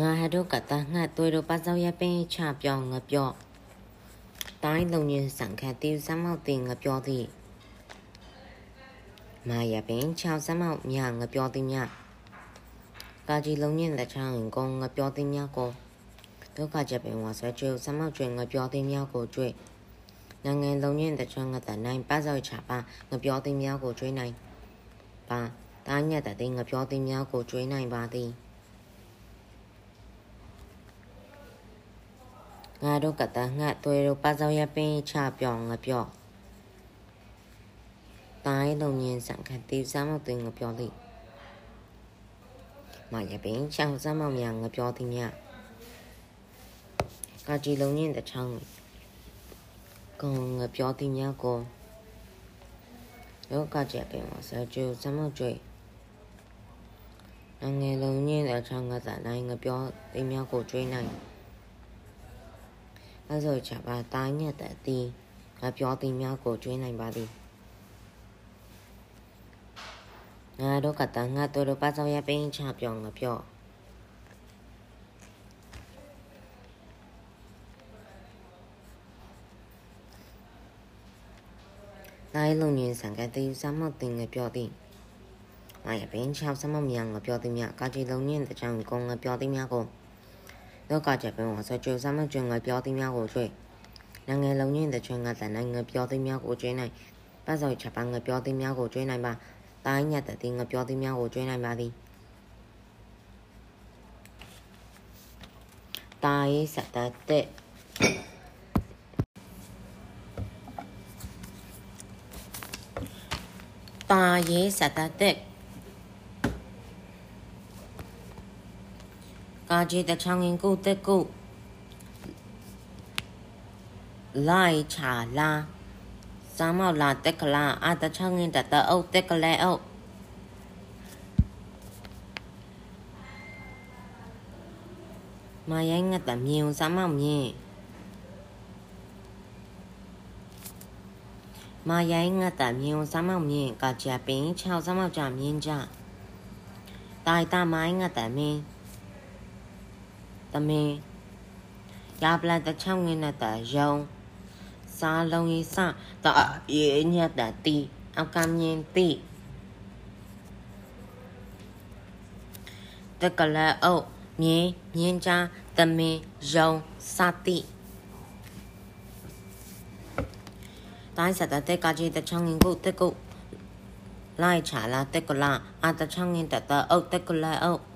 ငါဟတို့ကတငှတ်သွေးတို့ပါစောက်ရပင်းချပြောင်းငပြော့တိုင်းလုံရင်ဆန်ခတ်တီစမောက်တင်ငပြောသည်မာရပင်6စမောက်မြငပြောသည်မြကာကြီးလုံရင်လက်ချောင်းကိုငပြောသည်မြကိုဒုက္ခချက်ပင်ဝါဆွဲကျွစမောက်ကျွငပြောသည်မြကိုကျွနိုင်ငံလုံရင်တချွန်းကတနို င်ပါစောက်ချပါငပြောသည်မြကိုကျွနိုင်ပါတာညက်တဲ့ငပြောသည်မြကိုကျွနိုင်ပါသည်ငါတို့ကတငှက်သွေးတို့ပါစောရပင်းချပြောင်းငပြော့တိုင်းလုံရင်ဆန်ခတိစားမောက်တင်ငပြောသည်မရပင်းချောင်းစားမောက်များငပြောသည်မြကာကြီးလုံရင်တချောင်းကုံငပြောသည်မြကိုလောကကြပင်မဆကျူစမောက်ကျွေငယ်လုံးညင်းတဲ့ချောင်းကတနိုင်ငပြောသည်မြကိုကျွေးနိုင် အဲဆိုချပါတိုင်းညက်တဲ့တီငါပြောသည်များကိုကျွေးနိုင်ပါသည်ငါတို့ကတငါတို့တို့ပါဆောင်ရပင်းချပြောင်းငါပြောတိုင်းလုံရင်ဆန်ကတဲ့စမောက်တင်ငါပြောသည်ငါရပင်းချစမောက်မြန်ငါပြောသည်များကာကြီးလုံရင်တဲ့ချောင်းကုန်းငါပြောသည်များကို လောကချက်ပင်ဝဆကျွစမကျွငါပြောသည်များကိုကျွေနိုင်ငံလုံးရင်းတဲ့ချွင်ငါတန်နိုင်ငါပြောသည်များကိုကျွေးနိုင်ပတ်စောချက်ပန်းငါပြောသည်များကိုကျွေးနိုင်ပါတိုင်းညတ်တဲ့ငါပြောသည်များကိုကျွေးနိုင်ပါသည်တာရေးစတတဲ့တာရေးစတတဲ့ ကာကြီးတချောင်းရင်ကိုတက်ကိုလိုက်ချာလာစာမောက်လာတက်ကလာအာတချောင်းရင်တတအုပ်တက်ကလဲအုပ်မရိုင်းငတ်တမြင်စာမောက်မြင်မရိုင်းငတ်တမြင်စာမောက်မြင်ကာကြပင်6စာမောက်ကြမြင်ကြတိုင်တာမိုင်းငတ်တမင်း သမင်းရပလတ်တချောင်းငင်းနဲ့တယုံစားလုံးရေးစတအေးညက်တတီအောက်ကမြင်တိတကလအုပ်မြင်းမြင်းချာသမင်းယုံစတိတိုင်းစတဲ့တကကြီးတချောင်းငင်းကိုတကုတ်လိုက်ချလာတကလာအတချောင်းငင်းတတအုပ်တကလအုပ်မာရိုင်းငတ်တမြင်မာရိုင်းငတ်တမြင်စမောက်မြင်ကာချက်ပင်ချောင်းစမောက်ကြတကလအုပ်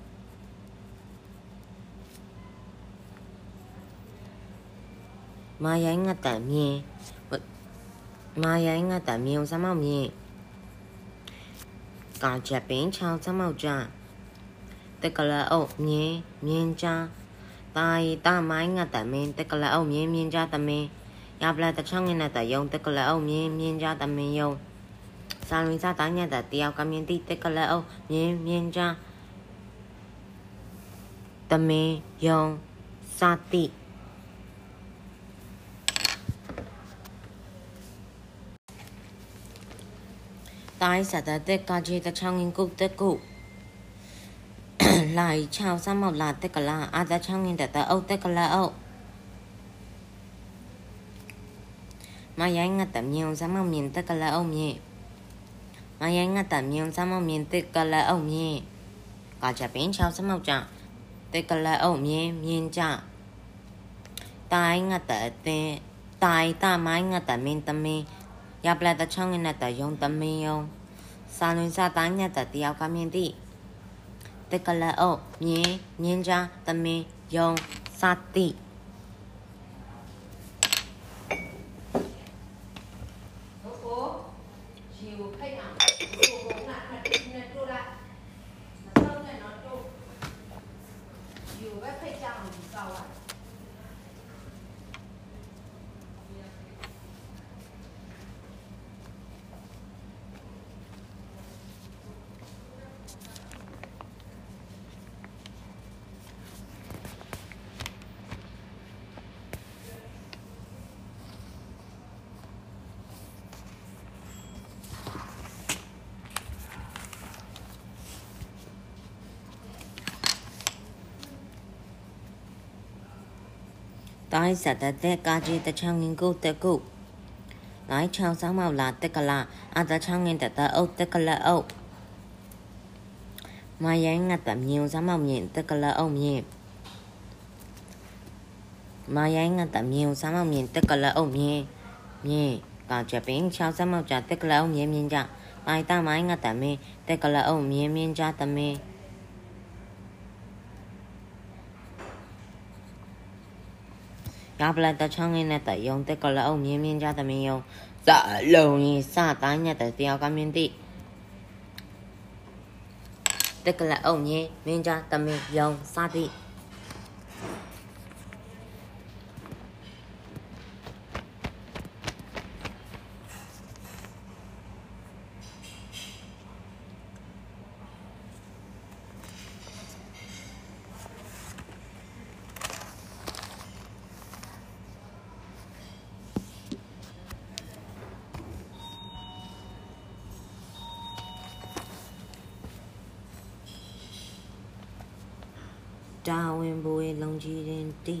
မြင်မြင်ကြတာရီတာမိုင်းငတ်တမင်းတကလအုပ်မြင်မြင်ကြတမင်းရပလာတချောင်းငင်းတဲ့ယုံတကလအုပ်မြင်မြင်ကြတမင်းယုံစာလွင်စားတိုင်းညတဲ့တယောက်ကမြင်တိတကလအုပ်မြင်မြင်ကြတမင်းယုံစာတိတိုင်းစတဲ့တက်က ကြီးတချောင်းငင်ကုတ်တက်ကုလိုက်ချောင်းစမောက်လာတက်ကလာအာတချောင်းငင်တက်တဲ့အုတ်တက်ကလာအုတ်မရိုင်းငတ်တမြုံစမောက်မြင်တက်ကလာအုတ်မြင်မရိုင်းငတ်တမြုံစမောက်မြင်တက်ကလာအုတ်မြင်ကာချပင်ချောင်းစမောက်ကြတက်ကလာအု စာလွင်စာတိုင်းညက်တတယောက်ကမြင်သည့်တကလအုပ်မြင်းမြင်းကြားတမင်းယုံစာတိတို င်းဆက်တဲ့တဲ့ကာကြီးတချောင်းငင်ကိုတက်ကုလိုက်ချောင်းဆောင်မောက်လာတက်ကလာအတချောင်းငင်တက်တဲ့အုတ်တက်ကလာအုတ်မရိုင်းငတ်တမြင်ဆောင်မောက်မြင်တက်ကလာအုတ်မြင်မရိုင်းငတ်တမြင်ဆောင်မောက်မြင်တက်ကလာအု တ်မြင်မြင်ကာကြပင်းချောင်းဆောင်မောက်ကြတက်ကလာအုတ်မြင်မြင်ကြမိုင်တမိုင်းငတ်တမင်းတက်ကလာအု တ်မြင်မြင်ကြတမင်းရပလက်တချောင်းငင်းနဲ့တယုံတက်ကလအုပ်မြင်းမြင်းကြသမင်းယုံစလုံရင်စတိုင်းနဲ့တတယောက်ကမြင်တိတက်ကလအုပ်မြင်းမင်းကြသမင်းယုံစသည်တာဝန်ဘွေလုံကြီးရင်တိ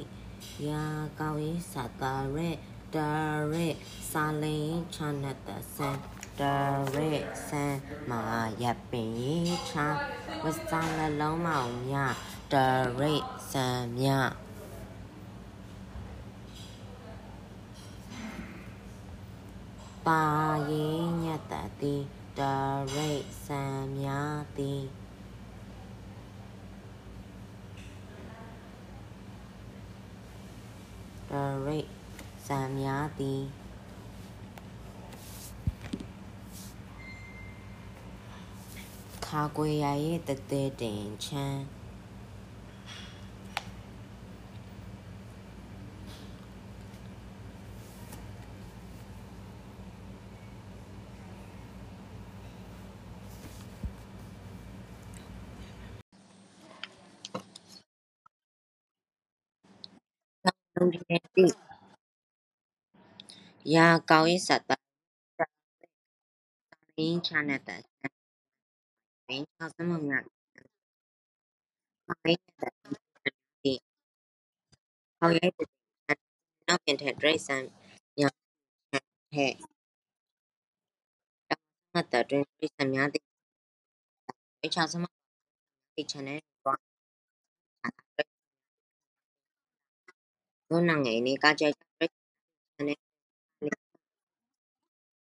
ရာကောင်းရေးစတာရဲဒါရဲစာလိန်ချနတ်တဆန်ဒါရဲဆန်မာရပ်ပင်ရေးချဝစလလုံးမောင်မြဒါရဲဆန်မြပါရင်ညတ်တတိဒါရဲဆန်မြတိဒရိတ်ဇံများသည်ခါကွေရရဲ့တတဲတင်ချမ်းလုံးဒီတိရာကောင်းရေးစတာရင်းချနဲ့တဲ့ရင်းချစမမြတ်ခိုင်းတဲ့ဒီခေါင်းရိုက်တဲ့နောက်ပြန်တဲ့ဒရိတ်ဆန်ညာဟဲ့မတ်တဲ့ဒရိတ်ဆန်များတဲ့ရင်းချစမဒီ channel တော့ဘုန်းငယ်နေကကြိုက်တဲ့ channel တိုင်းဒရိတ်ဆန်များတဲ့ တားလာတဲ့အမလုံးကြီးတ င်တရဟောင်းစာရင်းချနဲ့တဲ့အင်းချောင်းစမမြတ်တိုင်းရတဲ့ဒီ dress ဟုတ်မစတယ်ဟာဟာ dress များတဲ့ channel တောင်း dress များတဲ့ channel ဟု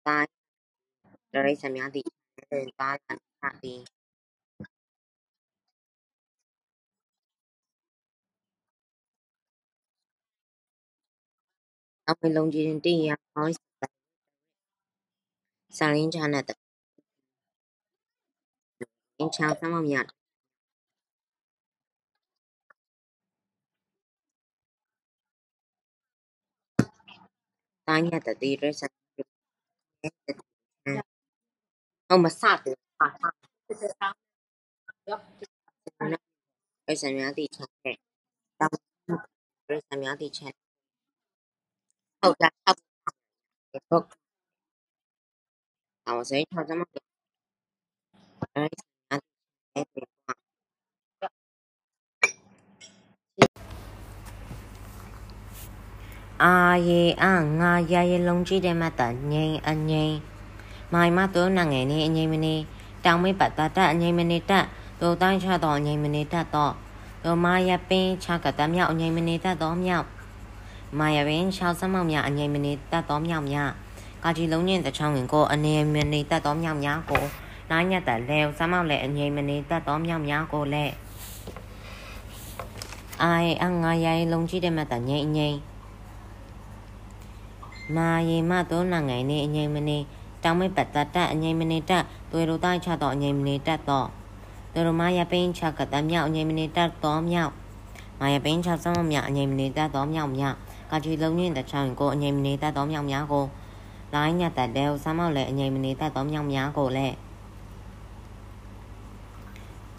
တ်လားဟုတ်ဟုတ်အောင်စိတ်ချောင်းစမမြတ် dress များတဲ့အာယေအငါရရလုံးကြည့် တဲ့မတ်တငိမ့်အငိမ့်မိုင်မတို့နငယ်နေအငိမ့်မနေတောင်မေပတ်တတအငိမ့်မနေတတို့တိုင်း ချတော့အငိမ့်မနေတတော့တို့မာရပင်းချကတမြောက်အငိမ့်မနေတတော့မြောက်မာရပင်းချောက်စမောက်မြအငိမ့်မနေတတော့မြောက်မြကာကြီးလုံးညင်တချောင်းဝင်ကိုအနေမနေတတော့မြောက်များကိုနားညက်တလဲစမောက်လဲအငိမ့်မနေတတော့မြောက်များကိုလဲအာယေအငါရရလုံးကြည့်တဲ့မတ်တငိမ့်ငိမ့်မာယေမသောနာငိုင်နေအငိမ့်မ နေတောင်မဲပတ်တတအငိမ့်မနေတသွေရိုတိုင်းချတော့အငိမ့်မနေတတော့သူတို့မာယပိန်ချကတမြောက်အငိမ့်မနေတတော့မြောက်မာယပိန်ချစမမြောက်အငိမ့်မနေတတော့မြောက်မြောက်ကာချီလုံးညင်းတဲ့ချောင်းကိုအငိမ့်မနေတတော့မြောက်များကိုလိုင်းညတ်တဲ့တဲဆမ်းမောက်လည်းအငိမ့်မနေတတော့မြောက်များကိုလည်း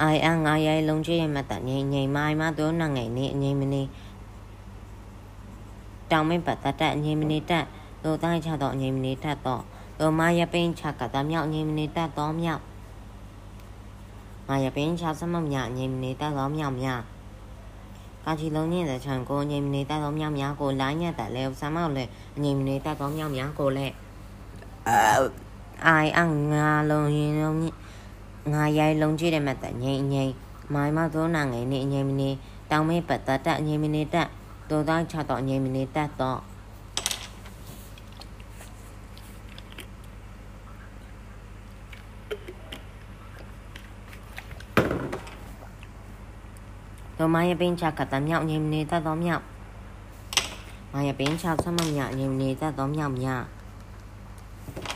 အိုင်အငါရိုင်လုံးချရဲ့မ တ်တငိမ့်ငိမ့်မိုင်မသောနာငိုင်နေအငိမ့်မနေတောင်မဲပတ်တတအငိမ့်မနေတတို့တိုင်းချတော့အငိမ့်မနေတတ်တော့တို့မာယပိန်ချကတမြောက်အငိမ့်မနေတတ်တော့မြောက်မာယပိန်ချစမမြအငိမ့်မနေတတ်တော့မြောက်မြောက်ကာချီလုံးညင်တဲ့ချန်ကိုငြိမ်နေတတ်သောမြောက်များကိုလိုင်းညက်တဲ့လေဆမ်းမောက်လေငြိမ်နေတတ်သောမြောက်များကိုလည်းအိုင်အငါလုံးရင်လုံးငါရိုင်လုံးကြည့်တဲ့မဲ့တဲ့ငြိမ်ငြိမ်မိုင်မသောနာငယ်နေငြိမ်နေတောင်မေပတ်တတ်ငြိမ်နေတတ်တိုးသားချတော့ငြိမ်နေတတ်တော့တော်မရဲ့ပင်ချကတမြောက်ငြိမ်နေတတ်သောမြောက်မရဲ့ပင်ချဆမမြောက်ငြိမ်နေတတ် သောမြောက်မြောက်မာယာပင်ချဆောင်မြအငြိမ်နေတတ်သောမြောက်များကာချီလုံးညင်းတချောင်းကို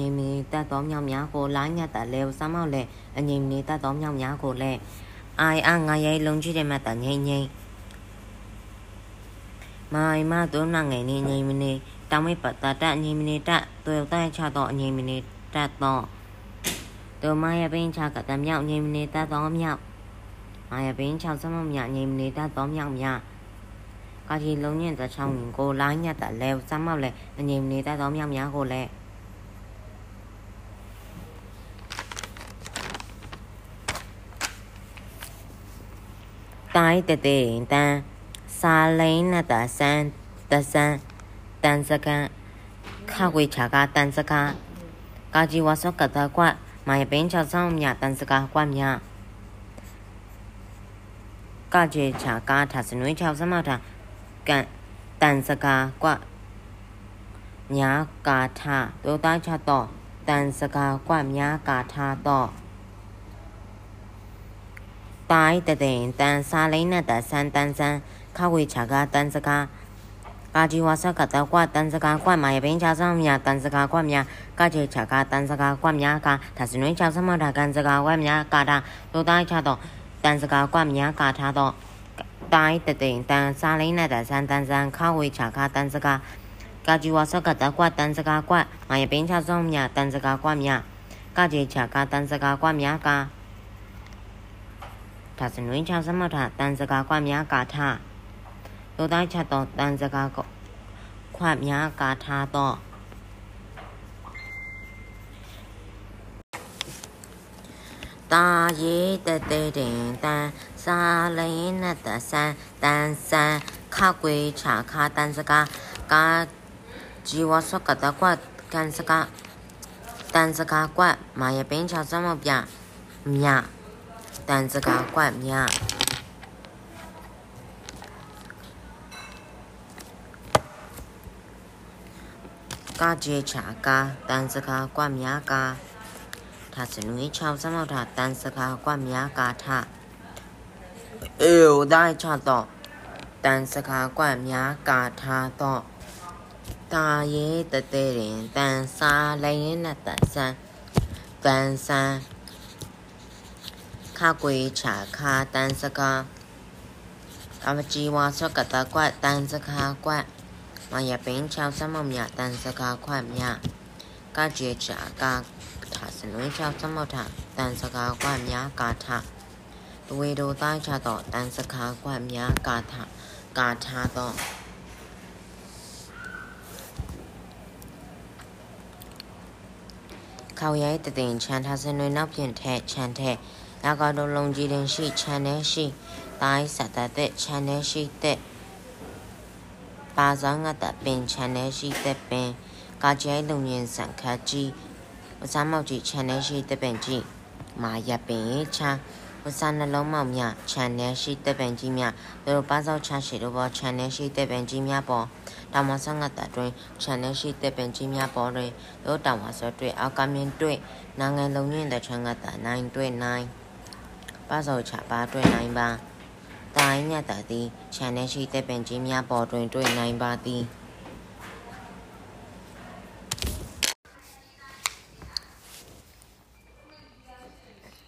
ငြိမ်နေတတ်သောမြောက်များကိုလိုင်းညတ်တလဲဆမ်းမောက်လဲအငြိမ်နေတတ်သောမြောက်များကိုလဲအိုင်အငါရဲလုံးကြည့်တဲ့မတ်တငိမ့်ငိမ့်မိုင်မတုံးနာငယ်နေငိမ့်မနေတောင်းမိပတ်တတငိမ့်မနေတသွေတဲ့ချတော့ငိမ့်မနေတတော့ဒုမရပင်းချကတမြောက်ငိမ့်မနေတသောမြောက်မာယပင်းချဆမမြော က်ငိမ့်မနေတသောမြောက်များကာကြီးလုံးညင်တချောင်းကိုလိုင်းညတ်တလဲစမ်းမောက်လဲအငိမ့်မနေတသောမြောက်များကိုလည်းတိုင်းတတဲ့တန်းစာလိန်နတဆန်တဆန်တန်စကန်ခဝေချာကတန်စကာကာကြီးဝါဆော့ကတကွတ်မိုင်ပင်းချောက်ဆောင်မြတန်စကာကွတ်မြကာကျေချာကာထစနွေးချောက်စမတာ ကန်တန်စကာကွတ်ညာကာထတောသားချတော့တန်စကာကွတ်မြကာထတော့တိုင်းတတဲ့တန်စာလိန်နတဆန်တန်ဆန်ခဝေချာကတန်စကာကာဂျီဝါဆကတကွတန်စကာကွမိုင်ပင်ချာဆောင်မြတန်စကာကွမြကာချေချာကတန်စကာကွမြကာဒါစနွေချာစမတာကန်စကာကွမြကာတာလိုတိုင်းချတော့တန်စကာကွမြကာထားတော့ တိုင်းတတဲ့တန်စာလိန်နတဆန်တန်ဆန်ခဝေချာကတန်စကာကာဂျီဝါဆကတကွတန်စကာကွမိုင်ပင်ချာဆောင်မြတန်စကာကွမြကာချေချာကတန်စကာကွမြကာဒါစနွေချာစမတာတန်စကာကွမြကာထားလို တိုင်းချက်သောတန်စကားခွတ်များကာထားသောတာရေတတဲ့တင်တန်စာလင်းနတဆန်တန်ဆန်ခကွေချာခါတန်စကားကာဂျီဝဆကတကွတ်ကန်စကားတန်စ ကားကွတ်မာရပင်းချောစမပြမြတန်စကားကွတ်မြကာကျေချာကာတန်စကားကွများကာထာစနွေ6စမောက်ထာတန်စကားကွများကာထအေဝဒိုင်ချတော့တန်စကားကွများကာထားတော့တာရဲတတဲ့ရင်တန်စာလည်းရင်နဲ့တန်ဆန်တန်ဆန်ခကွေချာခါတန်စကားအမကြီးဝါဆော့ကတကွတန်စကားကွမာယာပင်ချောင်းစမောမြတန်စကားခွမြကာကျေချာကာ ထာစနွေချောင်းစမောထတန်စကားခွမြကာထဒဝေဒိုသားချတော့တန်စကားခွမြကာထကာထာတော့ခေါရဲတတင်ချန်ထားစနွေနောက်ပြင်ထဲချန်ထဲရာဂါဒိုလုံကြီးတင်ရှိချန်ထဲရှိတိုင်းစတတဲ့ချန်ထဲရှိတဲ့ပါဇောင်းငတ်တပင်ချန်နယ်ရှိတဲ့ပင်ကာကျဲလုံရင်စံခါကြီး ဝစားမောက်ကြီးချန်နယ်ရှိတဲ့ပင်ကြီးမာရပင်ချာဝစားနှလုံးမောက်မြချန်နယ်ရှိတဲ့ပင်ကြီးမြတို့ပါဇောက်ချရှိတို့ဘောချန်နယ်ရှိတဲ့ပင်ကြီးမြပေါ်တောင်မဆငတ်တတွင်ချန်နယ်ရှိတဲ့ပင်ကြီးမြပေါ်တွင်တို့တောင်မဆောတွေ့အောက်ကမြင်တွေ့နာငယ်လုံရင်တဲ့ချန်ငတ်တနိုင်တွေ့နိုင်ပါဇောက်ချပါတွေ့နိုင်ပါတိုင်းညတ်တာသည်ခြံထဲရှိသက်ပင်ကြီးများပေါ်တွင်တွေ့နိုင်ပါသည်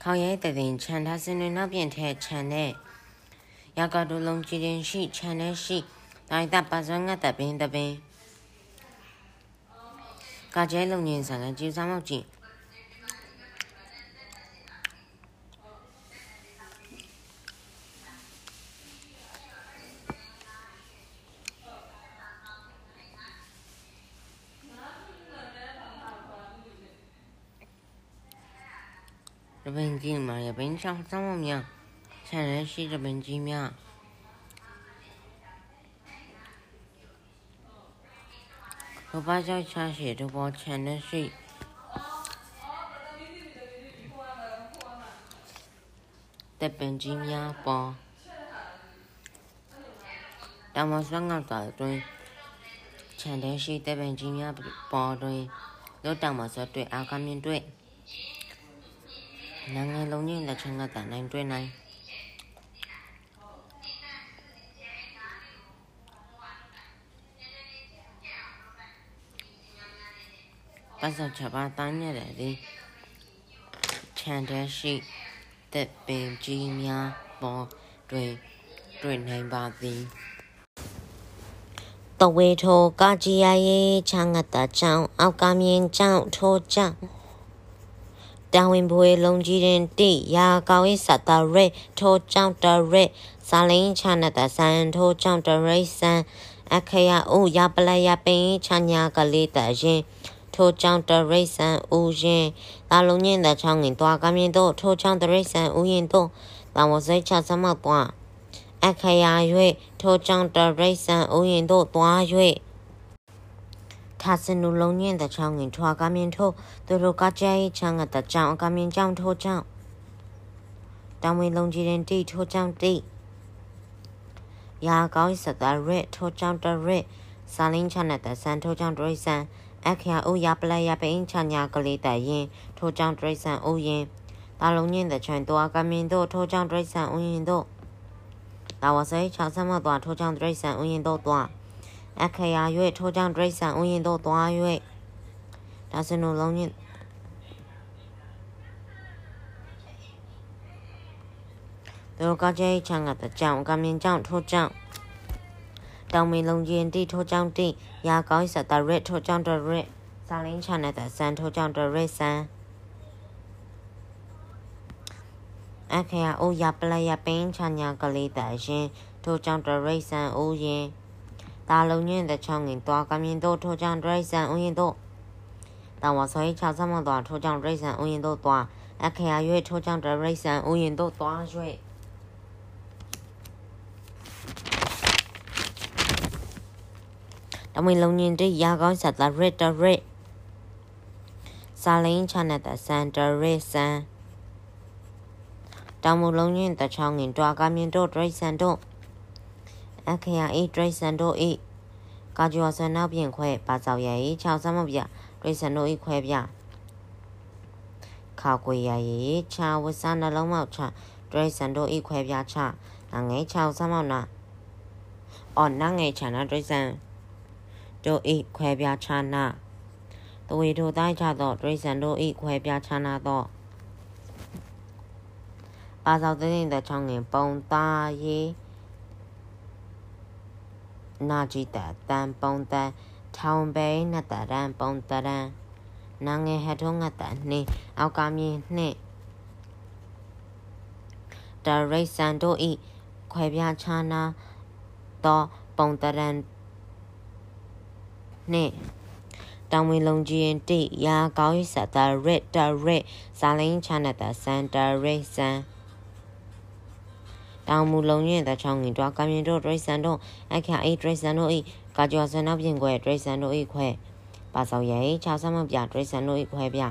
ခေါရဲတည်ခြံထားစင်တွင်နောက်ပြင်ထဲခြံထဲရာကတူလုံးကြည်ရင်ရှိခြံထဲရှိတိုင်းတပါစွမ်းငတ်တပင်တပင်ကာကျဲလုံငင်းဆန်ကကြည်စားမောက်ကြည့် တပင်ကြီးမှာရပင်ချောင်းစောင်းမများခြံရရှိတပင်ကြီးများဘဘကြောင့်ချရှိတဘောခြံရရှိတပင်ကြီးများပေါ်တမဆွမ်းငေါတာတွင်ခြံတဲ့ရှိတပင်ကြီးများပေါ် နိုင်ငံလုံးကြီးလက်ချင်ကတနိုင်တွေ့နိုင်ပတ်စပ်ချပါတိုင်းရတယ်ဒီခြံတဲ့ရှိတဲ့ပင်ကြီးများပေါ်တွင်တွေ့နိုင်ပါသည်တဝေထိုကာကြီးရရေးချငတ်တာကြောင့်အောက်ကမြင်ကြောင့်ထိုကြောင့် တာဝန်ဘွေလုံးကြီးရင်တိရာကောင်းစတာရဲထိုကြောင့်တရဲစာလင်းချနတဆန်ထိုကြောင့်တရိစံအခရအိုရပလရပင်ချညာကလေးတရင်ထိုကြောင့်တရိစံဦးရင်တာလုံးညင်းတဲ့ချောင်းငင်တွားကမြင်တော့ထိုကြောင့်တရိစံဦးရင်တော့တဝစိတ်ချစမပွားအခရာ၍ထိုကြောင့်တရိစံဥယျင်သို့သွား၍ 他是努龙年的长人，他干面头，都罗家家一长个的长，干面长头长。当为龙吉人地头长地，牙膏一色的热头长的热，三零长的三头长多三，阿克呀欧呀不来呀被因长呀个里的烟，头长多三欧烟。大龙年的全多干面头，头长多三欧烟多。大我谁长什么多，头长多三欧烟多多。 အခရာ၍ထိုကြောင့်ဒရိတ်ဆန်ဥယင်သို့သွား၍ဒါစင်တို့လုံးညင်တို့ကကြဲချံကတကြောင်ကမြင်ကြောင်ထိုကြောင်တောင်မင်းလုံးကျင်တိထိုကြောင်တိရာကောင်းစတရက်ထိုကြောင်တရက်ဇာလင်းချနဲ့တဆန်ထိုကြောင်တရက်ဆန်အခရာအိုးရပလရပင်းချညာကလေးတရှင်ထိုကြောင်တရိတ်ဆန်အိုးရင် တော့တာဝဆွေချဆမတော့ထိုကြောင့်တရိษံအိုရင်တော့တွားအခရာရွေထိုကြောင့်တရိษံအိုရင်တော့တွားရွေတမွေလုံးညင်းတဲ့ရာကောင်းဆက်တာရစ်တရစ်စာလင်းချတဲ့စန်တရစ်စန်တောင်မူလုံးချင်းတချောင်းငင်တွာကမြင်တို့ဒရိစန်တို့ အခရာအေးဒရိစန်တို့အေးကာကျော်ဆန်နောက်ပြင်ခွဲပါစောက်ရည်6ဆမ်းမပြဒရိစန်တို့အေးခွဲပြခါကွေရည်ချာဝဆန်နှလုံးမောက်ချဒရိစန်တို့အေးခွဲပြချငငယ်6ဆမ်းမောက်နာအော်နငယ်ချနာဒရိစန်တို့အေးခွဲပြချနာတဝေတို့တိုင်းချတော့ဒရိစန်တို့အေးခွဲပြချနာတော့ပါဆောက်သိသိတဲ့ချောင်းငင်ပုံသားရေး နာကြည့်တဲ့တန်ပုံတန်ထောင်ပဲနတ်တရန်ပုံတရန်နာငယ်ဟထုံးငတ်တနှင်းအောက်ကမြင်းနှင့်တရိတ်စန်တို့ဤခွဲပြားချာနာသောပုံတရန်နှင့်တောင်ဝင်လုံးကြီးတိရာကောင်းစတရစ်တရစ်ဇာလင်းချနတစန်တရိတ်စန် တောင်မူလုံးရင်တဲ့ချောင်းငင်တွားကမြင်တို့ဒရိစန်တို့အခါအေးဒရိစန်တို့ဤကာကျော်စနောက်ပြင်ခွဲဒရိစန်တို့ဤခွဲပါစောရဲချာဆမပြဒရိစန်တို့ဤခွဲပြ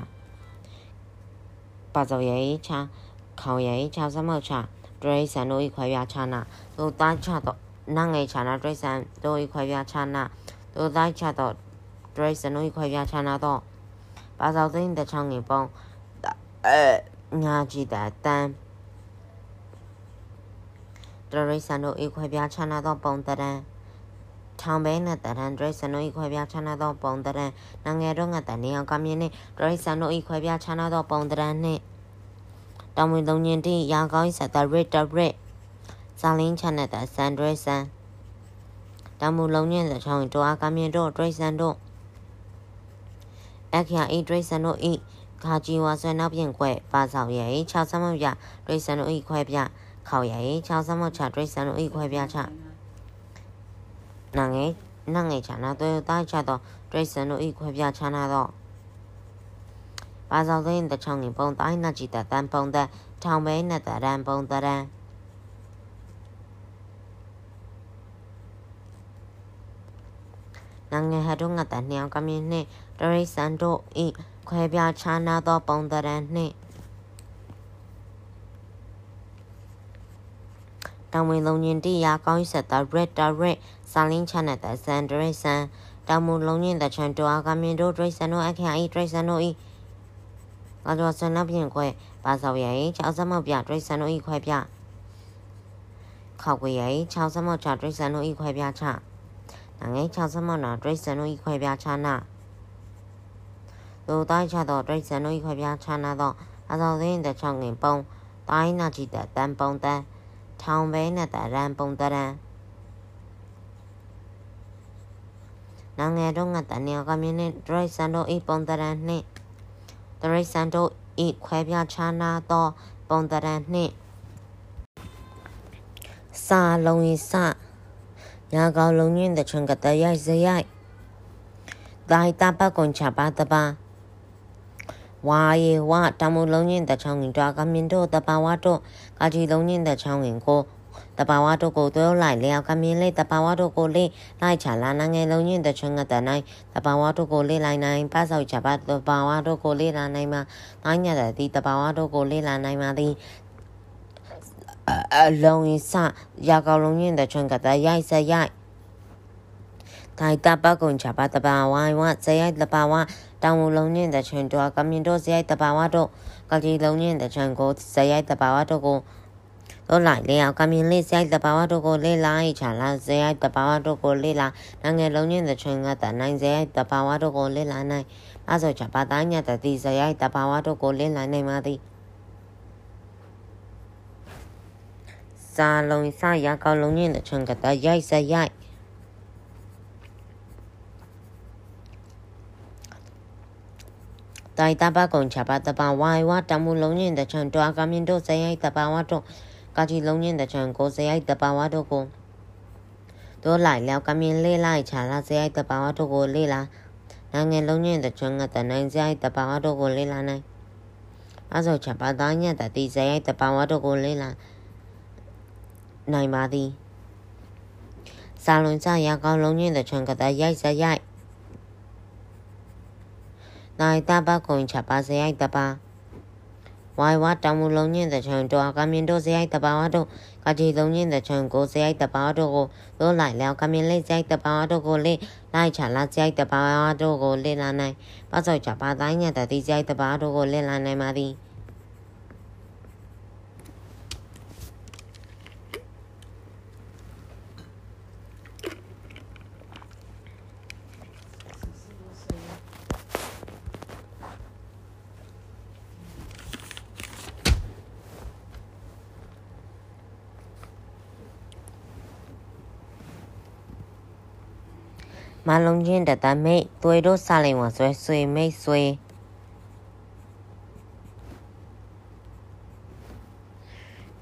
ပါစောရဲချာခေါရဲချာဆမောက်ချဒရိစန်တို့ဤခွဲပြချာနာသို့သားချတော့နငယ်ချာနာဒရိစန်တို့ဤခွဲပြချာနာသို့သားချတော့ဒရိစန်တို့ဤခွဲပြချာနာတော့ပါစောသိန်းတဲ့ချောင်းငင်ပုံအဲညာကြည့်တဲ့တန်း တရိษံတို့ဤခွဲပြားခြားနာသောပုံတရံထောင်ဘဲနဲ့တရံဒရိစံတို့ဤခွဲပြားခြားနာသောပုံတရံနိုင်ငံတော်ငါတနေအောင်ကမြင်းနဲ့ဒရိစံတို့ဤခွဲပြားခြားနာသောပုံတရံနဲ့တောင်ဝင်သုံးညင်တိရာကောင်းစတာရစ်တရစ်ဇာလင်းချနဲ့တဆန်ဒရိစံတောင်မူလုံးညင်တဲ့ချောင်းတွားကမြင်းတို့ဒရိစံတို့အခရာဤဒရိစံတို့ဤခါကြီးဝါဆွဲနောက်ပြင်ခွဲပါဆောင်ရဲ့6ဆမရဒရိစံတို့ဤခွဲပြား ခေါရရင်ချောင်းစမချဒရိစံတို့ဤခွဲပြချနာငယ်နာငယ်ချနာတွေ့သားချတော့ဒရိစံတို့ဤခွဲပြချနာတော့ပပါစောသိင်းတချောင်းငင်ပုံတိုင်းနာကြည်တတန်ပုံတထောင်ပဲနဲ့တရန်ပုံတရန်နငယ်ဟတို့ငတ်တနှောင်ကမြင်းနှင့်တရိစန်တို့ဤခွဲပြားခြားနာသောပုံတရန်နှင့် တောင်ဝင်လုံးညင်တိယာကောင်းဆက်တာ red direct စာလင်းချနဲ့တဆန်ဒရိစန်တောင်မူလုံးညင်တချန်တွာကမြင်တို့ဒရိစန်တို့အခရာဤဒရိစန်တို့ဤငါတို့ဆန္ဒပြင်ခွဲပါဆောက်ရဲ့6စမောက်ပြဒရိစန်တို့ဤခွဲပြခောက်ွေရဲ့6စမောက်ချဒရိစန်တို့ဤခွဲပြချနာငယ်6စမောက်နာဒရိစန်တို့ဤခွဲပြချနာတို့တိုင်းချတော့ဒရိစန်တို့ဤခွဲပြချနာတော့အသောသိတဲ့ချောင်းငင်ပုံတိုင်းနာကြည့်တဲ့တန်ပုံတန် ထောင်ပဲနဲ့တရန်ပုံတရန်နာငယ်တော့ငါတနေကမြင်းနဲ့ဒရိုက်ဆန်တို့ဤပုံတရန်နှင့်ဒရိုက်ဆန်တို့ဤခွဲပြားခြားနာသောပုံတရန်နှင့်စာလုံးဤစညာကောင်းလုံးညင်းတဲ့ချွန်ကတရိုက်စရိုက်ဒိုင်တာပကွန်ချပါတပါ ဝါယေဝတမူလုံးညင်းတဲ့ချောင်းရင်တွာကမြင်တို့တပါဝါတို့ကာကြီးလုံးညင်းတဲ့ချောင်းရင်ကိုတဘာဝတို့ကိုသွေးလိုက်လျောက်ကမြင်လေးတဘာဝတို့ကိုလေးလိုက်ချလာနာငယ်လုံးချင်းတချွန်းကတနိုင်တဘာဝတို့ကိုလေးလိုက်နိုင်ပတ်ဆောက်ချပါတဘာဝတို့ကိုလေးလာနိုင်မှာတိုင်းညတဲ့ဒီတဘာဝတို့ကိုလေးလာနိုင်မှာဒီအလုံးရစရာကောင်းလုံးချင်းတချွန်းကတရိုက်စရိုက် တိုင်တပကုံချပါတဘာဝိုင်းဝဇယိုက်တဘာဝတောင်မူလုံးချင်းတချွန်းတော့ကမြင်တော့ဇယိုက်တဘာဝတို့ကကြီးလုံးချင်းတချွန်းကိုဇယိုက်တဘာဝတို့ကိုတို့လိုက်လေအောင်ကမြင်လေးစိုက်တဘာဝတို့ကိုလေးလိုက်ချလာဇေယတဘာဝတို့ကိုလေးလာနငယ်လုံးချင်းတဲ့ချွင်ကတနိုင်ဇေယတဘာဝတို့ကိုလေးလာနိုင်အဲဆိုချပါတိုင်းညတဲ့ဒီဇေယတဘာဝတို့ကိုလေးလာနိုင်ပါသည်စာလုံးစရကောက်လုံးချင်းတဲ့ချွင်ကတရိုက်စရိုက် တိုင်တဘကုံချပါတပဝိုင်ဝတမှုလုံးချင်းတဲ့ချွန်တွာကမြင်တို့ဇေယတဘာဝတို့ကာကြီးလုံးချင်းတချံကိုဇယိုက်တပါဝါတို့ကိုတို့လိုက်လောက်ကမြင်လေးလိုက်ချလာဇယိုက်တပါဝါတို့ကိုလေးလာနိုင်ငံလုံးချင်းတချံကတနိုင်ဇယိုက်တပါဝါတို့ကိုလေးလာနိုင်အဆောချပါသားညတတိဇယိုက်တပါဝါတို့ကိုလေးလာနိုင်ပါသည်စာလွန်စရကောင်းလုံးချင်းတချံကတရိုက်ဇယိုက် နိုင်တဘကုံချပါဇယိုက်တပါဝိုင်ဝတောင်မူလုံးညင်းတဲ့ချံတော့ကမြင်တို့စရိုက်တဘာဝတို့ကကြီးလုံးညင်းတဲ့ချံကိုစရိုက်တဘာဝတို့ကိုတို့လိုက်လျောက်ကမြင်လေးစရိုက်တဘာဝတို့ကိုလေးလိုက်ချလာစရိုက်တဘာဝတို့ကိုလေးလာနိုင်ပစောက်ချပါတိုင်းညတဲ့ဒီစရိုက်တဘာဝတို့ကိုလေးလာနိုင်ပါသည် မလုံးချင်းတတမိတ်သွေတို့စလိမ်ဝဆွဲဆွေမိတ်ဆွေ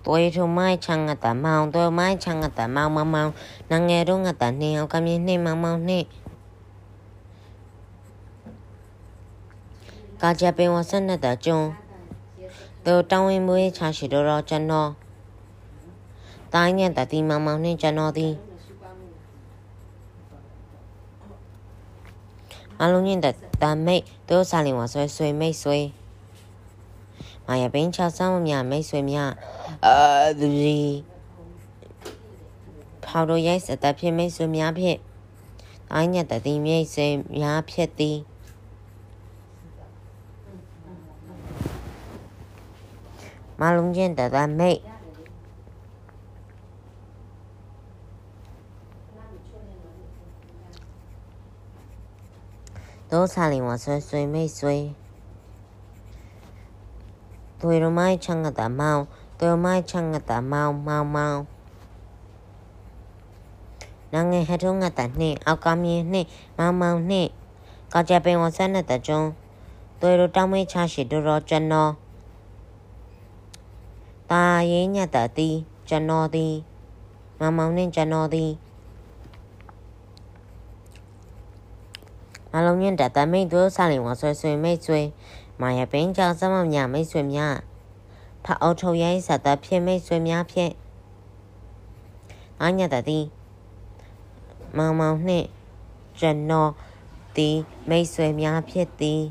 သွေထုမိုင်းချန်ငတမောင်သွေမိုင်းချန်ငတမောင်မမောင်နငယ်တို့ငတနေအောင်ကမြင်းနှိမောင်မောင်နှိကာကြပင်ဝဆနဲ့တကျွန်းတို့တောင်းဝင်မွေးချရှိတော့ကျွန်တော်တိုင်းညက်တတိမောင်မောင်နှိကျွန်တော်သည် အားလုံးညင်တဲ့တမိတ်တို့စာလင်ဝဆွဲဆွေမိတ်ဆွေမာယာပင်းချဆမ်းမမြမိတ်ဆွေမြအာဒီဖောက်တို့ရိုက်စတဲ့ဖြစ်မိတ်ဆွေများဖြစ်အိုင်း ตสาลีว่าสวยสวยไม่都差令我衰衰妹衰。对了麦唱个大า，对了麦唱个าเมา。นังไงให้ทุ่งตาเนี่เอากามีนี่มาเมาเนี่ก็จะเป็นวันเส้นแต่จงตัวรู้ต้องไม่ชาสิดูรอจันนอตาเย็นเน่ยแตาตีจันนอตีเมาเมาเนี่จันนอตี နှင့်ကျွန်တော်သည်မလုံးညင်တတမိတ်တို့ဆလင်ဝဆွဲဆွေမိတ်ဆွေမာယာပင်ကြောင့်စမောင်များမိတ်ဆွေများထအောက်ထုတ်ရိုင်းဆက်သက်ဖြစ်မိတ်ဆွေများဖြင့်အညတတိမောင်မောင်နှင့်ကျွန်တော်သည်မိတ်ဆွေများဖြစ်သည်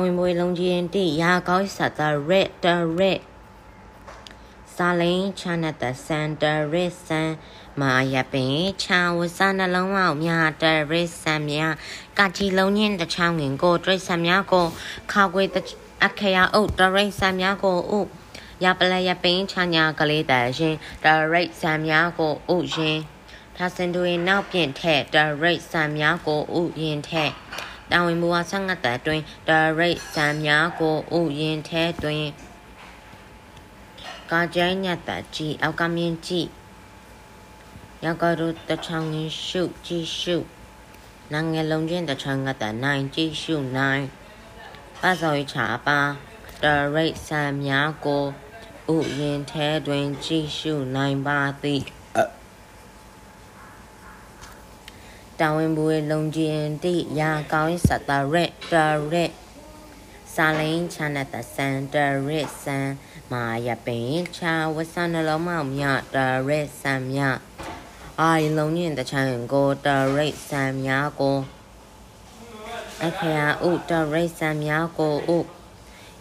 ဝန်မွေလုံးကြီးတိရာကောင်းစတာရက်တရက်စာလိန်ချနတစန်တရက်စန်မာယပင်ချာဝစနှလုံးအောင်မြတရက်စန်မြကချီလုံးညင်းတချောင်းငင်ကိုတရိတ်ဆန်များကိုခါကွေအခရာအုပ်တရိတ်ဆန်များကိုဥရပလယပင်ချညာကလေးတရင်တရိတ်ဆန်များကိုဥရင်သာစင်တွေနောက်ပြင်ထက်တရိတ်ဆန်များကိုဥရင်ထက် တာဝန်မူဝါဆငတ်တဲ့တွင်တရိတ်ဆန်များကိုဥရင်ထဲတွင်ကာကျိုင်းညတ်တကြည်အောက်ကမြင်ကြည့်ရောက်ကတော့တချောင်းငင်းရှုကြည့်ရှုနငယ်လုံးချင်းတချောင်းငတ်တဲ့နိုင်ကြည့်ရှုနိုင်ပတ်စော်ချာပါတရိတ်ဆန်များကိုဥရင်ထဲတွင်ကြည့်ရှုနိုင်ပါသည် တာဝန်ဘူးလုံကျင်တိရာကောင်းစတရက်တရက်စာလိန်ချနတစန်တရက်စန်မာယပင်ချာဝဆနလုံးမောင်မြတရက်စန်မြအာယလုံးညင်တချန်ကိုတရက်စန်များကိုအခရာဥတရက်စန်များကိုဥ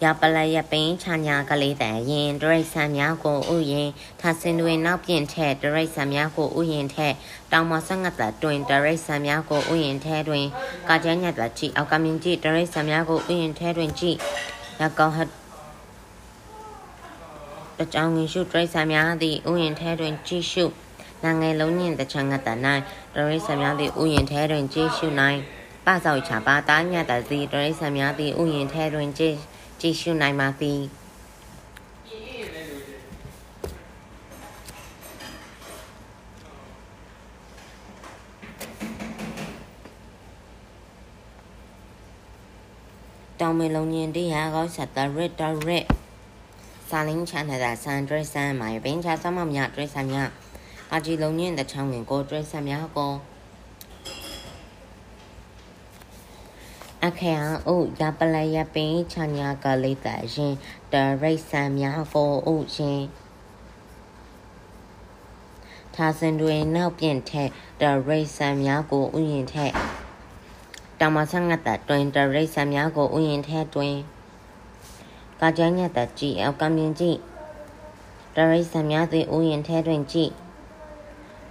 ရပလရပင်ချာညာကလေးတဲ့ရင်ဒရိတ်ဆန်များကိုဥယင်ထဆင်တွင်နောက်ပြင်ထက်ဒရိတ်ဆန်များကိုဥယင်ထက်တောင်မဆငတ်တဲ့တွင်ဒရိတ်ဆန်များကိုဥယင်ထဲတွင်ကာကျညတ်တဲ့ကြည့်အောက်ကမြင်ကြည့်ဒရိတ်ဆန်များကိုဥယင်ထဲတွင်ကြည့်ရကောဟတ်တကြောင်ငင်ရှုဒရိတ်ဆန်များသည်ဥယင်ထဲတွင်ကြည့်ရှုနာငယ်လုံးညင်တချံငတ်တဲ့နိုင်ဒရိတ်ဆန်များသည်ဥယင်ထဲတွင်ကြည့်ရှုနိုင်ပစောက်ချပါတာညတ်တဲ့စီဒရိတ်ဆန်များသည်ဥယင်ထဲတွင်ကြည့် ကြည့်ရှုနိုင်ပါသည်တောင်မလုံးညင်တရားကောဆက်တရစ်တရစ်စာလင်းချန်တဲ့ဆန်ဒရစ်ဆန်မိုင်ပင်ချာသမမြဒရစ်ဆန်မြအာဂျီလုံးညင်တဲ့ချောင်းဝင်ကိုဒရစ်ဆန်မြကို အခရာဥရပလယပင်ချညာကလေးတရင်တရိတ်ဆန်များကိုဥရင်သာစင်တွင်နောက်ပြင်ထက်တရိတ်ဆန်များကိုဥယင်ထက်တမဆငတ်တတွင်တရိတ်ဆန်များကိုဥယင်ထက်တွင်ကာကြညတ်တကြည်အောက်ကမြင်ကြည့်တရိတ်ဆန်များသည်ဥယင်ထဲတွင်ကြည့်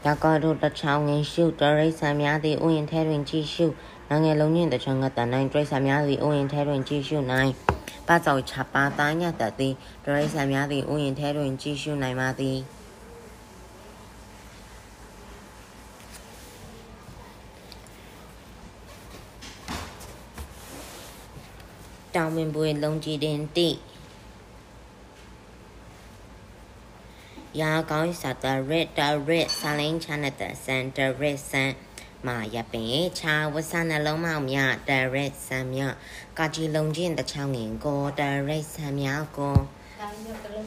ရကောတို့တချောင်းငင်ရှုတရိတ်ဆန်များသည်ဥယင်ထဲတွင်ကြည့်ရှု ငငယ်လုံးညင်တချောင်းကတန်နိုင်ဒရိတ်ဆန်များသည်ဥယင်ထဲတွင်ကြည့်ရှုနိုင်ပတ်စောချပါသားညတ်တသည်ဒရိတ်ဆန်များသည်ဥယင်ထဲတွင်ကြည့်ရှုနိုင်ပါသည်တောင်ပင်ပွေလုံးကြည်တင်တိရာကောင်းစာတရက်တရက်ဆာလင်းချနတစန်တရက်စန် မာရပင်ချာဝဆနလုံးမောင်မြတရက်စံမြကာကြီးလုံးချင်းတချောင်းငင်ကိုတရက်စံမြကို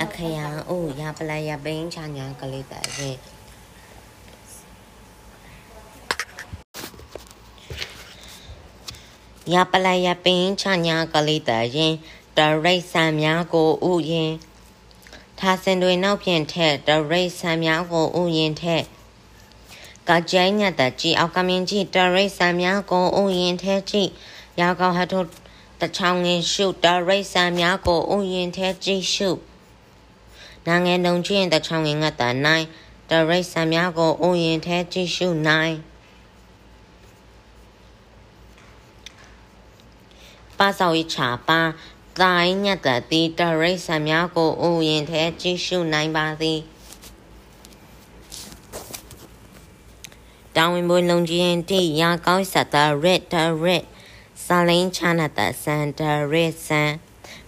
အခရာအိုရပလရပင်ချာညာကလေးတရဲ့ရပလယပင်ချညာကလေးတရင်တရိတ်ဆံများကိုဥယင်သာစင်တွေနောက်ပြင်ထက်တရိတ်ဆံများကိုဥယင်ထက် ကကြိုင်းညတ်တကြည်အောက်ကမင်းကြီးတရိတ်ဆံများကိုဥယင်ထဲကြည့်ရောက်ကောဟထုတချောင်းငင်ရှုတရိတ်ဆံများကိုဥယင်ထဲကြည့်ရှုနာငယ်နှုံချင်းတချောင်းငင်ငတ်တနိုင်တရိတ်ဆံများကိုဥယင်ထဲကြည့်ရှုနိုင်ပါစောဝိချာပါတိုင်းညတ်တတိတရိတ်ဆံများကိုဥယင်ထဲကြည့်ရှုနိုင်ပါသည် တောင်ဝင်ဘွေလုံကြီးတိရာကောင်းစတာရက်တရက်စာလင်းချနာတစန်တရက်စန်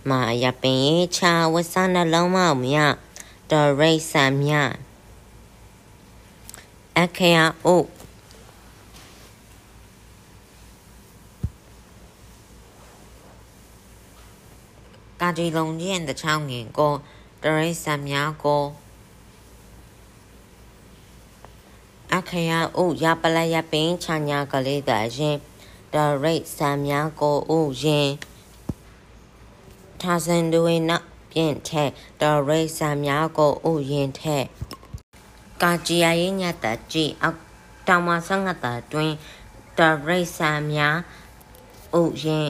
မာယပင်ချာဝဆနလုံးမောက်မြတရိတ်ဆံမြအခရာအိုကြီးလုံးချင်းတချောင်းငင်ကိုတရိษံများကို အခရာဥရပလရပင်ချညာကလေးတရင်ဒရိတ်ဆံများကိုဥယင်ထာဇန်ဒွေနပြင့်ထက်ဒရိတ်ဆံများကိုဥယင်ထက်ကာဂျီယာရညတကြည်အောက်တောင်မဆငတ်တာတွင်ဒရိတ်ဆံများဥယင်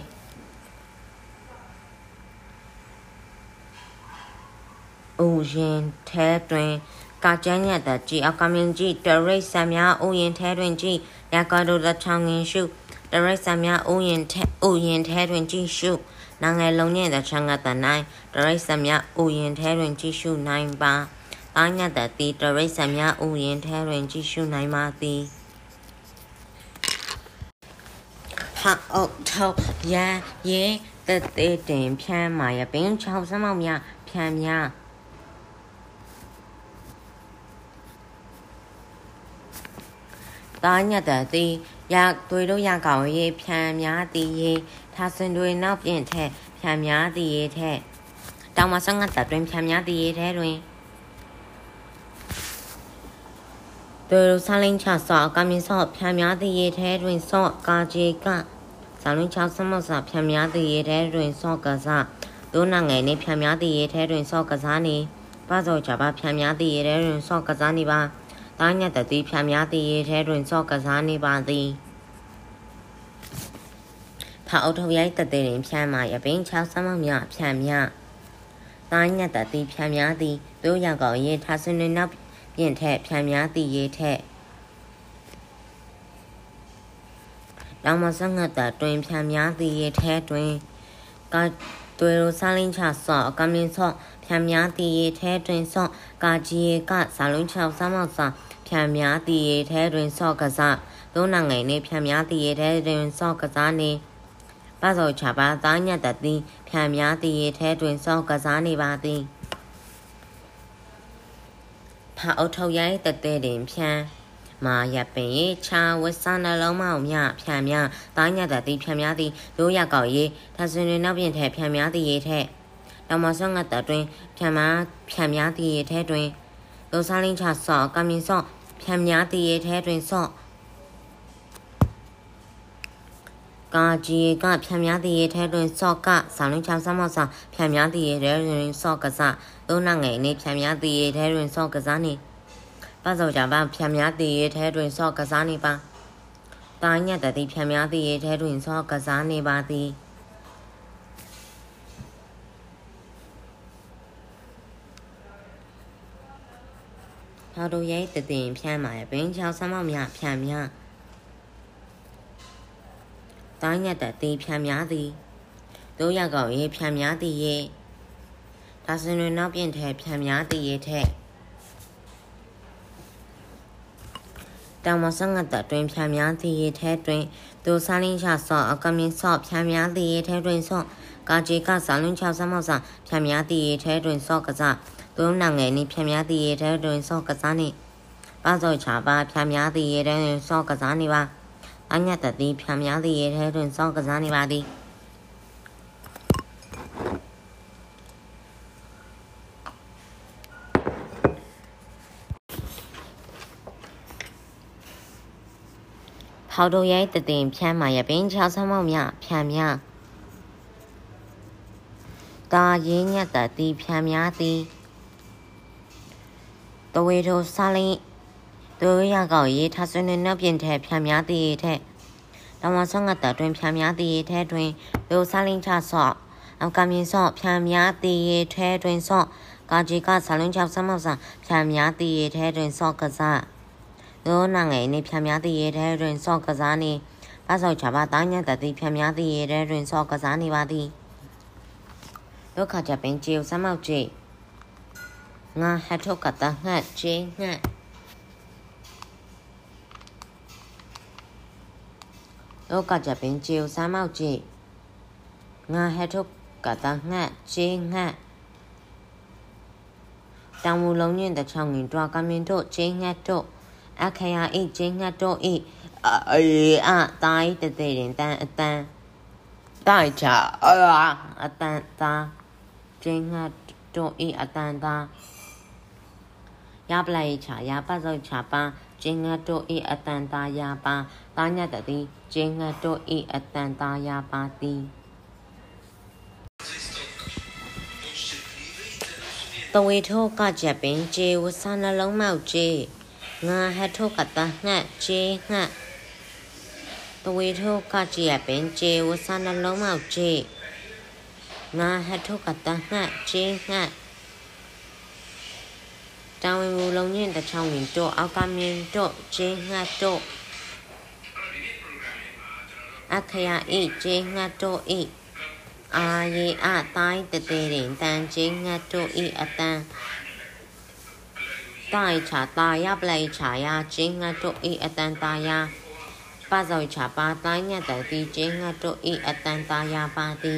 ဥယင်ထဲတွင် ကာကျန်းရတကြည်အကမင်းကြီးတရိတ်ဆံများဥယင်ထဲတွင်ကြည်ရကာတို့တချောင်းငင်ရှုတရိတ်ဆံများဥယင်ထဲဥယင်ထဲတွင်ကြည်ရှုနိုင်ငံလုံးရဲ့တချောင်းကတနိုင်တရိတ်ဆံများဥယင်ထဲတွင်ကြည်ရှုနိုင်ပါအာညတတိတရိတ်ဆံများဥယင်ထဲတွင်ကြည်ရှုနိုင်ပါသည်ဟာအုတ်ထောရန်ရေတသေးတင်ဖြန်းမာရပင်ချောင်းစမောက်များဖြန်းများ သားညတ်တဲ့သည်ရသွေတို့ရကောင်ရေးဖြံများသည်ရေးထာစင်တွေနောက်ပြင်ထက်ဖြံများသည်ရေးထက်တောင်မဆငတ်တဲ့တွင်ဖြံများသည်ရေးထဲတွင်သွေတို့ဆလင်းချဆော့ကမင်းဆော့ဖြံများသည်ရေးထဲတွင်ဆော့ကာဂျေကဇာလွင်းချဆမော့စာဖြံများသည်ရေးထဲတွင်ဆော့ကစားဒုနာငယ်နေဖြံများသည်ရေးထဲတွင်ဆော့ကစားနေပါစောကြပါဖြံများသည်ရေးထဲတွင်ဆော့ကစားနေပါ သားညက်တတိဖြာများသည်ရေထဲတွင်စော့ကစားနေပါသည်ဖာအုတ်ထုတ်ရိုက်တတဲ့တွင်ဖြာမှရပင်6ဆမောက်မြဖြာမြသားညက်တတိဖြာများသည်တို့ရောက်ကောင်ရေထားဆွနေနောက်ပြင်ထက်ဖြာများသည်ရေထက်တောင်မဆငတ်တာတွင်ဖြာများသည်ရေထဲတွင်ကတွေရိုစားလင်းချဆော့အကမင်းဆော့ဖြာများသည်ရေထဲတွင်ဆော့ကာကြီးကစာလုံးချောက်စားမောက်စာ ဖြံများတည်ရထဲတွင်ဆော့ကစားသုံးနငယ်နေဖြံများတည်ရထဲတွင်ဆော့ကစားနေပစောချပါသားညတ်တသည်ဖြံများတည်ရထဲတွင်ဆော့ကစားနေပါသည်ဖာအုတ်ထုတ်ရိုင်းတတဲ့တွင်ဖြံမာရပင်ရေချာဝဆနှလုံးမောင်မြဖြံများသားညတ်တသည်ဖြံများသည်ရိုးရကောက်ရေထဆင်တွင်နောက်ပြင်ထဲဖြံများသည်ရေထဲတောင်မဆော့ငတ်တတွင်ဖြံများဖြံများသည်ရေထဲတွင်လောစားလင်းချဆော့ကမင်းဆော့ ဖြံများတည်ရဲထဲတွင်ဆော့ကာကြီးကဖြံများတည်ရဲထဲတွင်ဆော့ကဆောင်းလုံးချောင်းဆမောက်ဆောင်ဖြံများတည်ရဲထဲတွင်ဆော့ကစားသုံးနငယ်နေဖြံများတည်ရဲထဲတွင်ဆော့ကစားနေပတ်စောကြပါဖြံများတည်ရဲထဲတွင်ဆော့ကစားနေပါတာညက်တတိဖြံများတည်ရဲထဲတွင်ဆော့ကစားနေပါသည် ထောက်တို့ရဲ့တည်င်ဖြန်းပါရဲ့ဘင်းချောင်းဆမောက်မြဖြန်းမြတိုင်းရတဲ့တေးဖြန်းများသည်တို့ရကောင်ရေးဖြန်းများသည်ရဲ့ဒါစင်တွေနောက်ပြင်ထဲဖြန်းများသည်ရဲ့ထက်တောင်မဆငတ်တဲ့တွင်ဖြန်းများသည်ရဲ့ထဲတွင်ဒိုစားလင်းချဆော့အကမင်းဆော့ဖြန်းများသည်ရဲ့ထဲတွင်ဆော့ကာဂျေကစာလုံးချဆမောက်စာဖြန်းများသည်ရဲ့ထဲတွင်ဆော့ကစား သူနာငယ်နီဖြံများသည့်ရေထဲတွင်စော့ကစားနေပါစောချပါဖြံများသည့်ရေထဲတွင်စော့ကစားနေပါအညတ်တသည်ဖြံများသည့်ရေထဲတွင်စော့ကစားနေပါသည်ဟောက်တို့ရဲ့တည်ဖြန်းမာရပင်ချောင်းဆမောက်မြဖြံများတာရင်းညက်တသည်ဖြံများသည် တဝေထိုစားလင်းတို့ရကောက်ရေးထားဆွေးနွေးနောက်ပြင်ထဲဖြံများတည်ထဲတောင်မဆောင်ကတတွင်ဖြံများတည်ထဲတွင်တို့စားလင်းချဆော့အကမြင်ဆော့ဖြံများတည်ထဲတွင်ဆော့ကာကြီးကဆာလုံးချောက်ဆမောက်ဆာဖြံများတည်ထဲတွင်ဆော့ကစားတို့နာငယ်နေဖြံများတည်ထဲတွင်ဆော့ကစားနေပါဆောက်ချပါတာညတတိဖြံများတည်ထဲတွင်ဆော့ကစားနေပါသည်ဒုက္ခကြပင်ကျေဆမောက်ကြည့်ငါဟတ်ထုတ်ကတာငှက်ချင်းငှက်လောကကြပင်ကျေစမ်းမောက်ကြ ည့်ငါဟတ်ထုတ်ကတာငှက်ချင်းငှက်တောင်မူလုံးညင်တဲ့ချောင်းငင်တွာကမင်တို့ချင်းငှက်တို့အခရာအိချင်းငှက်တို့ဤအေးအတိုင်းတတဲ့ရင်တန်အတန်တိုက်ချအာအတန်သားကျင်းငါတို့ဤအတန်သာ ရပလိုက်ချာရပစောက်ချာပါကျင်းငါတို့ဤအတန်သာရပါတာညတတိကျင်းငါတို့ဤအတန်သာရပါတိတဝေထောကကြပင်ကျေဝဆနှလုံးမောက်ကျေငါဟထောကတငှက်ကျေငှက်တဝေထောကကြပင်ကျေဝဆနှလုံးမောက်ကျေငါဟထောကတငှက်ကျေငှက် တောင်ဝင်မူလုံးညင်တချောင်းဝင်တော့အောက်ကမြင်တော့ကျေငှက်တော့အခရာဤကျေငှက်တော့ဤအာယေအတိုင်းတသေးရင်တန်ချင်းငတ်တို့ဤအတန်တိုင်ချာတာရပလိုက်ချာရချင်းငတ်တို့ဤအတန်တာယာပဇောချာပါတိုင်းညတ်တတိချင်းငတ်တို့ဤအတန်တာယာပါတိ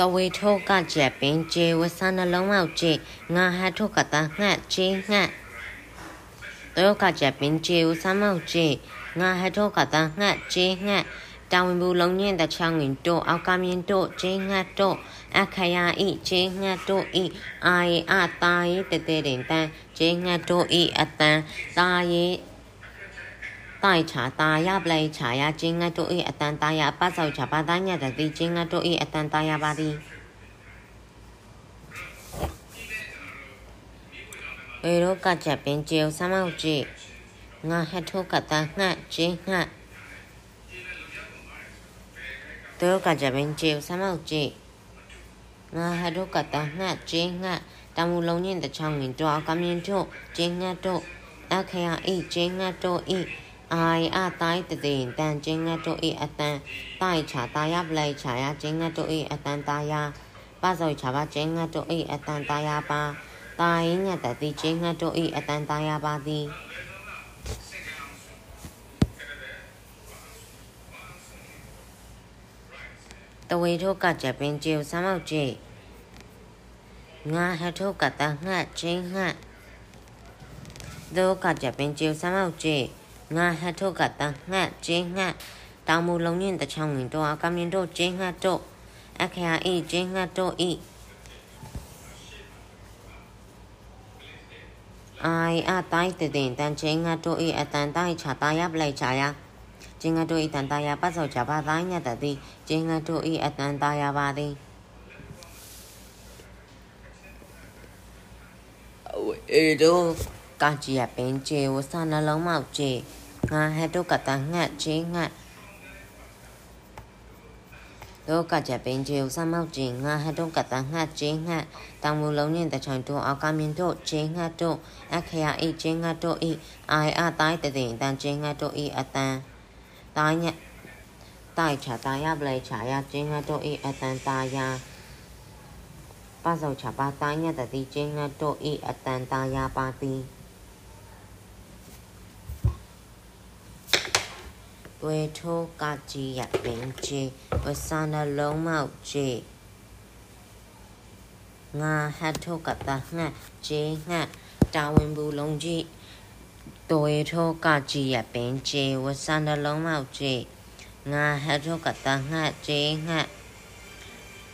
တဝေထောကကြက်ပင်ကျေဝဆနှလုံးမောက်ကျေငါဟထုကတငှက်ကျေငှက်တောကကြက်ပင်ကျေဝဆမောက်ကျေငါဟထုကတငှက်ကျေငှက်တောင်ဝင်ဘူးလုံးညင်တချောင်းဝင်တို့အောက်ကမြင်တို့ကျေငှက်တို့အခရာဤကျေငှက်တို့ဤအာယေအတာယေတတဲတင်တန်ကျေငှက်တို့ဤအတန်တာယေ တိုင်ချာတာရပလိုက်ချာရကျင်းငတ်တို့၏အတန်တာရပတ်ဆောက်ချာပါတိုင်းညတဲ့ဒီကျင်းငတ်တို့၏အတန်တာရပါသည်ေရောကချက်ပင်ကျေဆမောက်ကြည့်ငါဟထုကတငှက်ချင်းငှက်တောကချက်ပင်ကျေဆမောက်ကြည့်ငါဟထုကတငှက်ချင်းငှက်တမူလုံးညင်တချောင်းရင်တော့ကမြင်တို့ချင်းငှက်တို့အခရာဤချင်းငှက်တို့ဤ အာယအတိုင်းတည်တန်ကျင်းငတ်တို့ဤအတန်တိုက်ချာတာယပလိုက်ချာယကျင်းငတ်တို့ဤအတန်တာယပဇောချာပါကျင်းငတ်တို့ဤအတန်တာယပါတာယညတ်တည်ကျင်းငတ်တို့ဤအတန်တာယပါသည်တဝေထုတ်ကကြပင်ကျေဆမ်းမောက်ကျေငါဟထုတ်ကတငှက်ချင်းငှက်ဒုကကြပင်ကျေဆမ်းမောက်ကျေ ငါဟတ်ထုတ်ကတငှက်ကျင်းငှက်တောင်မူလုံးညင်တချောင်းဝင်တော့ကမြင်တော့ကျင်းငှက်တော့အခရာဤကျင်းငှက်တော့ဤအိုင်အတိုင်းတည်တန်ချင်းငှက်တော့ဤအတန်တိုင်းချတာရပလိုက်ချာရကျင်းငှက်တော့ဤတန်တာရပတ်စောချပါတိုင်းညတ်တသည်ကျင်းငှက်တော့ဤအတန်တာရပါသည်အေတို့ကကြည့်ရပင်ကျေဝဆနှလုံးမောက်ကျေ ငါဟဲ့တို့ကတငှက်ချင်းငှက်တို့ကကြပင်ကျေဆမောက်ချင်းငါဟဲ့တို့ကတငှက်ချင်းငှက်တောင်မူလုံးရင်တချောင်းတို့အောက်ကမြင်တို့ချင်းငှက်တို့အခရာအိချင်းငှက်တို့ဤအိုင်အတိုင်းတည်တန်ချင်းငှက်တို့ဤအတန်တိုင်းညတိုက်ချာတာရပလေချာရချင်းငှက်တို့ဤအတန်တာယာပါစောချပါတိုင်းညတတိချင်းငှက်တို့ဤအတန်တာယာပါတိ သွေထိုးကကြီးရပင်ချေဝဆာနလုံးမောက်ချေငါဟတ်ထိုးကတငှက်ချေငှက်တာဝန်ဘူးလုံးကြီးသွေထိုးကကြီးရပင်ချေဝဆာနလုံးမောက်ချေငါဟတ်ထိုးကတငှက်ချေငှက်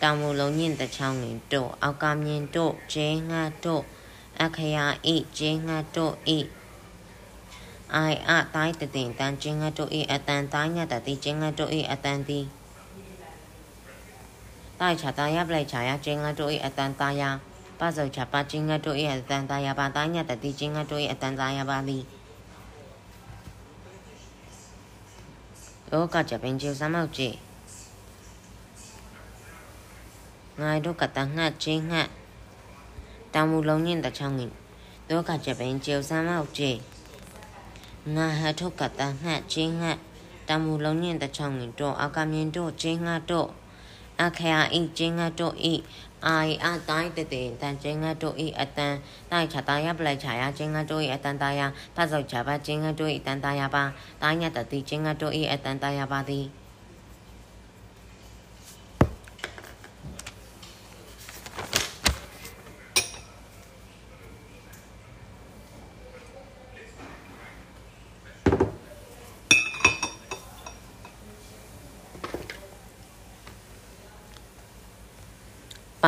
တောင်မူလုံးညင်တချောင်းရင်တို့အောက်ကမြင်တို့ချေငှက်တို့အခရာဤချေငှက်တို့ဤ အိုင်အတိုင်းတတင်တန်ချင်းငတ်တို့ဤအတန်တိုင်းညတ်တတိချင်းငတ်တို့ဤအတန်တီတိုက်ချာတာရပလိုက်ချာရချင်းငတ်တို့ဤအတန်တာယာပဇောချာပါချင်းငတ်တို့ဤအတန်တာယာပါတိုင်းညတ်တတိချင်းငတ်တို့ဤအတန်တာယာပါသည်လောကကြပင်ကျေစမောက်ကြည့်ငါတို့ကတငှက်ချင်းငှက်တမူလုံးညင်တချောင်းငင်လောကကြပင်ကျေစမောက်ကြည့် ငါဟထုတ်ကတငှက်ချင်းငှက်တမူလုံးညင်တချောင်းငင်တော့အကမြင်တော့ချင်းငှက်တော့အခရာဤချင်းငှက်တော့ဤအာယအတိုင်းတတဲ့တန်ချင်းငှက်တော့ဤအတန်တိုက်ချတာရပလိုက်ချာရချင်းငှက်တော့ဤအတန်တာယာဖတ်စောက်ချပါချင်းငှက်တော့ဤတန်တာယာပါတိုင်းညတတိချင်းငှက်တော့ဤအတန်တာယာပါသည်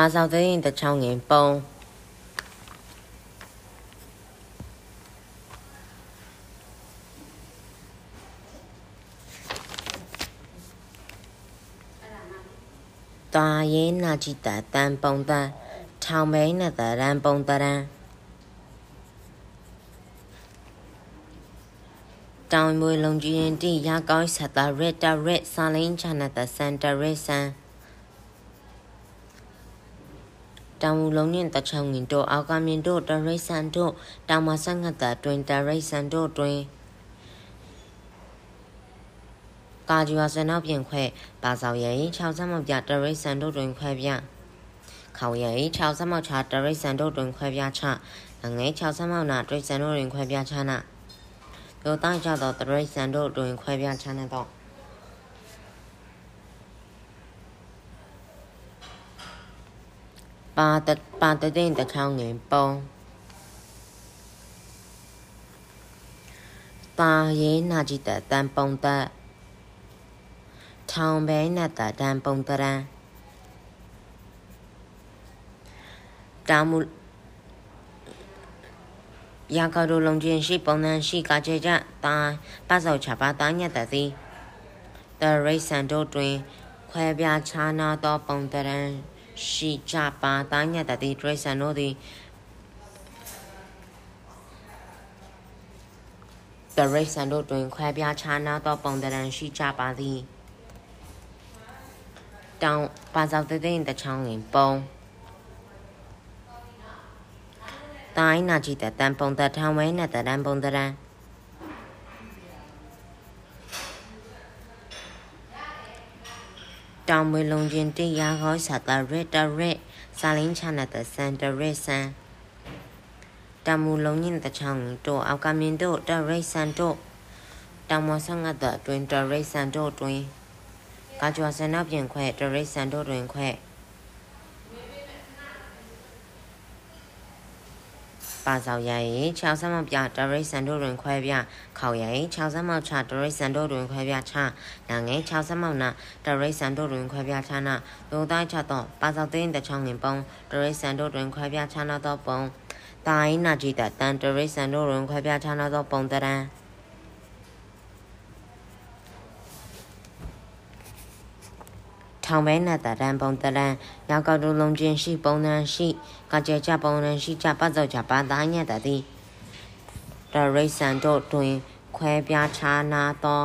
ပါဆောက်သိရင်တချောင်းငင်ပုံတာရဲနာကြည့်တာတန်ပုံတန်ထောင်မဲနဲ့တရန်ပုံတရန်တောင်မွေလုံးကြီးရင်တိရကောင်းဆက်တာရက်တာရက်စာလင်းချနာတစန်တရက်ဆန် တောင်မူလုံးနဲ့တချောင်းငင်တို့အောက်ကမြင်တို့တရိတ်ဆန်တို့တောင်မဆန်ငတ်တာတွင်တရိတ်ဆန်တို့တွင်ကာဂျီဝါစနောက်ပြင်ခွဲပါဆောင်ရဲ့6ဆမောက်ပြတရိတ်ဆန်တို့တွင်ခွဲပြခေါရဲ့6ဆမောက်ချတရိတ်ဆန်တို့တွင်ခွဲပြချငယ်6ဆမောက်နာတရိတ်ဆန်တို့တွင်ခွဲပြချနာတို့တိုင်းကြသောတရိတ်ဆန်တို့တွင်ခွဲပြချနာတော့ ပါတပါတတဲ့တချောင်းငင်ပုံတာရေးနာကြည့်တဲ့တန်ပုံတဲ့ထောင်ဘဲနဲ့တတန်ပုံတရန်တာမူရာကတို့လုံးချင်းရှိပုံနှံရှိကကြကြတာပတ်စောက်ချပါတာညက်တသည်တရိတ်ဆန်တို့တွင် ခွဲပြားခြားနာသောပုံတရန် ရှိကြပါတာညက်တသည်တရိတ်ဆန်တို့သည်တရိတ်ဆန်တို့တွင်ခွဲပြားခြားနာသောပုံတရန်ရှိကြပါသည်တောင်ပါစောက်တဲ့တဲ့တချောင်းရင်ပုံတိုင်းနာကြည့်တဲ့တန်ပုံတထောင်ဝဲနဲ့တန်ပုံတရန် တောင်မွေလုံးချင်းတရားဟောစာတရက်တရက်စာလင်းချနာတစန်တရက်ဆန်တမူလုံးညင်တချောင်းတို့အောက်ကမြင်တို့တရက်ဆန်တို့တောင်မဆငတ်တဲ့တွင်တရက်ဆန်တို့တွင်ကာကြွာစနောက်ပြင်ခွဲတရိတ်ဆန်တို့တွင်ခွဲ ပါဆောင်ရရင်6ဆမောက်ပြတရိတ်ဆန်တို့တွင်ခွဲပြခေါရင်6ဆမောက်ချတရိတ်ဆန်တို့တွင်ခွဲပြချနာငယ်6ဆမောက်နာတရိတ်ဆန်တို့တွင်ခွဲပြချနာလူတိုင်းချတော့ပါဆောင်သိင်းတချောင်းငင်ပုံတရိတ်ဆန်တို့တွင်ခွဲပြချနာတော့ပုံတိုင်းနာကြည့်တဲ့တန်တရိတ်ဆန်တို့တွင်ခွဲပြချနာတော့ပုံတရန် ထောင်မဲနဲ့တရန်ပုံတရန်ရောက်ကောက်တူလုံးချင်းရှိပုံနံရှိကကြဲချပုံနံရှိချပတ်စောချပါသားညက်တသည်တရိတ်ဆန်တို့တွင်ခွဲပြားခြားနာသော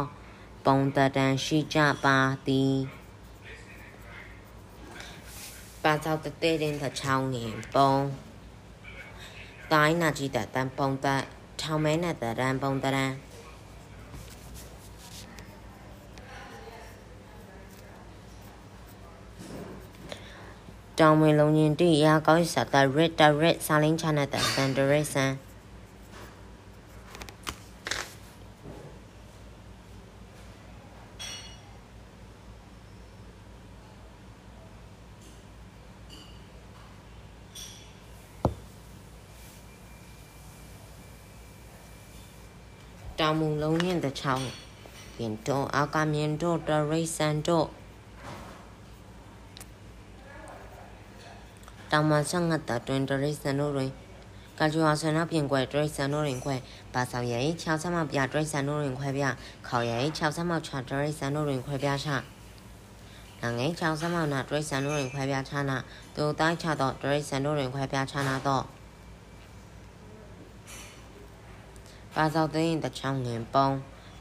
ပုံတရန်ရှိကြပါသည်ပါသောတတဲ့ရင်တချောင်းငင်ပုံတိုင်းနာကြည့်တဲ့တန်ပုံတထောင်မဲနဲ့တရန်ပုံတရန် တောင်ဝင်လုံးရင်တိရာကောင်းစာတရစ်တရစ်စာလင်းချနာတန်တရစ်ဆန်တောင်မူလုံးရ တချောင်းပြင်တော့အာကမြင်တော့တရိတ်ဆန်တော့တောင်မဆငတ်တာတွင်တရိစံတို့တွင်ကာဂျူအဆန်နာပြင်ကွယ်တရိစံတို့တွင်ခွဲပါဆောင်ရဲ့6ဆမပြတရိစံတို့တွင်ခွဲပြခေါရဲ့6ဆမချတရိစံတို့တွင်ခွဲပြချနာငယ်6ဆမနာတရိစံတို့တွင်ခွဲပြချနာသူတိုင်းချတော့တရိစံတို့တွင်ခွဲပြချနာတော့ပါဆောင်သိရင်တချောင်းငင်ပုံ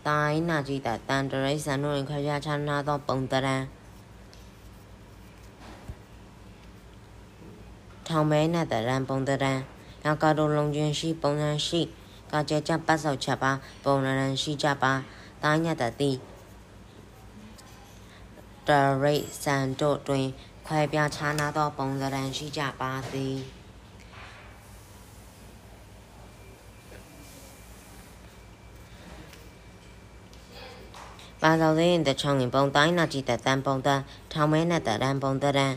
တိုင်းနာကြည့်တဲ့တန်တရိစံတို့တွင်ခွဲပြချနာတော့ပုံတရ ထောင်မဲနဲ့တရန်ပုံတရန်နောက်ကတော့လုံချင်းရှိပုံစံရှိကကြကြပတ်ဆောက်ချက်ပါပုံရန်ရှိကြပါတာညတတိတရိတ်စံတို့တွင်ခွဲပြားခြားနာသောပုံစံရှိကြပါသည်ပါတော်တဲ့တချောင်းပုံတိုင်းနာကြည့်တဲ့တန်ပုံတထောင်မဲနဲ့တရန်ပုံတရန်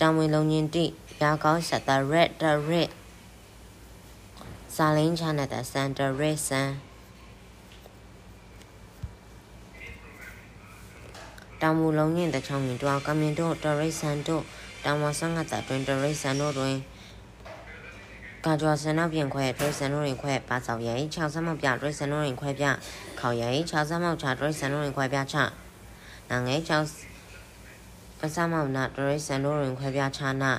တံဝင်လုံးချင်းတိရာကောင်းဆက်တာရက်တရက်ဇာလင်းချနဲ့တဆန်တရက်ဆန်တံမူလုံးချင်းတချောင်းမြင်တွာကမင်တို့တရိတ်ဆန်တို့တံမဆန်ကတတွင်တရိတ်ဆန်တို့တွင်ကာကြွာဆန်နောက်ပြင်ခွဲတရိတ်ဆန်တို့တွင်ခွဲပါဆောင်ရင်6ဆမောက်ပြတရိတ်ဆန်တို့တွင်ခွဲပြခေါင်ရင်6ဆမောက်ချတရိတ်ဆန်တို့တွင်ခွဲပြချနာငယ်6 အစမောင်နာတရိစံတို့တွင်ခွဲပြားခြားနာ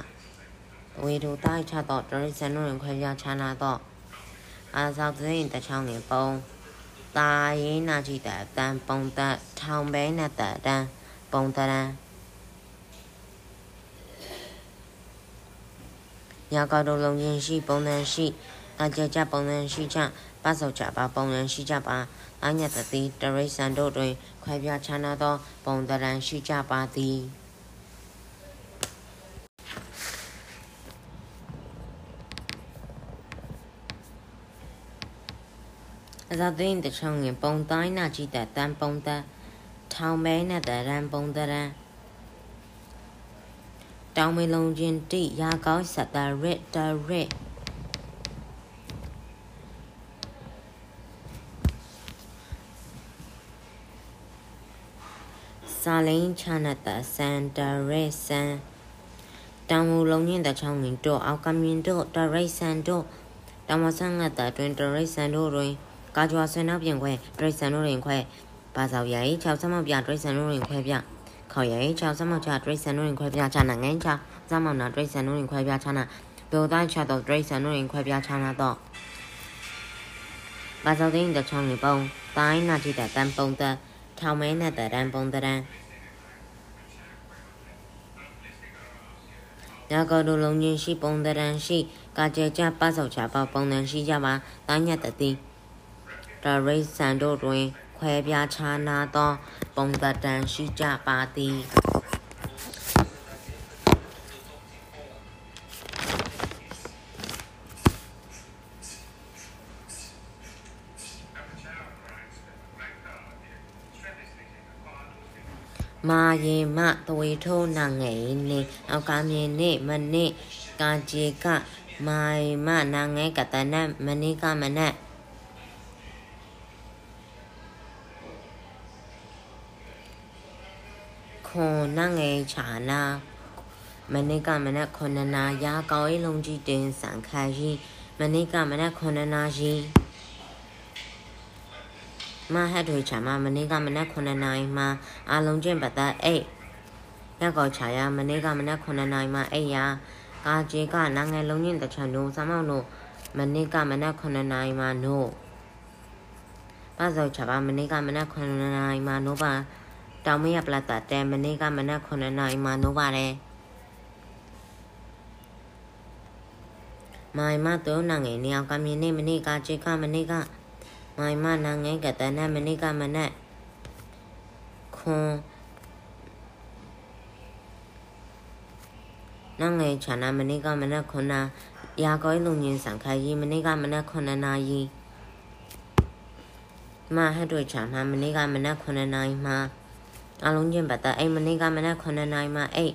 အဝေတို့တိုက်ချသောတရိစံတို့တွင်ခွဲပြားခြားနာသောအာဇောက်သိန်းတချောင်းတွင်ပုံတာရင်းနာကြည့်တဲ့အတန်ပုံသက်ထောင်ပဲနဲ့တတန်ပုံတရန်ညာကောက်တို့လုံးချင်းရှိပုံတန်ရှိအကြကြပုံတန်ရှိချပတ်စုံချပါပုံတန်ရှိချပါအညတတိတရိစံတို့တွင်ခွဲပြားခြားနာသောပုံတရန်ရှိကြပါသည် န်တောင်မေလုံးချင်းတိရာကောင်းစတာရစ်တရစ်စာလိန်ချနတစန်တရစ်စန်တောင်မူလုံးချင်းတချောင်းငင်တို့အောက်ကမြင်တို့တရိတ်ဆန်တို့တောင်မဆန်းငတ်တဲ့တွင်တရိတ်ဆန်တို့တွင် ကာကြွာဆွေနောက်ပြင်ခွဲဒရိတ်ဆန်တို့ရင်ခွဲဘာသာရိုင်6ဆမောက်ပြဒရိတ်ဆန်တို့ရင်ခွဲပြခေါ်ရိုင်6ဆမောက်ချဒရိတ်ဆန်တို့ရင်ခွဲပြချနာငိုင်းချဇမောက်နာဒရိတ်ဆန်တို့ရင်ခွဲပြချနာဒိုတိုင်းချတော့ဒရိတ်ဆန်တို့ရင်ခွဲပြချနာတော့ဘာသာသိင်းတချောင်းနေပုံတိုင်းနာကြည့်တဲ့တန်ပုံတဲ့ထောင်မဲနဲ့တဲ့တန်ပုံတဲ့ရာဂဒုလုံးချင်းရှိပုံတရန်ရှိကာကျေကြပတ်စောက်ချပါပုံတန်ရှိကြပါတိုင်းညက်တတိ တရိษံတို့တွင် ခွဲပြားခြားနာသော ပုံသဏ္ဍာန်ရှိကြပါသည်မာယေမတဝေထိုးနာငယ်နေအောက်ကမြင်နေမနေကာကျေကမာယေမနာငယ်ကတနမနိကမနက် ခွန်နငယ်ချာနာမနေ့ကမနက်9နာရာကောင်းရေးလုံးကြီးတင်ဆန်ခါရီမနေ့ကမနက်9နာရီမဟတ်ထွေချာမမနေ့ကမနက်9နာရီမှာအာလုံးကျင့်ပတ်သက်အိတ်ရက်ကောချာရမနေ့ကမနက်9နာရီမှာအိတ်ရကာကျေကနာငယ်လုံးချင်းတချန်တို့စမောင်းတို့မနေ့ကမနက်9နာရီမှာနို့ပါစောချာပါမနေ့ကမနက်9နာရီမှာနို့ပါ တောင်မရပလတ်တာတဲမနေ့ကမနက်9နာရီမှနိုးပါတယ်မိုင်မတော့နာငယ်နေအောင်ကမြင်နေမနေ့ကချေကမနေ့ကမိုင်မနာငယ်ကတနမနေ့ကမနက်ခွန်နာငယ်ချာနာမနေ့ကမနက်9နာရာကောင်းလုံငင်းဆန်ခိုင်မနေ့ကမနက်9နာရီမဟတ်တို့ချာမမနေ့ကမနက်9နာရီမှာ အလုံးချင်းပတ်တာအိမ်မနေ့ကမနက်9နာရီမှအိတ်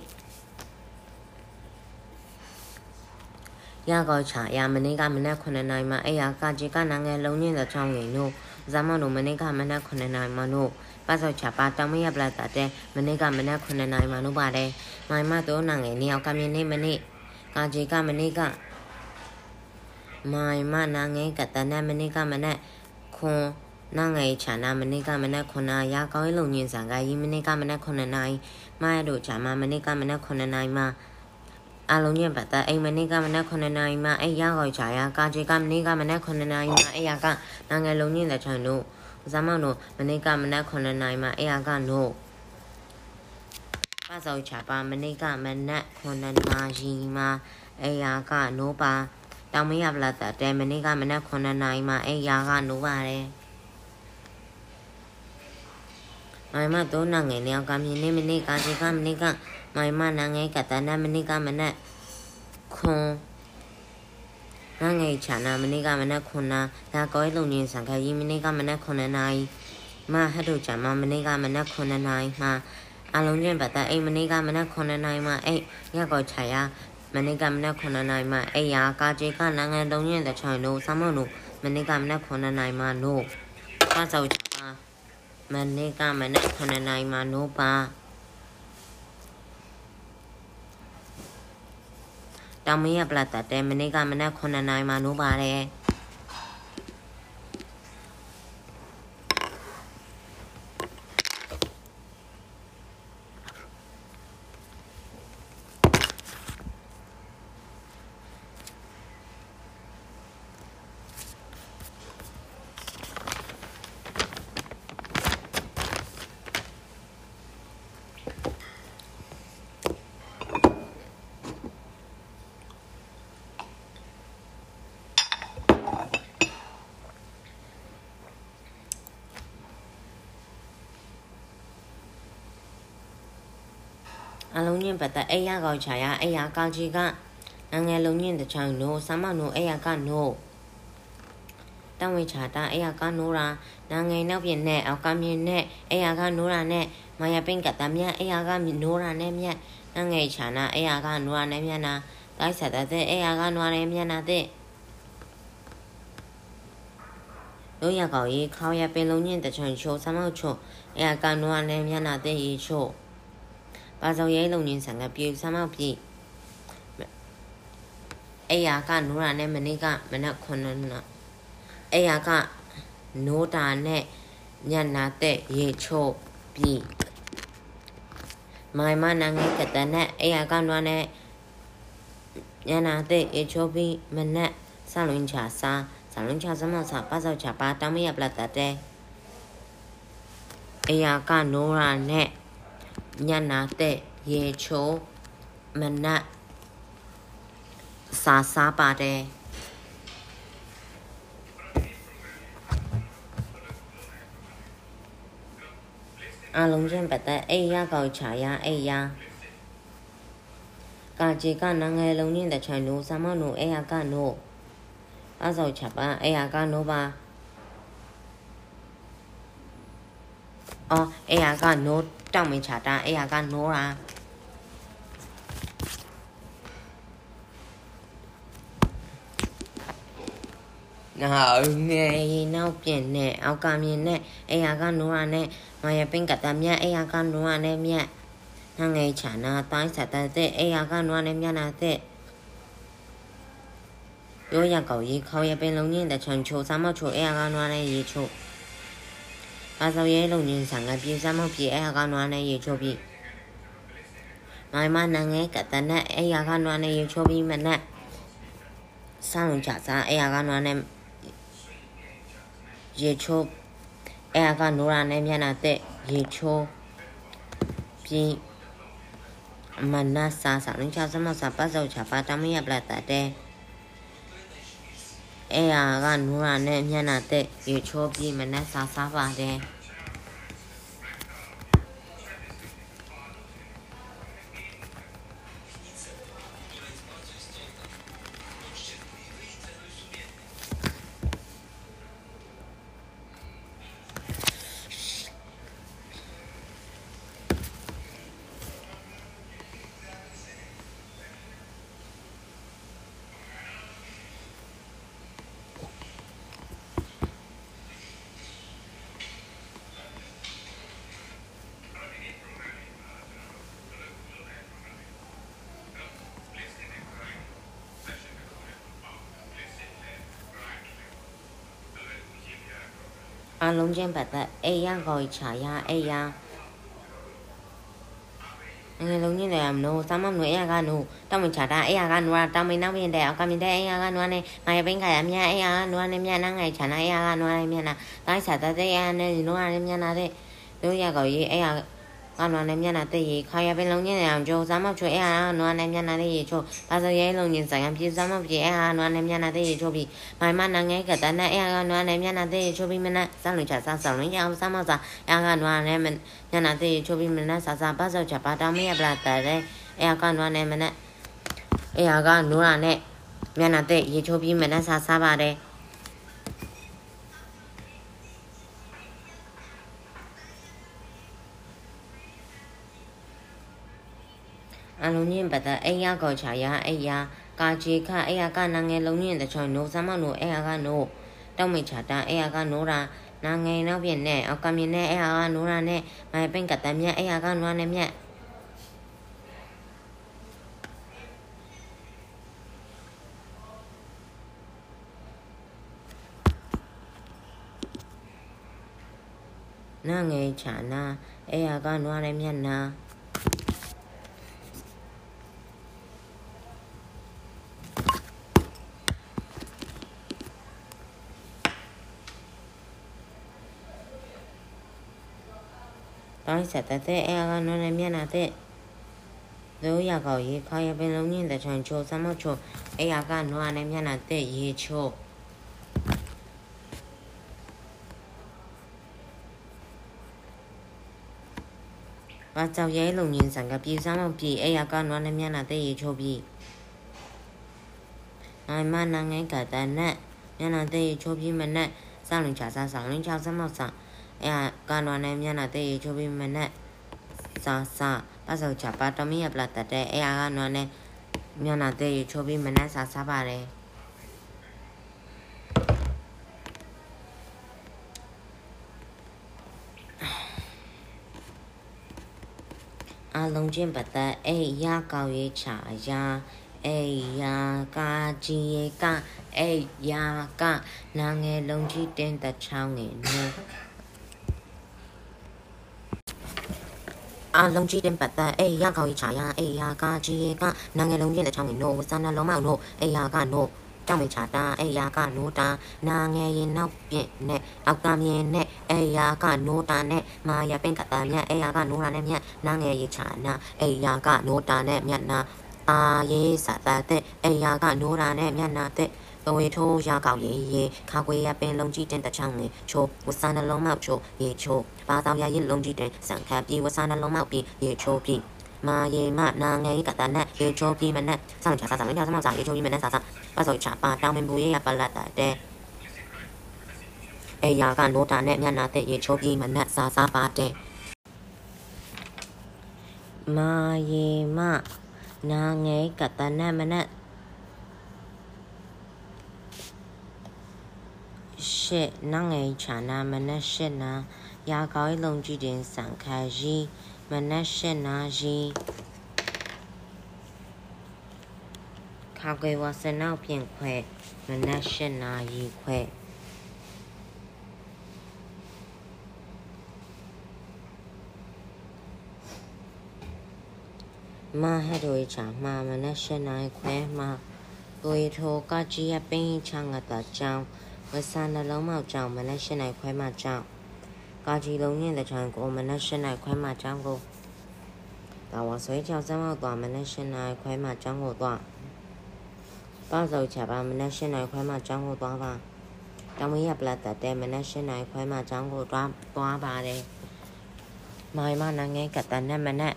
ရကောချာရမနေ့ကမနက်9နာရီမှအိယာကကြီးကနငယ်လုံးချင်းတဲ့ချောင်းငင်တို့ဇမန်တို့မနေ့ကမနက်9နာရီမှတို့ပတ်စောချပါတောင်မရပလာတာတဲ့မနေ့ကမနက်9နာရီမှတို့ပါတယ်မိုင်မတော့နငယ်နေအောင်ကမြင်နေမနေ့ကကြီးကမနေ့ကမိုင်မနာငယ်ကတနမနေ့ကမနက်ခွ န်နာငယ်ချာနာမနေ့ကမနက်9ရာကောင်းလုံညင်ဆန်ကရီမနေ့ကမနက်9နာရီမရတို့ချာမမနေ့ကမနက်9နာရီမှာအလုံးညင်ပတ်သက်အိမ်မနေ့ကမနက်9နာရီမှာအိယာကောချာယာကာချေကမနေ့ကမနက်9နာရီမှာအိယာကနာငယ်လုံညင်တဲ့ချန်တို့ဇမန်တို့မနေ့ကမနက်9နာရီမှာအိယာကနို့ပါစောချာပါမနေ့ကမနက်9နာရီမှာအိယာကနိုးပါတောင်မရပလာတဲ့မနေ့ကမနက်9နာရီမှာအိယာကနိုးပါတယ် မိုင်မတော့နာငယ်လျောက်ကမြင်နေမနေ့ကဒီကမနေ့ကမိုင်မနာငယ်ကတနာမနေ့ကမနက်ခွန်နာငယ်ချာနာမနေ့ကမနက်ခွန်နာဒါကောလုံညင်ဆန်ခရီမနေ့ကမနက်ခွန်နာရီမဟတ်တို့ချာမမနေ့ကမနက်ခွန်နာရီမှာအလုံးချင်းပတ်တဲ့အိမ်မနေ့ကမနက်9နာရီမှာအိမ်ရက်ကောချာရမနေ့ကမနက်9နာရီမှာအိမ်ယာကာကျေကနငန်တုံရင်တဲ့ချိုင်တို့စမုံတို့မနေ့ကမနက်9နာရီမှာနို့ပါစောချာ မမနေ့ကမနက်9နာရီမှာနိုးပါတောင်မင်းရပလတ်တဲ့မနေ့ကမနက်9နာရီမှာနိုးပါတယ် င်ပတ်သက်အိယာကောက်ချာရအိယာကောက်ကြီးကငငယ်လုံးညင်တချောင်းနိုးဆမနိုးအိယာကနိုးတဝိချာတာအိယာကနိုးရာနာငယ်နောက်ပြင်းနဲ့အောက်ကမြင်နဲ့အိယာကနိုးရာနဲ့မာယာပင်ကတမြတ်အိယာကနိုးရာနဲ့မြတ်နာငယ်ချာနာအိယာကနိုးရာနဲ့မြတ်နာတိုက်ဆက်တဲ့အိယာကနိုးရာနဲ့မြတ်နာတဲ့တို့ရကောက်ရေးခေါရပင်လုံးညင်တချောင်းချိုဆမောက်ချိုအိယာကနိုးရာနဲ့မြတ်နာတဲ့ရေချို ပါစောရဲလုံငင်းဆန်ကပြေဆမ်းမောက်ပြေအဲ့ယာကနိုးရာနဲ့မနေ့ကမနက်9နာအဲ့ယာကနိုးတာနဲ့ညနာတဲ့ရေချို့ပြေမိုင်မနာငယ်ကတနဲ့အဲ့ယာကနွားနဲ့ညနာတဲ့ရေချို့ပြီးမနက်ဆလွင်ချာစာဆလွင်ချာစမစာပါစောချပါတမရပလတ်တဲ့အဲ့ယာကနိုးရာနဲ့ ညနာတဲ့ရေချိုးမနတ်စာစားပါတယ်အလုံးချင်းပတ်သက်အိယာကောက်ချာရအိယာကာဂျီကနငယ်လုံးညင်းတဲ့ချန်နိုစမနိုအိယာကနိုအဆောက်ချပါအိယာကနိုပါအော်အိယာကနို တောက်မင်းချတာအိယာကနိုရာနောက်ငယ်နောက်ပြင်းနဲ့အောက်ကမြင်နဲ့အိယာကနိုရာနဲ့မရပင်ကတမြတ်အိယာကနိုရာနဲ့မြတ်နှငယ်ချာနာတိုင်းဆက်တဲ့အိယာကနိုရာနဲ့မြတ်နာတဲ့ရောရ ကောက်ရေခေါရပင်လုံးညင်းတဲ့ချွန်ချိုစားမချိုအိယာကနိုရာနဲ့ရေချိုပါစောရဲလုံညင်းဆန်ကပြေစားမပြေအိယာကနိုရာနဲ့ရေချိုပြီးမိုင်မနငယ်ကတနဲ့အိယာကနိုရာနဲ့ရေချိုပြီးမနဲ့ဆောင်းကြစားအိယာကနိုရာနဲ့ရေချိုးအဲကနိုရာနဲ့မျက်နှာသက်ရေချိုးပြီးမနစာစာလင်းချစမစာပတ်စောက်ချပါတမရပလတ်တဲ့ အဲကနိုရာနဲ့မျက်နှာသက်ရေချိုးပြီးမနစာစားပါတယ် ချင်းပတ်သက်အေရကောချာရအေရငယ်လုံးညနေမနိုစမမနိုအေရကနိုတောင်းမချတာအေရကနိုတာတောင်းမနောက်ပြင်တဲ့အကမြင်တဲ့အေရကနိုနဲ့ငါရပင်းကရမြအေရကနိုနဲ့မြနာငယ်ချာနာအေရကနိုနဲ့မြနာတိုင်းစားတဲ့အေရနဲ့နိုနဲ့မြနာတဲ့တို့ရကောရေးအေရ ကနွားနဲ့မျက်နှာတဲ့ရေခါရပင်လုံးညင်းနေအောင်ကြိုးစားမောက်ချွေအဲဟာနွားနဲ့မျက်နှာတဲ့ရေချိုးပါစရဲလုံးညင်းဆိုင်ကပြေစားမောက်ပြေအဲဟာနွားနဲ့မျက်နှာတဲ့ရေချိုးပြီးမိုင်မနာငယ်ကတန်းနဲ့အဲဟာနွားနဲ့မျက်နှာတဲ့ရေချိုးပြီးမနဲ့စလွန်ချစားစလွန်ရအောင်စားမောက်စားအဲဟာနွားနဲ့မျက်နှာတဲ့ရေချိုးပြီးမနဲ့စားစားပါစောက်ချပါတောင်းမရပလာတဲ့အဲဟာကနွားနဲ့မနဲ့အဲဟာကနွားနဲ့မျက်နှာတဲ့ရေချိုးပြီးမနဲ့စားစားပါတယ် အလုံးညင်ပတ်သက်အိယာကောချာယာအိယာကာဂျေခအိယာကနာငယ်လုံးညင်တချောင်းနိုစမနိုအိယာကနိုတောက်မိချာတာအိယာကနိုရာနာငယ်နောက်ပြင်နဲ့အောက်ကမြင်နဲ့အဲ့ဟာကနိုးရနဲ့မိုင်ပင်ကတမ်းမြက်အဲ့ဟာကနွားနဲ့မြက်နာငယ်ချာနာအဲ့ဟာကနွားနဲ့မြက်နာ တိုင်းဆက်တဲ့အဲအကနနဲ့မျက်နှာတဲ့ဒိုးရကောက်ရေခါရပင်လုံးညင်းတဲ့ချန်ချိုစမချိုအဲအကနွားနဲ့မျက်နှာတဲ့ရေချိုဘာကြောင့်ရဲလုံညင်းဆန်ကပြေစမ်းမပြေအဲအကနွားနဲ့မျက်နှာတဲ့ရေချိုပြီးနိုင်မနာငယ်ကတနက်မျက်နှာတဲ့ရေချိုပြီးမနဲ့စောင်းလင်ချာစားဆောင်လင်ချာစမောက်ဆောင် အဲကနွားနဲ့မျက်နှာတဲ့ရေချိုပြီးမနဲ့စာစာပတ်စောချပါတမီရပလာတတဲ့အဲအားကနွားနဲ့မျက်နှာတဲ့ရေချိုပြီးမနဲ့စာစားပါတယ်အလုံးချင်းပတ်သက်အေးရကောက်ရေးချာရာအေးယာကာကြီးရေကအေးယာကနာငယ်လုံးကြီးတင်းတချောင်းငယ်နော် အလုံးကြီးတင်ပတ်သက်အေးရကောက်ရေးချာရာအေးယာကာကြီးရေကနာငယ်လုံးကြီးတချောင်းငယ်နော်ဝစနာလုံးမောက်နော်အေးယာကနော်ကြောင်မေချာတာအေယာကနိုးတာနာငယ်ရင်နောက်ပြင့်နဲ့အောက်ကမြင်နဲ့အေယာကနိုးတာနဲ့မာယာပင်ကတာမြတ်အေယာကနိုးတာနဲ့မြတ်နာငယ်ရချာနာအေယာကနိုးတာနဲ့မြတ်နာအာရေးစာတတဲ့အေယာကနိုးတာနဲ့မြတ်နာတဲ့ ပဝေထိုးရကောက်ရေရေခါခွေရပင်လုံးကြီးတင်တချောင်းနေချိုဝဆာနှလုံးမောက်ချိုရေချိုဘာသာရရင်လုံးကြီးတင်စံခပ်ပြီးဝဆာနှလုံးမောက်ပြီးရေချိုပြီးမာရေမနာငယ်ကတနတ်ရေချိုပြီးမနတ်စောင့်ချစားစားမင်းသားမောက်စားရေချိုပြီးမနတ်စားစားပတ်စောချပါတောင်းမင်ဘူးရေရပလတ်တဲ့အေယာကနိုတာနဲ့မျက်နာတဲ့ရေချိုပြီးမနတ်စားစားပါတဲ့မာရေမနာငယ်ကတနတ်မနတ် ၈နာငယ်ချာနာမနက်၈နာရာကောင်းလုံးကြည့်တင်စံခါရီမနက်၈နာရီခါကွယ်ဝစနောက်ပြင်ခွဲမနက်၈နာရီခွဲမဟဲ့တို့ချာမမနက်၈နာရီခွဲမှာကိုရီထိုကကြီးရပင်းချငါတာချောင်း ကာကြီးလုံးညင်တဲ့ချန်ကိုမနက်၈နာရီခွဲမှကျောင်းကိုတာဝဆွေးချောင်းစမ်းမောက်သွားမနက်၈နာရီခွဲမှကျောင်းကိုသွားပေါ့စောချပါမနက်၈နာရီခွဲမှကျောင်းကိုသွားပါတမရပလတ်တဲ့မနက်၈နာရီခွဲမှကျောင်းကိုသွားသွားပါတယ်မိုင်မနငယ်ကတနဲ့မနက်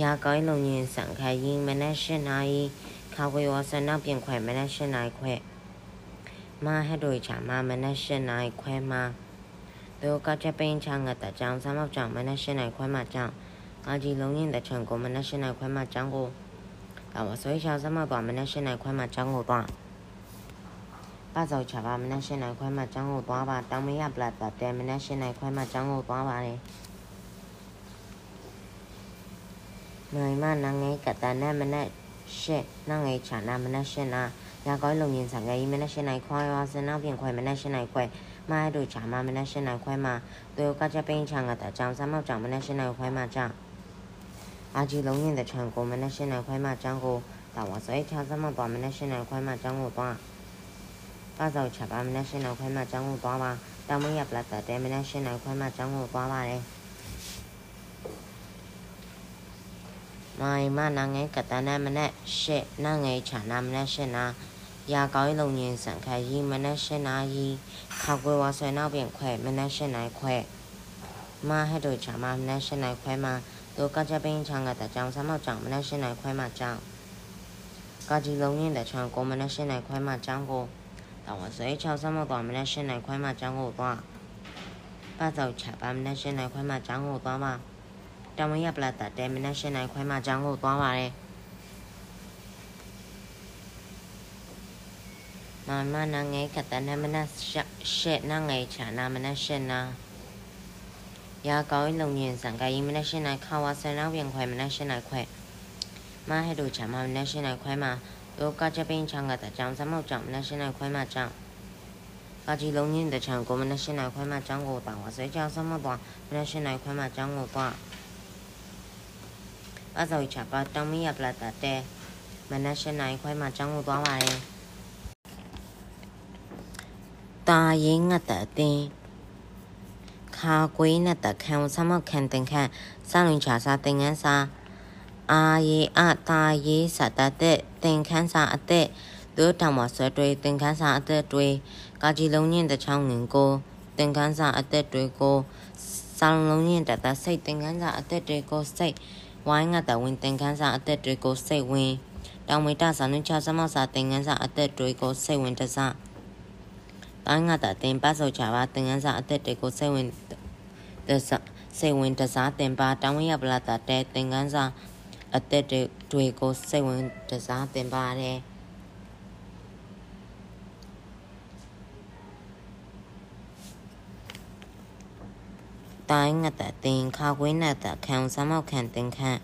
ရှစ်နငယ်ချာနာမနက်၈နာရာကိုင်းလုံရင်စံခိုင်ရင်မနက်၈နာရီခါဝေဝဆနောက်ပြင်ခွဲမနက်၈နိုင်ခွဲမဟက်တို့ချာမမနက်၈နိုင်ခွဲမှာဒိုကချက်ပင်းချငတ်တကြောင်စမောက်ကြောင်မနက်၈နိုင်ခွဲမှာကြောင်ကာကြီးလုံးရင်တချွန်ကိုမနက်၈နိုင်ခွဲမှာကြောင်ကိုဒါဝဆွေးချောင်းစမောက်သွားမနက်၈နိုင်ခွဲမှာကြောင်ကိုသွားပါစောချပါမနက်၈နိုင်ခွဲမှာကျောင်းကိုသွားပါတောင်မရပလတ်တဲ့မနက်၈နိုင်ခွဲမှာကျောင်းကိုသွားပါတယ် နိုင်မနငယ်ကတနမနက်ရှစ်နာငယ်ချာနာမနက်ရှင်းနာရာကောင်းလုံရင်ဆောင်ငယ်မနက်ရှင်းနိုင်ခွာရောစင်နောက်ပြင်ခွဲမနက်ရှင်းနိုင်ခွဲမားတို့ချာမမနက်ရှင်းနိုင်ခွဲမှာသူကကြပိန်ချာငါတကြောင်စမောက်ကြောင်မနက်ရှင်းနိုင်ခွဲမှာကြောင်အာကြီးလုံရင်တဲ့ချန်ကိုမနက်ရှင်းနိုင်ခွဲမှာကြောင်ကိုတာဝဆွဲချာစမောက်သွားမနက်ရှင်းနိုင်ခွဲမှာကြောင်ကိုသွားပါစောက်ချပါမနက်ရှင်းနိုင်ခွဲမှာကြောင်ကိုသွားပါတောင်မရပလတ်တဲ့မနက်ရှင်းနိုင်ခွဲမှာကြောင်ကိုသွားပါတယ် မိုင်မနာငယ်ကတနာမနက်ရှစ်နာငယ်ချာနာမနက်ရှစ်နာရာကောင်းလုံရင်စံခါရီမနက်ရှစ်နာရီခါကွယ်ဝါဆွဲနောက်ပြင်ခွဲမနက်ရှစ်နိုင်ခွဲမဟက်တို့ချာမမနက်ရှစ်နိုင်ခွဲမှာသူကကြပင်းချောင်းကတကြောင်စမောက်ကြောင်မနက်ရှစ်နိုင်ခွဲမှာကြောင်ကာကြီးလုံရင်တချောင်းကိုမနက်ရှစ်နိုင်ခွဲမှာကြောင်ကိုတောင်ဝဆွဲချောင်းစမောက်သွားမနက်ရှစ်နိုင်ခွဲမှာကြောင်ကိုသွားပတ်စောက်ချပါမနက်ရှစ်နိုင်ခွဲမှာကြောင်ကိုသွားပါ တမရပလတ်တဲ့မနက်၈နိုင်ခွဲမှကျောင်းကိုသွားပါတယ်မာမနာငယ်ကတနမနရှက်နာငယ်ချာနာမနရှက်နာရာကောင်းလုံညင်စံကရင်မနရှင်းနိုင်ခါဝါဆန်နောက်ပြန်ခွဲမနရှင်းနိုင်ခွဲမဟဲ့တို့ချာမမနရှင်းနိုင်ခွဲမှာယောကချက်ပင်းချောင်းကတကြောင်စမောက်ကြောင့်မနရှင်းနိုင်ခွဲမှာကြောင့်ကာကြီးလုံးညင်တဲ့ချောင်းကိုမနရှင်းနိုင်ခွဲမှာကြောင်းကိုတောင်းဝဆွဲကြောင်စမောက်တော့မနရှင်းနိုင်ခွဲမှာကြောင်းကိုတော့ အစောချပါတောင်းမီရပလာတဲ့မနရှင်းနိုင်ခွဲမှာကြောင်းကိုသွားပါတယ်တာရင်ငတ်တဲ့တင်းခါကွေးနဲ့တခံဆမခံတင်ခန့်စလုံချာစာတင်ငန်းစာအာယေအတာယေစတတဲ့တင်ခန်းစာအတဲ့ဒုတောင်မဆွဲတွေတင်ခန်းစာအတဲ့တွေကာကြီးလုံးညင်တဲ့ချောင်းငင်ကိုတင်ခန်းစာအတဲ့တွေကိုစံလုံးညင်တဲ့စိတ်တင်ခန်းစာအတဲ့တွေကိုစိတ် ဝိုင်းငတ်တဲ့ဝင်တင်ခန်းစာအတဲ့တွေကိုစိတ်ဝင်တောင်ဝိတစာနုချစမောစာတင်ခန်းစာအတဲ့တွေကိုစိတ်ဝင်တစားတိုင်းငါတာတင်ပတ်စောချပါတင်ငန်းစာအသက်တွေကိုစိတ်ဝင်တစစိတ်ဝင်တစားတင်ပါတောင်းဝရပလာတာတဲ့တင်ငန်းစာအသက်တွေကိုစိတ်ဝင်တစားတင်ပါတယ် တိုင်းငါတာတင်ခါခွေးနဲ့တာခံစမောက်ခံတင်ခန့်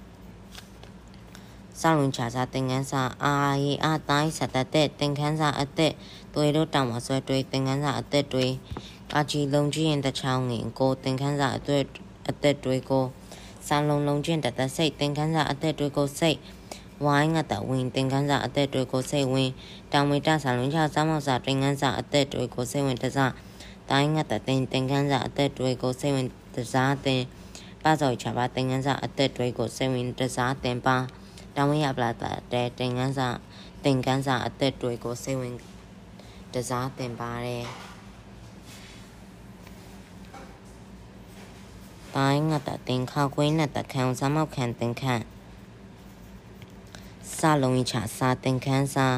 စောင့်ချာစာသင်ခန်းစာအာရီအတိုင်းစတတဲ့သင်ခန်းစာအသက်တွေတို့တောင်မဆွဲတွေသင်ခန်းစာအသက်တွေကာချီလုံးကြီးရင်တချောင်းငင်ကိုသင်ခန်းစာအသက်အသက်တွေကိုစံလုံးလုံးချင်းတသက်စိတ်သင်ခန်းစာအသက်တွေကိုစိတ်ဝိုင်းငတ်တဝင်သင်ခန်းစာအသက်တွေကိုစိတ်ဝင်တောင်ဝေတဆာလုံးချစမောက်စာသင်ခန်းစာအသက်တွေကိုစိတ်ဝင်တစားတိုင်းငတ်တသင်သင်ခန်းစာအသက်တွေကိုစိတ်ဝင် တစားသင်ပါစောချပါသင်ခန်းစာအသက်တွေကိုစိတ်ဝင်တစားသင်ပါတောင်းဝရပလာတဲ့တင်ကန်းစာတင်ကန်းစာအသက်တွေကိုစိတ်ဝင်တစားတင်ပါတယ်တိုင်းငါတတင်ခါခွေးနဲ့တခံစမောက်ခံတင်ခန့်စလုံးချစာတင်ခန်းစာ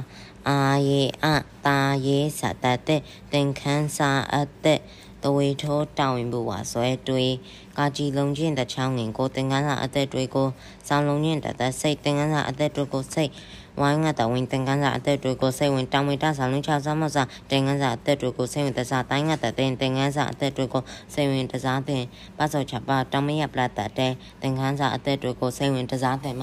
အာယေအတာယေစတတဲ့တင်ခန်းစာအသက် တဝေထိုးတောင်းရင်ဘူးဝါဆွဲတွေးကာကြီးလုံးချင်းတချောင်းငင်ကိုတင်ကန်းစာအသက်တွေကိုစောင်းလုံးချင်းတသက်စိတ်တင်ကန်းစာအသက်တွေကိုစိတ်ဝိုင်းငါတဝင်တင်ကန်းစာအသက်တွေကိုစိတ်ဝင်တောင်းဝေတဆောင်လုံးချစမစာတင်ကန်းစာအသက်တွေကိုစိတ်ဝင်တစားတိုင်းငါတတင်တင်ကန်းစာအသက်တွေကိုစိတ်ဝင်တစားတင်ပစောချပါတောင်းမရပလာတတဲ့တင်ကန်းစာအသက်တွေကိုစိတ်ဝင်တစားတင်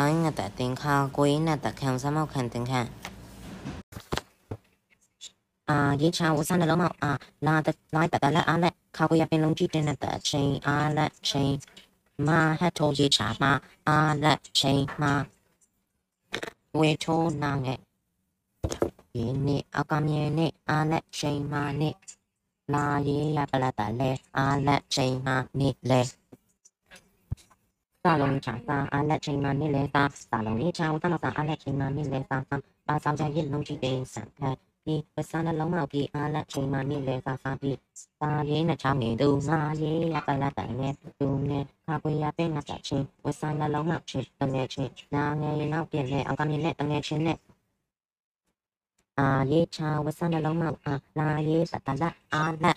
တယ်တိုင်းငတ်တဲ့တင်ခါကိုင်းနဲ့တခံစမောက်ခံတင်ခန့်အာရေချာဝဆန်လုံးမောက်အာလာတလိုက်တလက်အားလက်ခါကိုရပင်လုံးကြည့်တဲ့တဲ့ချင်းအားလက်ချင်းမာဟတ်ထိုးရေချာမာအားလက်ချင်းမာဝေထိုးနာငယ်ဒီနေ့အကမြင်နဲ့အားလက်ချင်းမာနဲ့လာရေရပလာတလဲအားလက်ချင်းမာနဲ့လဲစာလုံးချာစာအားလက်ချိန်မှနေလဲ စာစာလုံးလေးချာဝတမစာအားလက်ချိန်မှနေလဲစာပါဆောင်ချရလုံးကြည့်တဲ့စံခတ်ဒီပစနလုံးမောက်ပြီးအားလက်ချိန်မှနေလဲစာစာပြီးစာရင်းနဲ့ချောင်းနေသူငါရေးရပလာတိုင်နဲ့သူနဲ့ခါပွေရပင်းငါချချင်းဝစနလုံးမောက်ချင်းတငယ်ချင်းနာငယ်ရင်နောက်ပြည့်နဲ့အောက်ကမြင်နဲ့တငယ်ချင်းနဲ့အာရေးချာဝစနလုံးမောက်အာလာရေးစတလာအားလက်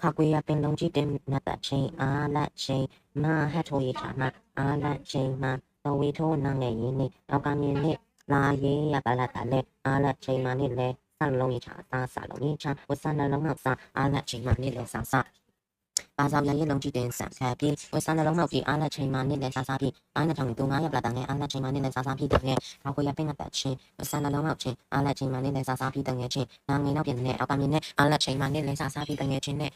ခါကွေရပင်လုံးကြီးတင်နတ်တချင်းအားလက်ချင်းမဟတ်ထိုးရချာမအားလက်ချင်းမတော်ဝေထိုးနာငယ်ရင်းနေနောက်ကမြင်နေလာရေးရပါလာတယ်လေအားလက်ချင်းမနေလေဆန်လုံးရချာသာဆလုံးရချာဝဆန်လုံးနောက်စာအားလက်ချင်းမနေလေဆာဆာ ပါဆောင်ရရဲ့လုံးကြည့်တင်ဆန်ခါပြီးဝဆန်လုံးနောက်ပြီးအားလက်ချင်းမနေလေဆာဆာပြီးအားလက်ထောင်တူငါရပလာတဲ့အားလက်ချင်းမနေလေဆာဆာပြီးတဲ့ငယ်ခေါ်ကိုရပင်ကတချင်းဝဆန်လုံးနောက်ချင်းအားလက်ချင်းမနေလေဆာဆာပြီးတဲ့ငယ်ချင်းနာငယ်နောက်ပြင်နေအောက်ကမြင်နေအားလက်ချင်းမနေလေဆာဆာပြီးတဲ့ငယ်ချင်းနဲ့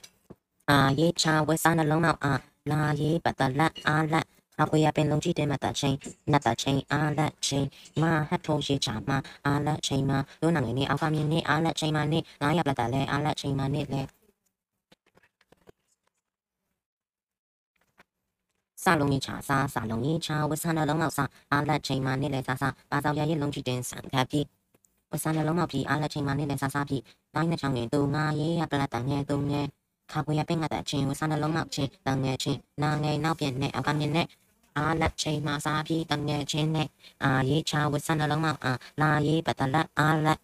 အာရေးချာဝဲစားနှလုံးနောက်အာလာရေးပတ်တလက်အားလက်အကွေရပင်လုံးကြည့်တဲ့မတချင်းနတ်တချင်းအားလက်ချင်းမဟတ်ထိုးရှိချာမအားလက်ချင်းမလို့နာငယ်နေအောက်ကမြင်နေအားလက်ချင်းမနေနားရပလက်တလဲအားလက်ချင်းမနေလဲ လုံးကြီးချာစာစာလုံးကြီးချာဝဆန်နှလုံးနောက်စာအားလက်ချင်းမနေလဲစာစာပါဆောင်ရရဲ့လုံးကြည့်တဲ့ဆန်ခပ်ပြီးဝဆန်နှလုံးနောက်ပြီးအားလက်ချင်းမနေလဲစာစာပြီးတိုင်းနဲ့ချောင်းနေတူငါရေးရပလက်တငယ်တူငယ်ခါပွေရပင်ကတဲ့ချင်းဝဆန်နှလုံးနောက်ချင်းတငယ်ချင်းနာငယ်နောက်ပြင်နဲ့အောက်ကမြင်နဲ့အားလက်ချင်းမစားပြီးတငယ်ချင်းနဲ့အာရေးချဝဆန်နှလုံးနောက်အာလာရေးပတလက်အားလက်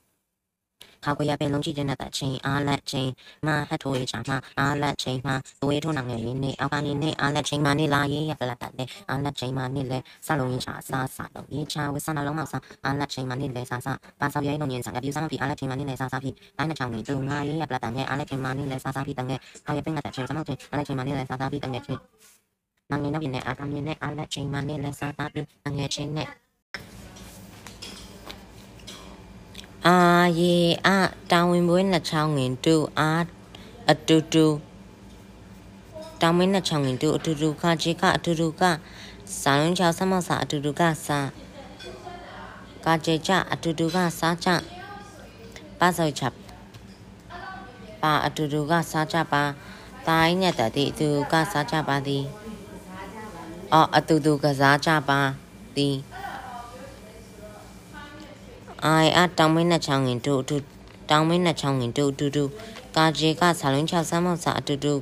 ခါကွေရပင်လုံးကြည့်တဲ့နဲ့တချင်းအားလက်ချင်းမဟတ်ထိုးရချာမအားလက်ချင်းမသွေးထိုးနာငယ်လေးနဲ့အောက်ကနေနဲ့အားလက်ချင်းမနေလာရေးရပလက်တဲ့အားလက်ချင်းမနေလဲစလုံးရချာစားစားတော့ရေချာဝစနာလုံးမောက်စားအားလက်ချင်းမနေလဲစားစားပါဆောက်ရဲလုံးညင်စားပြူစားမဖြစ်အားလက်ချင်းမနေလဲစားစားဖြစ်တိုင်းနှချောင်းနေသူငါရေးရပလက်တဲ့အားလက်ချင်းမနေလဲစားစားဖြစ်တဲ့ခါရပင်ကတချင်းစမောက်ချင်းအားလက်ချင်းမနေလဲစားစားဖြစ်တဲ့ချင်းနာငယ်နောက်ပြင်းနဲ့အာကမင်းနဲ့အားလက်ချင်းမနေလဲစားစားဖြစ်ငယ်ချင်းနဲ့ အာရေအတာဝန်ပွဲနှစ်ချောင်းငင်တူအာအတူတူတာဝန်နှစ်ချောင်းငင်တူအတူတူကခြေကအတူတူကစာလုံးချောင်းဆမောက်စာအတူတူကစာကခြေချအတူတူကစားချပါစောချပါအတူတူကစားချပါတိုင်းနဲ့တည်းအတူကစားချပါသည်အော်အတူတူကစားချပါသည် အိုင်အတောင်မင်းနဲ့ချောင်းငင်တို့အတူတောင်မင်းနဲ့ချောင်းငင်တို့အတူတူကာကျေကဆာလုံးချဆမ်းမောက်စာအတူတူ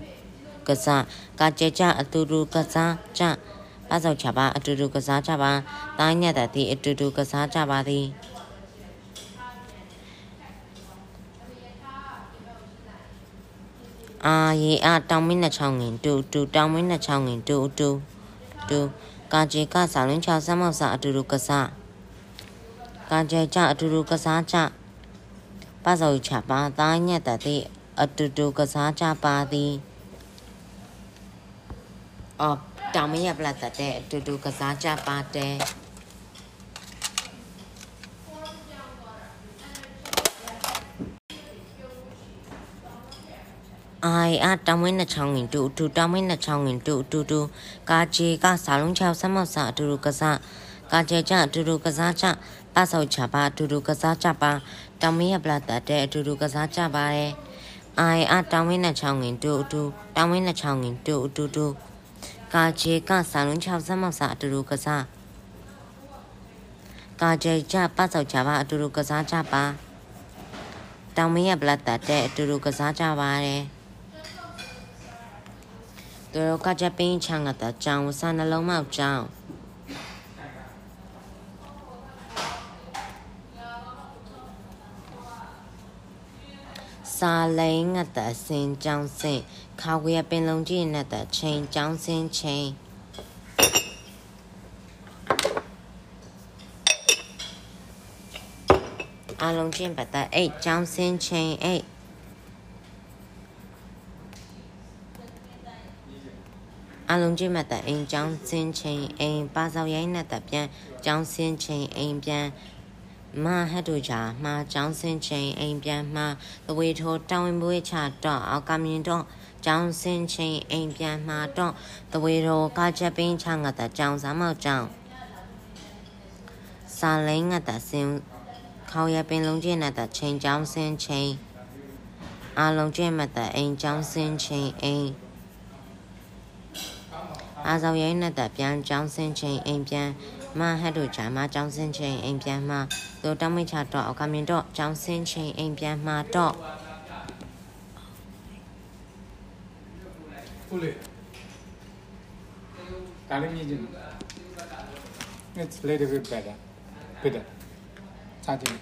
ကစားကာကျေကြအတူတူကစားကြအဆောက်ချပါအတူတူကစားကြပါတိုင်းညက်တဲ့ဒီအတူတူကစားကြပါသည်အာရေအတောင်မင်းနဲ့ချောင်းငင်တူတူတောင်မင်းနဲ့ချောင်းငင်တူတူတူကာကျေကဆာလုံးချဆမ်းမောက်စာအတူတူကစား ကကြကြအတူတူကစားကြပစောချပါသားညက်တသည်အတူတူကစားကြပါသည်အော်တောင်မရပလတ်တဲ့အတူတူကစားကြပါတယ်အိုင်အတောင်ဝင်းနှချောင်းငင်တူတူတောင်ဝင်းနှချောင်းငင်တူတူတူကာချေကစာလုံးချောက်ဆမောက်စာအတူတူကစားကာချေကြအတူတူကစားကြ အဆောက်ချပါအတူတူကစားကြပါတောင်မင်းရပလာတတဲ့အတူတူကစားကြပါတယ်အိုင်အတောင်မင်းနဲ့ချောင်းငင်တူအတူတောင်မင်းနဲ့ချောင်းငင်တူအတူတူကာချေကဆာလုံးချောက်စမောက်စာအတူတူကစားကာချေကြပတ်ဆောက်ချပါအတူတူကစားကြပါတောင်မင်းရပလာတတဲ့အတူတူကစားကြပါတယ်သူတို့ကကြပင်းချန်ကတကြောင်စနှလုံးမောက်ကြောင် စာလိန်ငတ်တစင်ကြောင်းစင်ခါဝေပင်လုံးကြီးနဲ့တချိန်ကြောင်းစင်ချိန်အလုံးချင်းပတ်တဲ့အိတ်ကြောင်းစင်ချိန်အိတ်အလုံးချင်းပတ်တဲ့အိမ်ကြောင်းစင်ချိန်အိမ်ပါစောက်ရိုင်းနဲ့တပြန်ကြောင်းစင်ချိန်အိမ်ပြန် မဟတ်တို့ချာမှာကျောင်းစင်းချိန်အိမ်ပြန်မှာသဝေထိုးတောင်းဝင်ပွေးချတော့အောက်ကမြင်တော့ကျောင်းစင်းချိန်အိမ်ပြန်မှာတော့သဝေထိုးကချက်ပင်းချငါတကျောင်းစားမောက်ကျောင်းစာလိန်ငါတစင်းခေါရပင်လုံးကျင်းနဲ့တချိန်ကျောင်းစင်းချိန်အလုံးကျင်းမတအိမ်ကျောင်းစင်းချိန်အိမ်အားဆောင်ရိုင်းနဲ့တပြန်ကျောင်းစင်းချိန်အိမ်ပြန် မဟတ်တို့ဂျာမကျောင်းစင်းချိန်အိမ်ပြန်မှာသူတောင်းမိချတော့အောက်ကမြင်တော့ကျောင်းစင်းချိန်အိမ်ပြန်မှာတော့ဟုတ်လေဒါလည်းမြင်ကြည့် It's a little bit better better စာကြည့်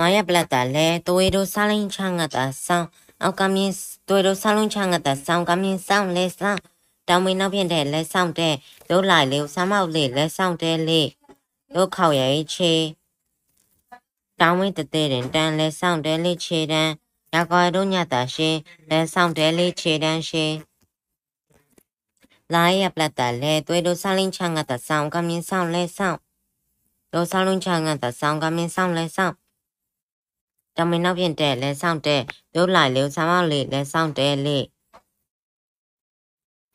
ငါရပလက်တာလဲသွေးတို့စားလိန်ချငတ်တာဆောင်းအောက်ကမြင်သွေးတို့စားလုံးချငတ်တာဆောင်းကမြင်ဆောင်းလဲဆောင်း တောင်မင်းနောက်ပြင်တဲ့လက်ဆောင်တဲ့တို့လိုက်လေဆမ်းမောက်လေးလက်ဆောင်တဲ့လေးတို့ခေါရဲချေတောင်မင်းတတဲ့တန်လက်ဆောင်တဲ့လေးခြေတန်းရကွာတို့ညတာရှင်လက်ဆောင်တဲ့လေးခြေတန်းရှင်လာရပလက်တလဲသွေးတို့ဆလင်းချငါတဆောင်ကမင်းဆောင်လဲဆောင်တို့ဆလင်းချငါတဆောင်ကမင်းဆောင်လဲဆောင်တမင်းနောက်ပြင်တဲ့လဲဆောင်တဲ့တို့လိုက်လေဆမ်းမောက်လေးလဲဆောင်တဲ့လေး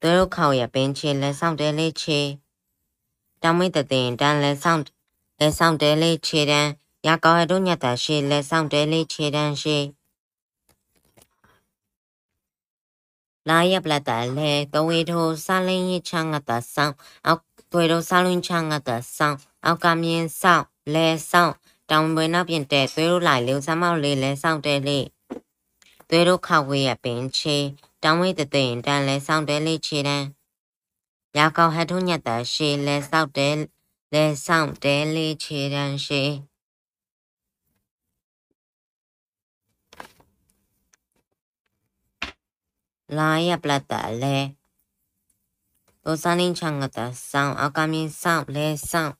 သူတို့ခေါရပင်ချေလက်ဆောင်တဲလေးချေတောင်းမိတဲ့တင်တန်းလက်ဆောင်လက်ဆောင်တဲလေးချေတန်းရကောရတို့ညတာရှေလက်ဆောင်တဲလေးချေတန်းရှေလာရပလက်တလဲတဝေထိုစာလင်းရချငတ်တဆောင်အောက်သွေတို့စာလင်းချငတ်တဆောင်အောက်ကမြင်ဆောင်လဲဆောင်တောင်ပွဲနောက်ပြင်တဲ့သွေတို့လိုက်လေစမောက်လေးလဲဆောင်တဲလေးသွေတို့ခဝေးရပင်ချေ trong ý tự tuyển ra lệ xong để lý chi ra. Giáo câu hai thú nhà tờ si lệ xong để lệ xong để lý chi ra si. Lai yap là tờ lệ. Tô xa linh chẳng ngờ tờ xong, áo cam yên xong, lệ xong.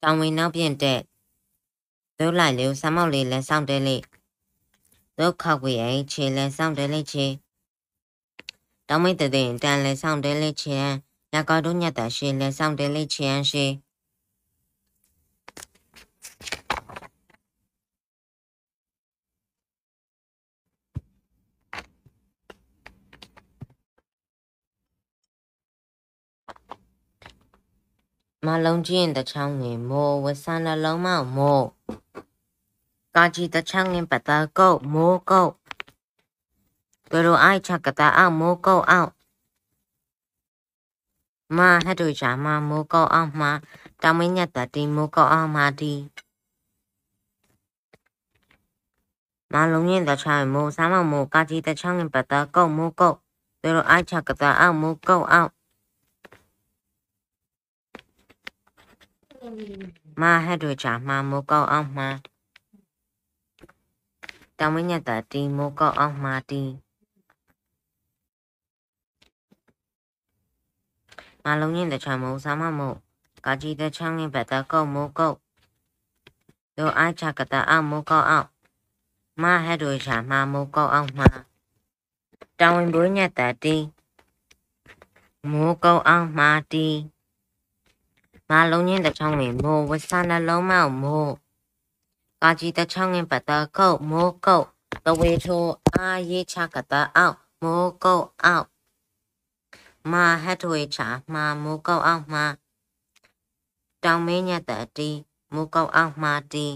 Trong ý nó biển tệ. Tôi lại liều xa mau lì lệ xong để lì. Tôi khóc vì ấy chỉ lệ xong để lý chi. င်တဲ့ဒုလိုက်လေစမောက်လေးလဲဆောင်းတဲလေးဒုခောက်ဝေအိခြေလဲဆောင်းတဲလေးခြေတောင်မိတ်တဲ့တန်လဲဆောင်းတဲလေးခြေရကောက်တို့ည က်တာရှေလဲဆောင်းတဲလေးခြေရှေမလုံးချင်းတချောင်းငင်မိုးဝဆန်နှလုံးမောက်မိုးကာကြီးတချောင်းငင်ပတ်တာကုတ်မိုးကုတ်ဘယ်လိုအိုက်ချကတာအောင်မိုးကုတ်အောင်မဟတ်တို့ချာမမိုးကုတ်အောင်မှာတမင်းညက်တတီ မိုးကုတ်အောင်မှာတီမလုံးရင်တချောင်းမိုးဆမ်းမမိုးကာကြီးတချောင်းငင်ပတ်တာကုတ်မိုးကုတ်ဘယ်လိုအိုက်ချကတာအောင်မိုးကုတ်အောင်မာဟက်တို့ချာမှာမိုးကောက်အောင်မှာတောင်မညက်တာတီမိုးကောက်အောင်မှာတီမလုံးရင်တချာမိုးစားမမို့ကာကြီးတချောင်းရင်ဘက်တကောက်မိုးကောက်ဒိုအားချကတာအောင်မိုးကောက်အောင်မဟက်တို့ချာမှာမိုးကောက်အောင်မှာတောင်ဝင်ဘိုးညက်တာတီမိုးကောက်အောင်မှာတီငါလုံးချင်းတချောင်းဝင်မိုးဝဆာနှလုံးမောက်မိုးကာကြီးတချောင်းဝင်ပတ်တကုတ်မိုးကုတ်တဝေထိုးအာရေးချကတာအောက်မိုးကုတ်အောက်မာဟတ်ထွေချာမာမိုးကုတ်အောက်မှာတောင် မင်းညက်တတီမိုးကုတ်အောက်မှာတီ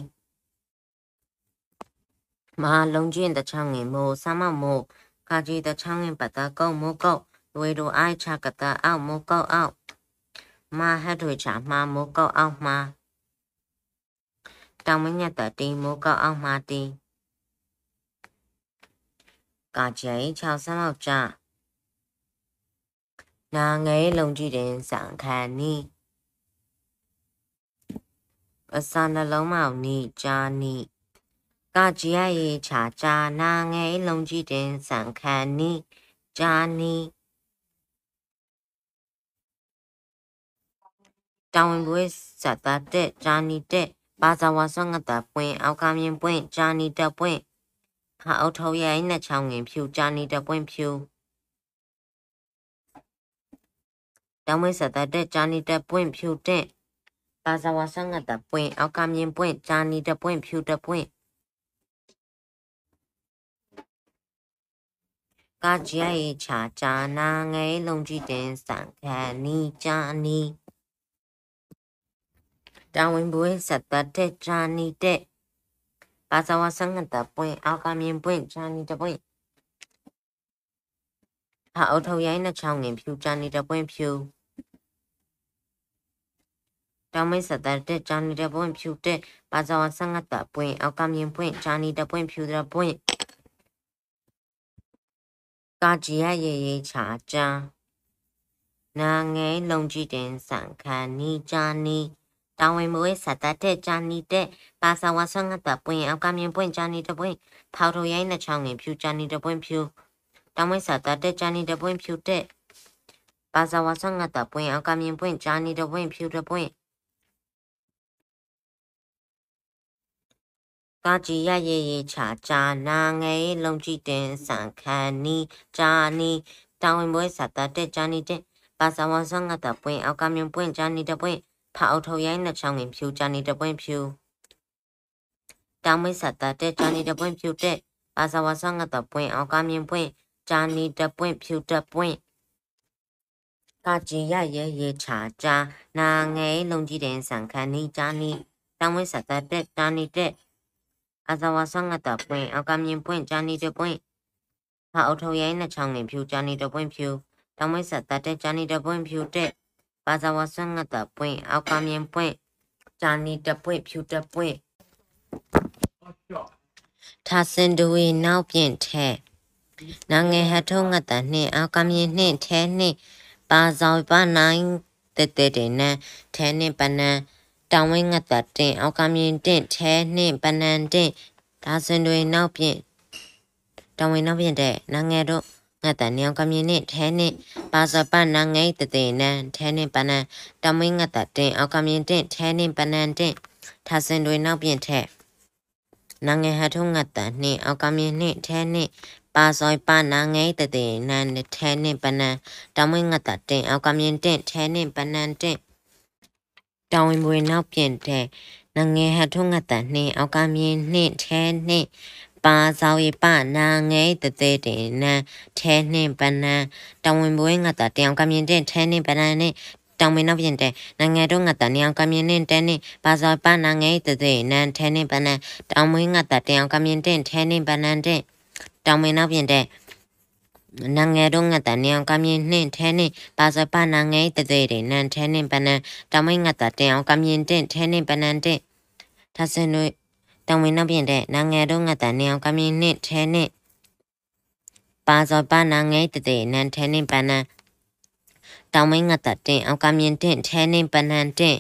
မာလုံးချင်းတချောင်းဝင်မိုးဆမမိုးကာကြီးတချောင်းဝင်ပတ်တကုတ်မိုးကုတ်တဝေထိုးအာချကတာအောက်မိုးကုတ်အောက်မာဟတ်ထွေချာမှာမိုးကောက်အောင်မှာတောင်မညက်တတီမိုးကောက်အောင်မှာတီကာကျဲချောင်းစမောက်ကြ နာငယ်လုံးကြည့်တဲ့စံခန်နီအစနှလုံးမောက်နီဂျာနီကာကြည်ရဲ့ချာချာနာငယ်လုံးကြည့်တဲ့စံခန်နီဂျာနီတာဝန်ပွဲစတာတဲ့ဂျာနီတဲ့ဘာသာဝါဆောင်ငတာပွင့်အောက်ကမြင်ပွင့်ဂျာနီတက်ပွင့်ဟာအုတ်ထောရိုင်းနဲ့ချောင်းငင်ဖြူဂျာနီတက်ပွင့်ဖြူ တောင်မစတာတဲ့ဂျာနီတက်ပွင့်ဖြူတဲ့ဘာသာဝါဆောင်ငတာပွင့်အောက်ကမြင်ပွင့်ဂျာနီတက်ပွင့်ဖြူတက်ပွင့်ကာကြရဲ့ချာဂျာနာငယ်လုံးကြည့်တဲ့စံခန်နီဂျာနီတာဝန်ဘွေးဆက်တတဲ့ဂျာနီတဲ့ဘာသာဝဆန်ကတပွင့်အောက်ကမြင်ပွင့်ဂျာနီတပွင့်ဟာအုတ်ထုံရိုင်းနှချောင်းငင်ဖြူဂျာနီတပွင့်ဖြူ တောင်မိတ်ဆက်တဲ့ဂျာနီတပွင့်ဖြူတဲ့ဘာသာဝဆန်ကတပွင့်အောက်ကမြင်ပွင့်ဂျာနီတပွင့်ဖြူတပွင့်ကာဂျီရရေရေချာဂျာနာငယ်လုံကြည့်တင်စံခန်နီဂျာနီတာဝန်မွေးစတတဲ့ဂျာနီတဲ့ပါစာဝါဆငတ်တပွင့်အောက်ကမြင်ပွင့်ဂျာနီတပွင့်ဖောက်ထိုရိုင်းနှချောင်းငင်ဖြူဂျာနီတပွင့်ဖြူတောင်းဝဲစတတဲ့ဂျာနီတပွင့်ဖြူတဲ့ပါစာဝါဆငတ်တပွင့်အောက်ကမြင်ပွင့်ဂျာနီတပွင့်ဖြူတပွင့် ကာကြည်ရရရချာဂျာနာငယ်လုံကြည့်တင်စံခန်နီဂျာနီတောင်းဝင်ပွဲစတတဲ့ဂျာနီတဲ့ပါစာဝါဆငတ်တပွင့်အောက်ကမြင်ပွင့်ဂျာနီတပွင့်ဖာအုတ်ထုံရိုင်းနှချောင်းငင်ဖြူဂျာနီတပွင့်ဖြူတောင်မိတ်ဆက်တဲ့ဂျာနီတပွင့်ဖြူတဲ့ပါဇာဝါဆငတ်တပွင့်အောင်ကမြင်ပွင့်ဂျာနီတပွင့်ဖြူတပွင့်ကာကြည်ရရဲရဲချာဂျာနာငယ်လုံကြီးတဲ့ဆန်ခန်နီဂျာနီတောင်မိတ်ဆက်တဲ့ဂျာနီတဲ့ အဇာဝါဆငတ်တပွင့်အောင်ကမြင်ပွင့်ဂျာနီတပွင့်ဖာအုတ်ထုံရိုင်းနှချောင်းငင်ဖြူဂျာနီတပွင့်ဖြူတောင်မိတ်ဆက်တဲ့ဂျာနီတပွင့်ဖြူတဲ့ဘာသာဝဆငတ်တပွင့်အောက်ကမြင်ပွင့်ဂျာနီတပွင့်ဖြူတပွင့်ထာစင်ဒဝေနောက်ပြင်ထဲနာငယ်ဟထုံးငတ်တနှင့်အောက်ကမြင်နှင့်ထဲနှင့်ပါဇောပနိုင်တဲတဲတဲ့နထဲနှင့်ပနန် တောင်ဝင်းငတ်တတင်အောက်ကမြင်တင့်ထဲနှင့်ပနန်တင့်ဒါစင်တွေနောက်ပြင်တောင်ဝင်းနောက်ပြင်တဲ့နာငယ်တို့ငါတန်ညောင်ကမြင်နဲ့ထဲနဲ့ပါစပနာငိတ်တတဲ့နန်ထဲနဲ့ပနန်တမင်းငါတတင်အောက်ကမြင်တဲ့ထဲနဲ့ပနန်တဲ့ထဆင်တွေနောက်ပြင်ထက်နငယ်ဟထုံးငါတန်နှင့်အောက်ကမြင်နဲ့ထဲနဲ့ပါဇောပနာငိတ်တတဲ့နန်ထဲနဲ့ပနန်တမင်းငါတတင်အောက်ကမြင်တဲ့ထဲနဲ့ပနန်တဲ့ တောင်ဝင်ပွေနောက်ပြင်တဲ့နငယ်ဟထုံးငါတန်နှင့်အောက်ကမြင်နှင့်ထဲနဲ့ပါဇောရီပနာငဲတတဲ့တဲ့နန်ထဲနှင့်ပနန်တောင်ဝင်ပွေငါတတင်အောက်ကမြင်တဲ့ထဲနှင့်ပနန်နဲ့တောင်မင်းနောက်ပြင်တဲ့နိုင်ငံတော်ငါတန်အောင်ကမြင်နဲ့တဲနဲ့ဘာသာပနာငယ်တဲ့တဲ့နန်ထဲနဲ့ပနန်တောင်မင်းငါတတန်အောင်ကမြင်တဲ့ထဲနဲ့ပနန်တဲ့တောင်မင်းနောက်ပြင်တဲ့ နိုင်ငံတော်ငါတန်အောင်ကမြင်နဲ့ထဲနဲ့ဘာသာပနာငယ်တဲ့တဲ့နန်ထဲနဲ့ပနန်တောင်မင်းငါတတန်အောင်ကမြင်တဲ့ထဲနဲ့ပနန်တဲ့ဒါစင်တို့တောင်မင်းနောက်ပြင်တဲ့နိုင်ငံတော်ငါတန်အောင်ကမြင်နဲ့ထဲနဲ့ဘာသာပနာငယ်တဲ့တဲ့နန်ထဲနဲ့ပနန်တောင်မင်းငါတတင်အောက်ကမြင်တင်ထဲနှင်းပနန်တင်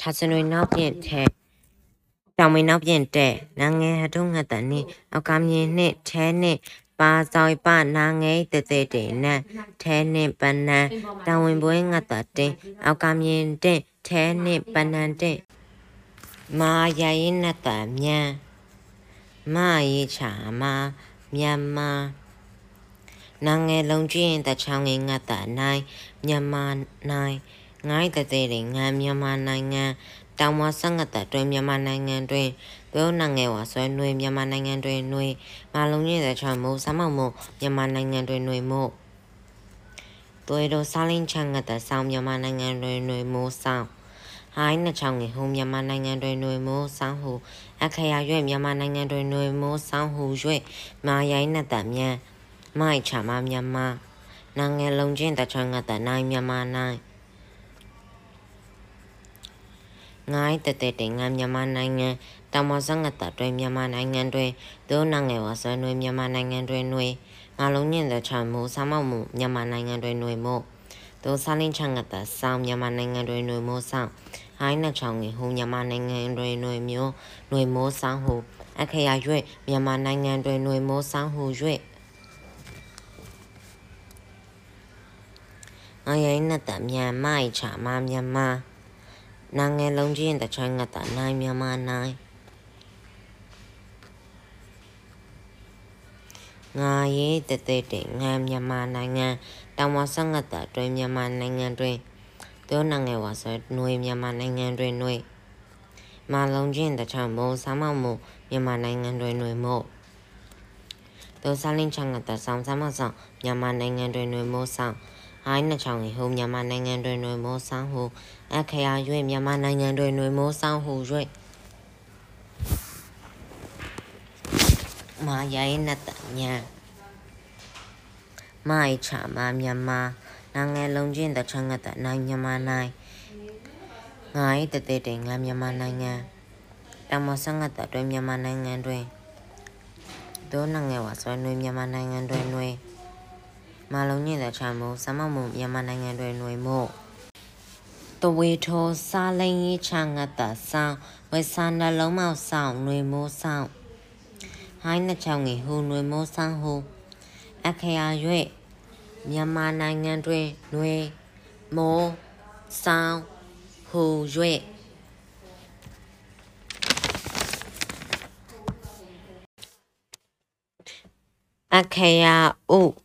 ထာစနွေနောက်ပြင်ထဲတောင်မင်းနောက်ပြင်တဲ့နာငယ်ဟတုံးငါတနေအောက်ကမြင်နှင့်ထဲနှင့် ပါဆောင်ပနာငယ်တတဲ့တဲ့နန်ထဲနှင့်ပနန်တောင်ဝင်ပွဲငါတတင်အောက်ကမြင်တင်ထဲနှင့်ပနန်တင်မာယာရင်နတမြန်မာရေချာမာမြန်မာနာငယ်လုံးကျင်း တချောင်းငယ်ငတ်တာနိုင်မြန်မာနိုင်ငိုင်းတဲ့တဲ့ငန်းမြန်မာနိုင်ငံတောင်မဆငတ်တဲ့တွင်မြန်မာနိုင်ငံတွင်ဘယ်နာငယ်ဝါဆွဲနှွေမြန်မာနိုင်ငံတွင်နှွေမလုံးကျင်းတဲ့ချောင်းမို့စမောက်မို့မြန်မာနိုင်ငံတွင်နှွေမို့သွေတို့စားလင်းချငတ်တဲ့ဆောင်းမြန်မာနိုင်ငံတွင်နှွေမို့ဆောင်းဟိုင်းနှချောင်းငယ်ဟိုမြန်မာနိုင်ငံတွင်နှွေမိုးဆောင်းဟုအခရာရွဲ့မြန်မာနိုင်ငံတွင်နှွေမိုးဆောင်းဟုရွဲ့မာရိုင်းနှက်တမြန်မိုက်ချမမြန်မာနာငယ်လုံးချင်းတချောင်းငတ်တနိုင်မြန်မာနိုင် ငိုင်းတတဲ့တဲ့ငါမြန်မာနိုင်ငံတမဆငတ်တတွင်မြန်မာနိုင်ငံတွင်ဒိုးနာငယ်ဝဆွဲနွေမြန်မာနိုင်ငံတွင်နွေငါလုံးညင်တဲ့ချမ်းမှုဆာမောက်မှုမြန်မာနိုင်ငံတွင်နွေမို့ဒိုးစားလင်းချငတ်တဆောင်းမြန်မာနိုင်ငံတွင်နွေမို့ဆောင်းဟိုင်းနှချောင်းငယ်ဟူမြန်မာနိုင်ငံတွင်နွေမျိုးနွေမိုးဆောင်းဟူအခရာရွေ့မြန်မာနိုင်ငံတွင်နွေမိုးဆောင်းဟူရွေ့ငရိုင်းနဲ့တမြန်မိုက်ချာမမြန်မာနာငယ်လုံးချင်းတချိုင်းငတ်တာနိုင်မြန်မာနိုင်ငါရေးတတဲ့တဲ့ငါမြ န်မာနိုင်ငံတောင်ဝဆငတ်တာတွင်မြန်မာနိုင်ငံတွင်တို့နာငယ်ဝါဆွဲနှွေမြန်မာနိုင်ငံတွင်နှွေမလုံးချင်းတချောင်းမိုးဆာမောက်မို့မြန်မာနိုင်ငံတွင်နှွေမို့တို့စားလင်းချငတ်တာဆောင်းဆာမောက်ဆောင်မြန်မာနို င်ငံတွင်နှွေမို့ဆောင်ဟိုင်းနှချောင်းဟိုမြန်မာနိုင်ငံတွင်တွင်မိုးဆောင်ဟုအခရာ၍မြန်မာနိုင်ငံတွင်တွင်မိုးဆောင်ဟု၍မာယာယနတညာမိုင်ချာမမြန်မာနိုင်ငံလုံးချင်းတချငတ်တနိုင်မြန်မာနိုင်ငါ၏တတဲ့တဲ့ငါမြန်မာနိုင်ငံတမဆငတ်တတွင်မြန်မာနိုင်ငံတွင်ဒိုးနိုင်ငံဝါဆွေးနွေးမြန်မာနိုင်ငံတွင်တွင် မာလုံးညင်တဲ့ချမ်းမို့စမောက်မှုမြန်မာနိုင်ငံတွင်ຫນွေမို့တဝေထောစားလိန်ရေးချငတ်တာဆောင်ဝေစာနှလုံးမောက်ဆောင်ຫນွေမိုးဆောင်ဟိုင်းနှချောင်းငယ်ဟူຫນွေမိုးဆောင်ဟူအခရာ၍မြန်မာနိုင်ငံတွင်ຫນွေမိုးဆောင်ဟူ၍အခရာဥ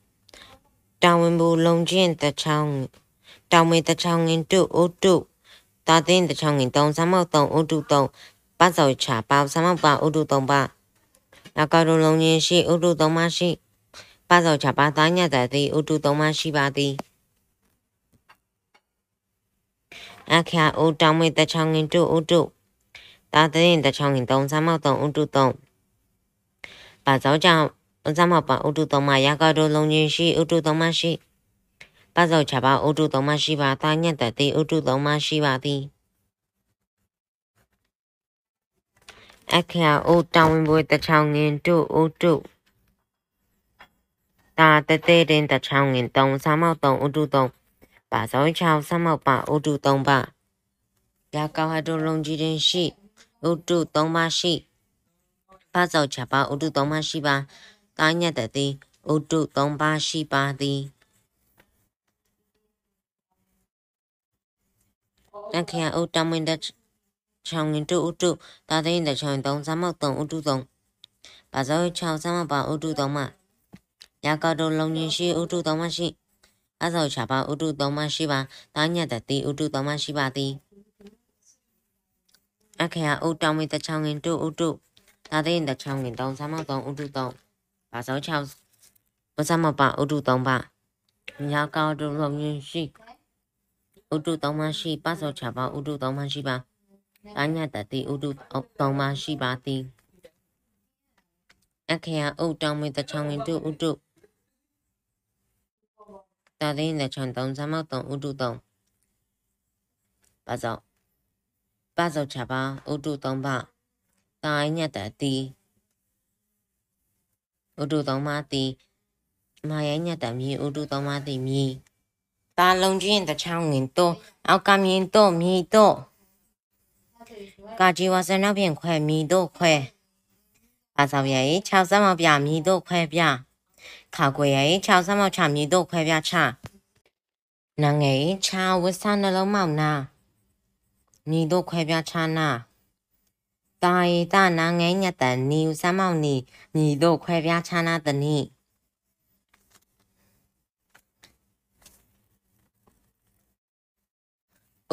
တောင်ဝင်ဘူလုံချင်းတချောင်းတောင်မေတချောင်းငင်တုအိုတုတာတင်းတချောင်းငင်တုံစမောက်တုံအိုတုတုံပတ်စောချာပါစမောက်ပါအိုတုတုံပါနာကာရုံလုံချင်းရှိအိုတုတုံမရှိပတ်စောချာပါသားညတဲ့သည်အိုတုတုံမရှိပါသည်အခါအိုတောင်မေတချောင်းငင်တုအိုတုတာတင်းတချောင်းငင်တုံစမောက်တုံအိုတုတုံပတ်စော ချာဇမပဥတုသုံးမရာဂတို့လုံချင်းရှိဥတုသုံးမရှိပဇောချပါဥတုသုံးမရှိပါတာညက်တတိဥတုသုံးမရှိပါသည်အခရာအိုတောင်းဝင်ပွဲတချောင်းငင်တို့ဥတုတာတတဲ့တင်တချောင်းငင်တုံစမောက်တုံဥတုတုံပါဇောချောင်းစမောက်ပါဥတုတုံပါရာကောဟတို့လုံကြီးတင်ရှိဥတုသုံးပါရှိပဇောချပါဥတုသုံးပါရှိပါ တာညက်တတိဥဥတုသုံးပါးရှိပါသည်တခရာဥတမင်တချောင်းငင်တုဥတုတာသိင်းတချောင်းသုံးစမောက်သုံးဥတုသုံးပါဇောချောင်းစမောက်ပါဥတုသုံးမရာကောက်တုလုံးရင်ရှိဥတုသုံးမရှိအဇောချပါဥတုသုံးမရှိပါတာညတ်တတိဥတုသုံးမရှိပါသည်အခရာဥတောင်းမီတချောင်းငင်တုဥတုတာသိင်းတချောင်းငင်သုံးစမောက်သုံးဥတုသုံးပါဇောချောင်း ဝစမောက်ပါဥတုသုံးပါရာကောက်တုလုံးရင်ရှိဥတုသုံးမရှိပဇောချပါဥတုသုံးမရှိပါတာညတ်တတိဥတုသုံးမရှိပါသည်အခရာဥတောင်းမီတချောင်းငင်တုဥတုတာသိင်းတချောင်းသုံးစမောက်သုံးဥတုသုံးပါဇောပဇောချပါဥတုသုံးပါတာညတ်တတိ ဥတုသုံးပါသည်မာယညတ်တမီဥတုသုံးပါသည်မီတာလုံးချင်းတချောင်းငင်တော့အောက်ကမြင်တော့မြည်တော့ကာကြီးဝါစနောက်ပြင်ခွဲမြည်တော့ခွဲပါစောင်ရဲ့6စမောက်ပြမြည်တော့ခွဲပြခါကွယ်ရဲ့6စမောက်ချမြည်တော့ခွဲပြချနငယ်ချာဝဆနှလုံးမောက်နာမြည်တော့ခွဲပြချနာ တာရီတနာငယ်ညက်တန်နီစမောက်နီမြည်တော့ခွဲပြချနာတနီ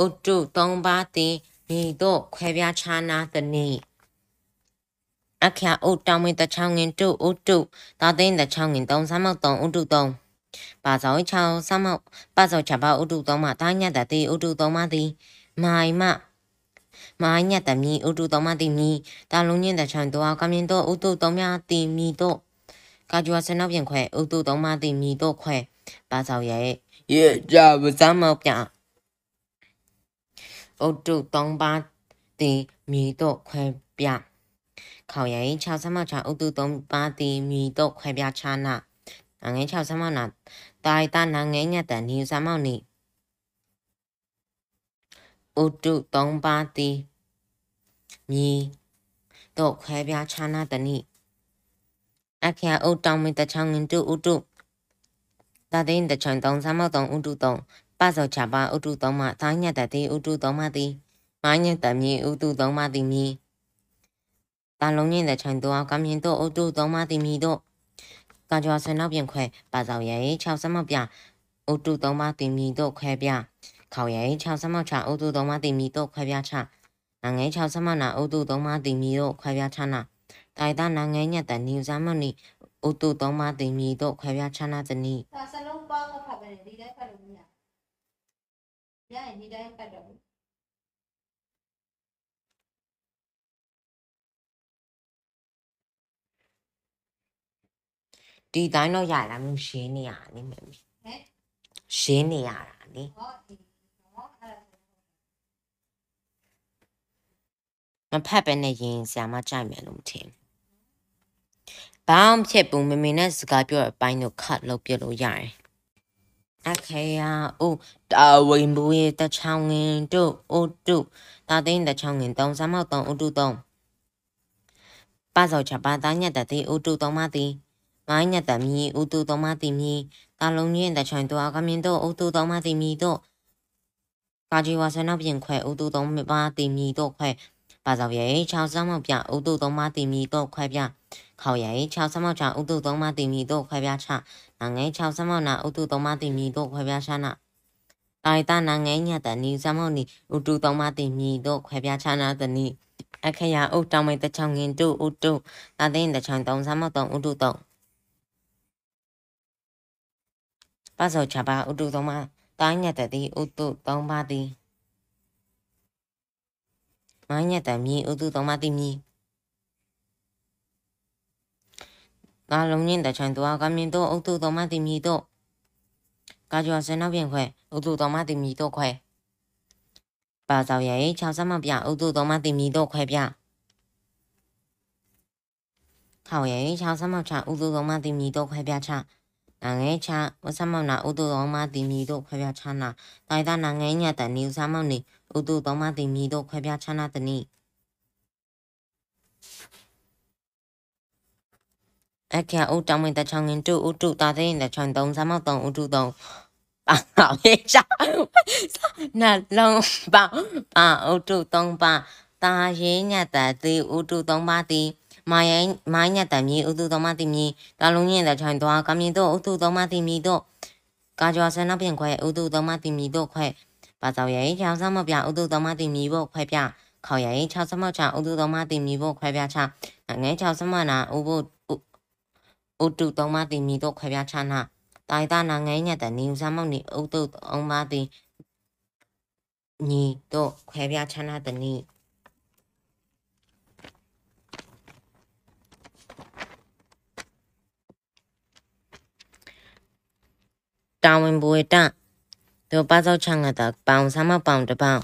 ဥတုသုံးပါးသည်မိတို့ခွဲပြားခြားနာသည်နိအခရာဥတောင်းမင်းတချောင်းငင်တုဥတုသာသိန်းတချောင်းငင်သုံးစမောက်သုံးဥတုသုံးပါဇောချောင်းစမောက်ပါဇောချပါဥတုသုံးမတာညတ်တတိဥတုသုံးမသည်မိုင်မ မာညတ်တမီဥတုသုံးမသည်မီတာလုံးညင်းတချောင်းတော့ကမြင်တော့ဥတုသုံးများသည်မီတော့ကာကြွာစနောက်ပြင်ခွဲဥတုသုံးမသည်မီတော့ခွဲပါဇောရဲ့ရဲ့ကြပါစမောက်ပြဥတုသုံးပါးသည်မြည်တော့ခွဲပြခေါင်ရင်6ဆမချဥတုသုံးပါးသည်မြည်တော့ခွဲပြချာနာငငယ်6ဆမနာတိုင်တာနာငယ်ညက်တန်နီစမောက်နီ ဥတုသုံးပါးသည်မြည်တော့ခွဲပြချာနာတနိအခရာဥတောင်းမီတချောင်းငင်တုဥတုတာသိန်းတချောင်းသုံးစမောက်သုံးဥတုသုံးပဇောချပါဥတုသုံးမသာညတ်တတိဥတုသုံးမတိမာညတ်တမီဥတုသုံးမတိမီတာလုံးညင်းတဲ့ချန်တော့ကမြင်တော့ဥတုသုံးမတိမီတော့ကာကြွာဆွေနောက်ပြင်ခွဲပါဇော်ရဲ့6စမောက်ပြဥတုသုံးမတိမီတော့ခွဲပြခေါရဲ့6စမောက်ချဥတုသုံးမတိမီတော့ခွဲပြချနာငယ်6စမောက်နာဥတုသုံးမတိမီတော့ခွဲပြ ချနာတိုင်တာနာငယ်ညက်တဲ့နီဇာမနီဥတုသုံးမတိမီတော့ခွဲပြချနာတနီဒါစလုံးပေါင်းမဖတ်ပဲနဲ့ဒီတိုင်းဖတ်လို့မရဘူးရရင်ဒီတိုင်းဖတ်တော့ဘူးဒီတိုင်းတော့ရတာမျိုးရှင်းနေရတာနိမမီဟမ်ရှင်းနေရတာနိဟောဒီဟောအဲ့ဒါဆို မဖတ်ပဲနဲ့ရင်ဆရာမကြိုက်မယ်လို့မထင်ဘူးဘာမှမဖြစ်ဘူးမမေနဲ့စကားပြောတဲ့အပိုင်းကိုခတ်လုပ်ပြလို့ရတယ်အခေယာအိုတာဝင်ဘူးရဲ့တချောင်းငင်တို့အိုတုတာသိန်းတချောင်းငင်သုံးစမောက်သုံးအိုတုသုံးပါဇောချပါတာညက်တတိအိုတုသုံးမတိမိုင်းညက်တမီအိုတုသုံးမတိမီတာလုံးညင်းတချောင်းတော့ကမြင်တော့အိုတုသုံးမတိမီတော့ကာကြီးဝါဆနောက်ပြင်ခွဲအိုတုသုံးပါတိမီတော့ခွဲ ပါဇောရဲ့6စမောက်ပြအိုတုသုံးမတိမီတော့ခွဲပြခေါရဲ့6စမောက်ချအိုတုသုံးမတိမီတော့ခွဲပြချနာငယ်6စမောက်နာဥတုသုံးမတိမီတို့ခွဲပြားချနာတိုင်တာနာငယ်ညတနီစမောက်နီဥတုသုံးမတိမီတို့ခွဲပြားချနာတနီအခရာဥတောင်းမိတချောင်းငင်တုဥတုတာသိန်းတချောင်းသုံးစမောက်သုံးဥတုသုံးပါစောချပါဥတုသုံးမတိုင်းညတတိဥတုသုံးပါတိ မိုင်းညတမီဥတုသုံးမတိမီကာလုံးညင်းတချောင်းတော့ကမြင်တော့ဥတုသုံးမတိမီတော့ကာကျော်စနောက်ပြင်ခွဲဥတုသုံးမတိမီတော့ခွဲပါစောက်ရဲ့6စမပြဥတုသုံးမတိမီတော့ခွဲပြခေါရဲ့6စမချဥတုသုံးမတိမီတော့ခွဲပြချနာငယ်ချဝစမောက်နာဥတုသုံးမတိမီတော့ခွဲပြချနာတိုင်တာနာငယ်ညတနီစမောက်နီ ဥတုသုံးမတိမီတော့ခွဲပြချနာတနီအခရာဥတောင်းမင်းတချောင်းငင်တူဥတုတာသိရင်တချောင်းသုံးစမောက်သုံးဥတုသုံးပါအောင်ရဲ့ချာနှလုံးပါပါဥတုသုံးပါတာရေးညတ်တတိဥတုသုံးပါတိမာယမိုင်းညတ်တမီဥတုသုံးပါတိမီတာလုံးရင်တချောင်းသွားကမြင်တော့ဥတုသုံးပါတိမီတော့ကာကျော်ဆနပြင်ခွဲဥတုသုံးပါတိမီတော့ခွဲ ပါသောရဲ့ချောင်းစမောက်ပြဥတုသုံးပါတိမီဖို့ခွဲပြခေါရဲ့6စမောက်ချဥတုသုံးပါတိမီဖို့ခွဲပြချငဲ6စမောက်နာဥဖို့ဥတုသုံးပါးသည်မိတို့ခွဲပြားခြားနာတိုင်တာနာငဲညက်တဲ့နေဦးစားမောက်နေဥတုသုံးပါးသည်ညီတို့ခွဲပြားခြားနာတဲ့နီတာဝန်ဘွေတ တို့ပါစောက်ချငတ်တာပေါင်စားမပေါင်တပေါင်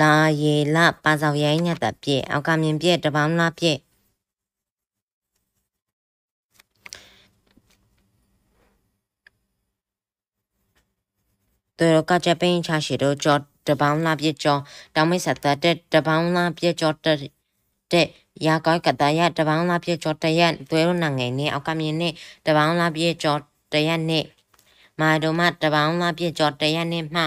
လာရေလပါစောက်ရိုင်းညက်တာပြည့်အောက်ကမြင်ပြည့်တပေါင်းလားပြည့်သူတို့ကကြပင်းချရှိတို့ကြောတပေါင်းလာပြကြောတောင်းမိတ်ဆက်တဲ့တပေါင်းလာပြကြောတဲ့တဲ့ရာကောက်ကတရတပေါင်းလာပြကြောတရက်သွဲလို့နငယ်နေအောက်ကမြင်နေတပေါင်းလာပြကြောတရက်နေ မာတို့မတပေါင်းလာပြကြောတရက်နေမှ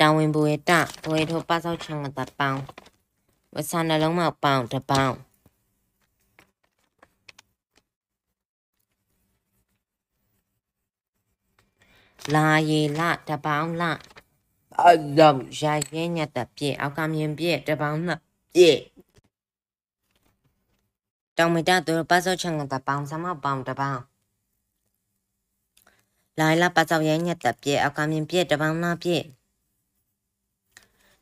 တောင်းဝင်ဘူးတသွဲတို့ပါစောက်ချံကတပေါင်းဝဆန်နှလုံးမပေါင်းတပေါင်းလာရီလတပေါင်းလအလုံးရိုက်ရင်းညက်တဲ့ပြည့်အောက်ကမြင်ပြည့်တပေါင်းလပြည့်တောင်မတသူပါစောချံကတပေါင်းစမပေါင်းတပေါင်း လာလာပါစောရင်းညက်တဲ့ပြည့်အောက်ကမြင်ပြည့်တပေါင်းလပြည့်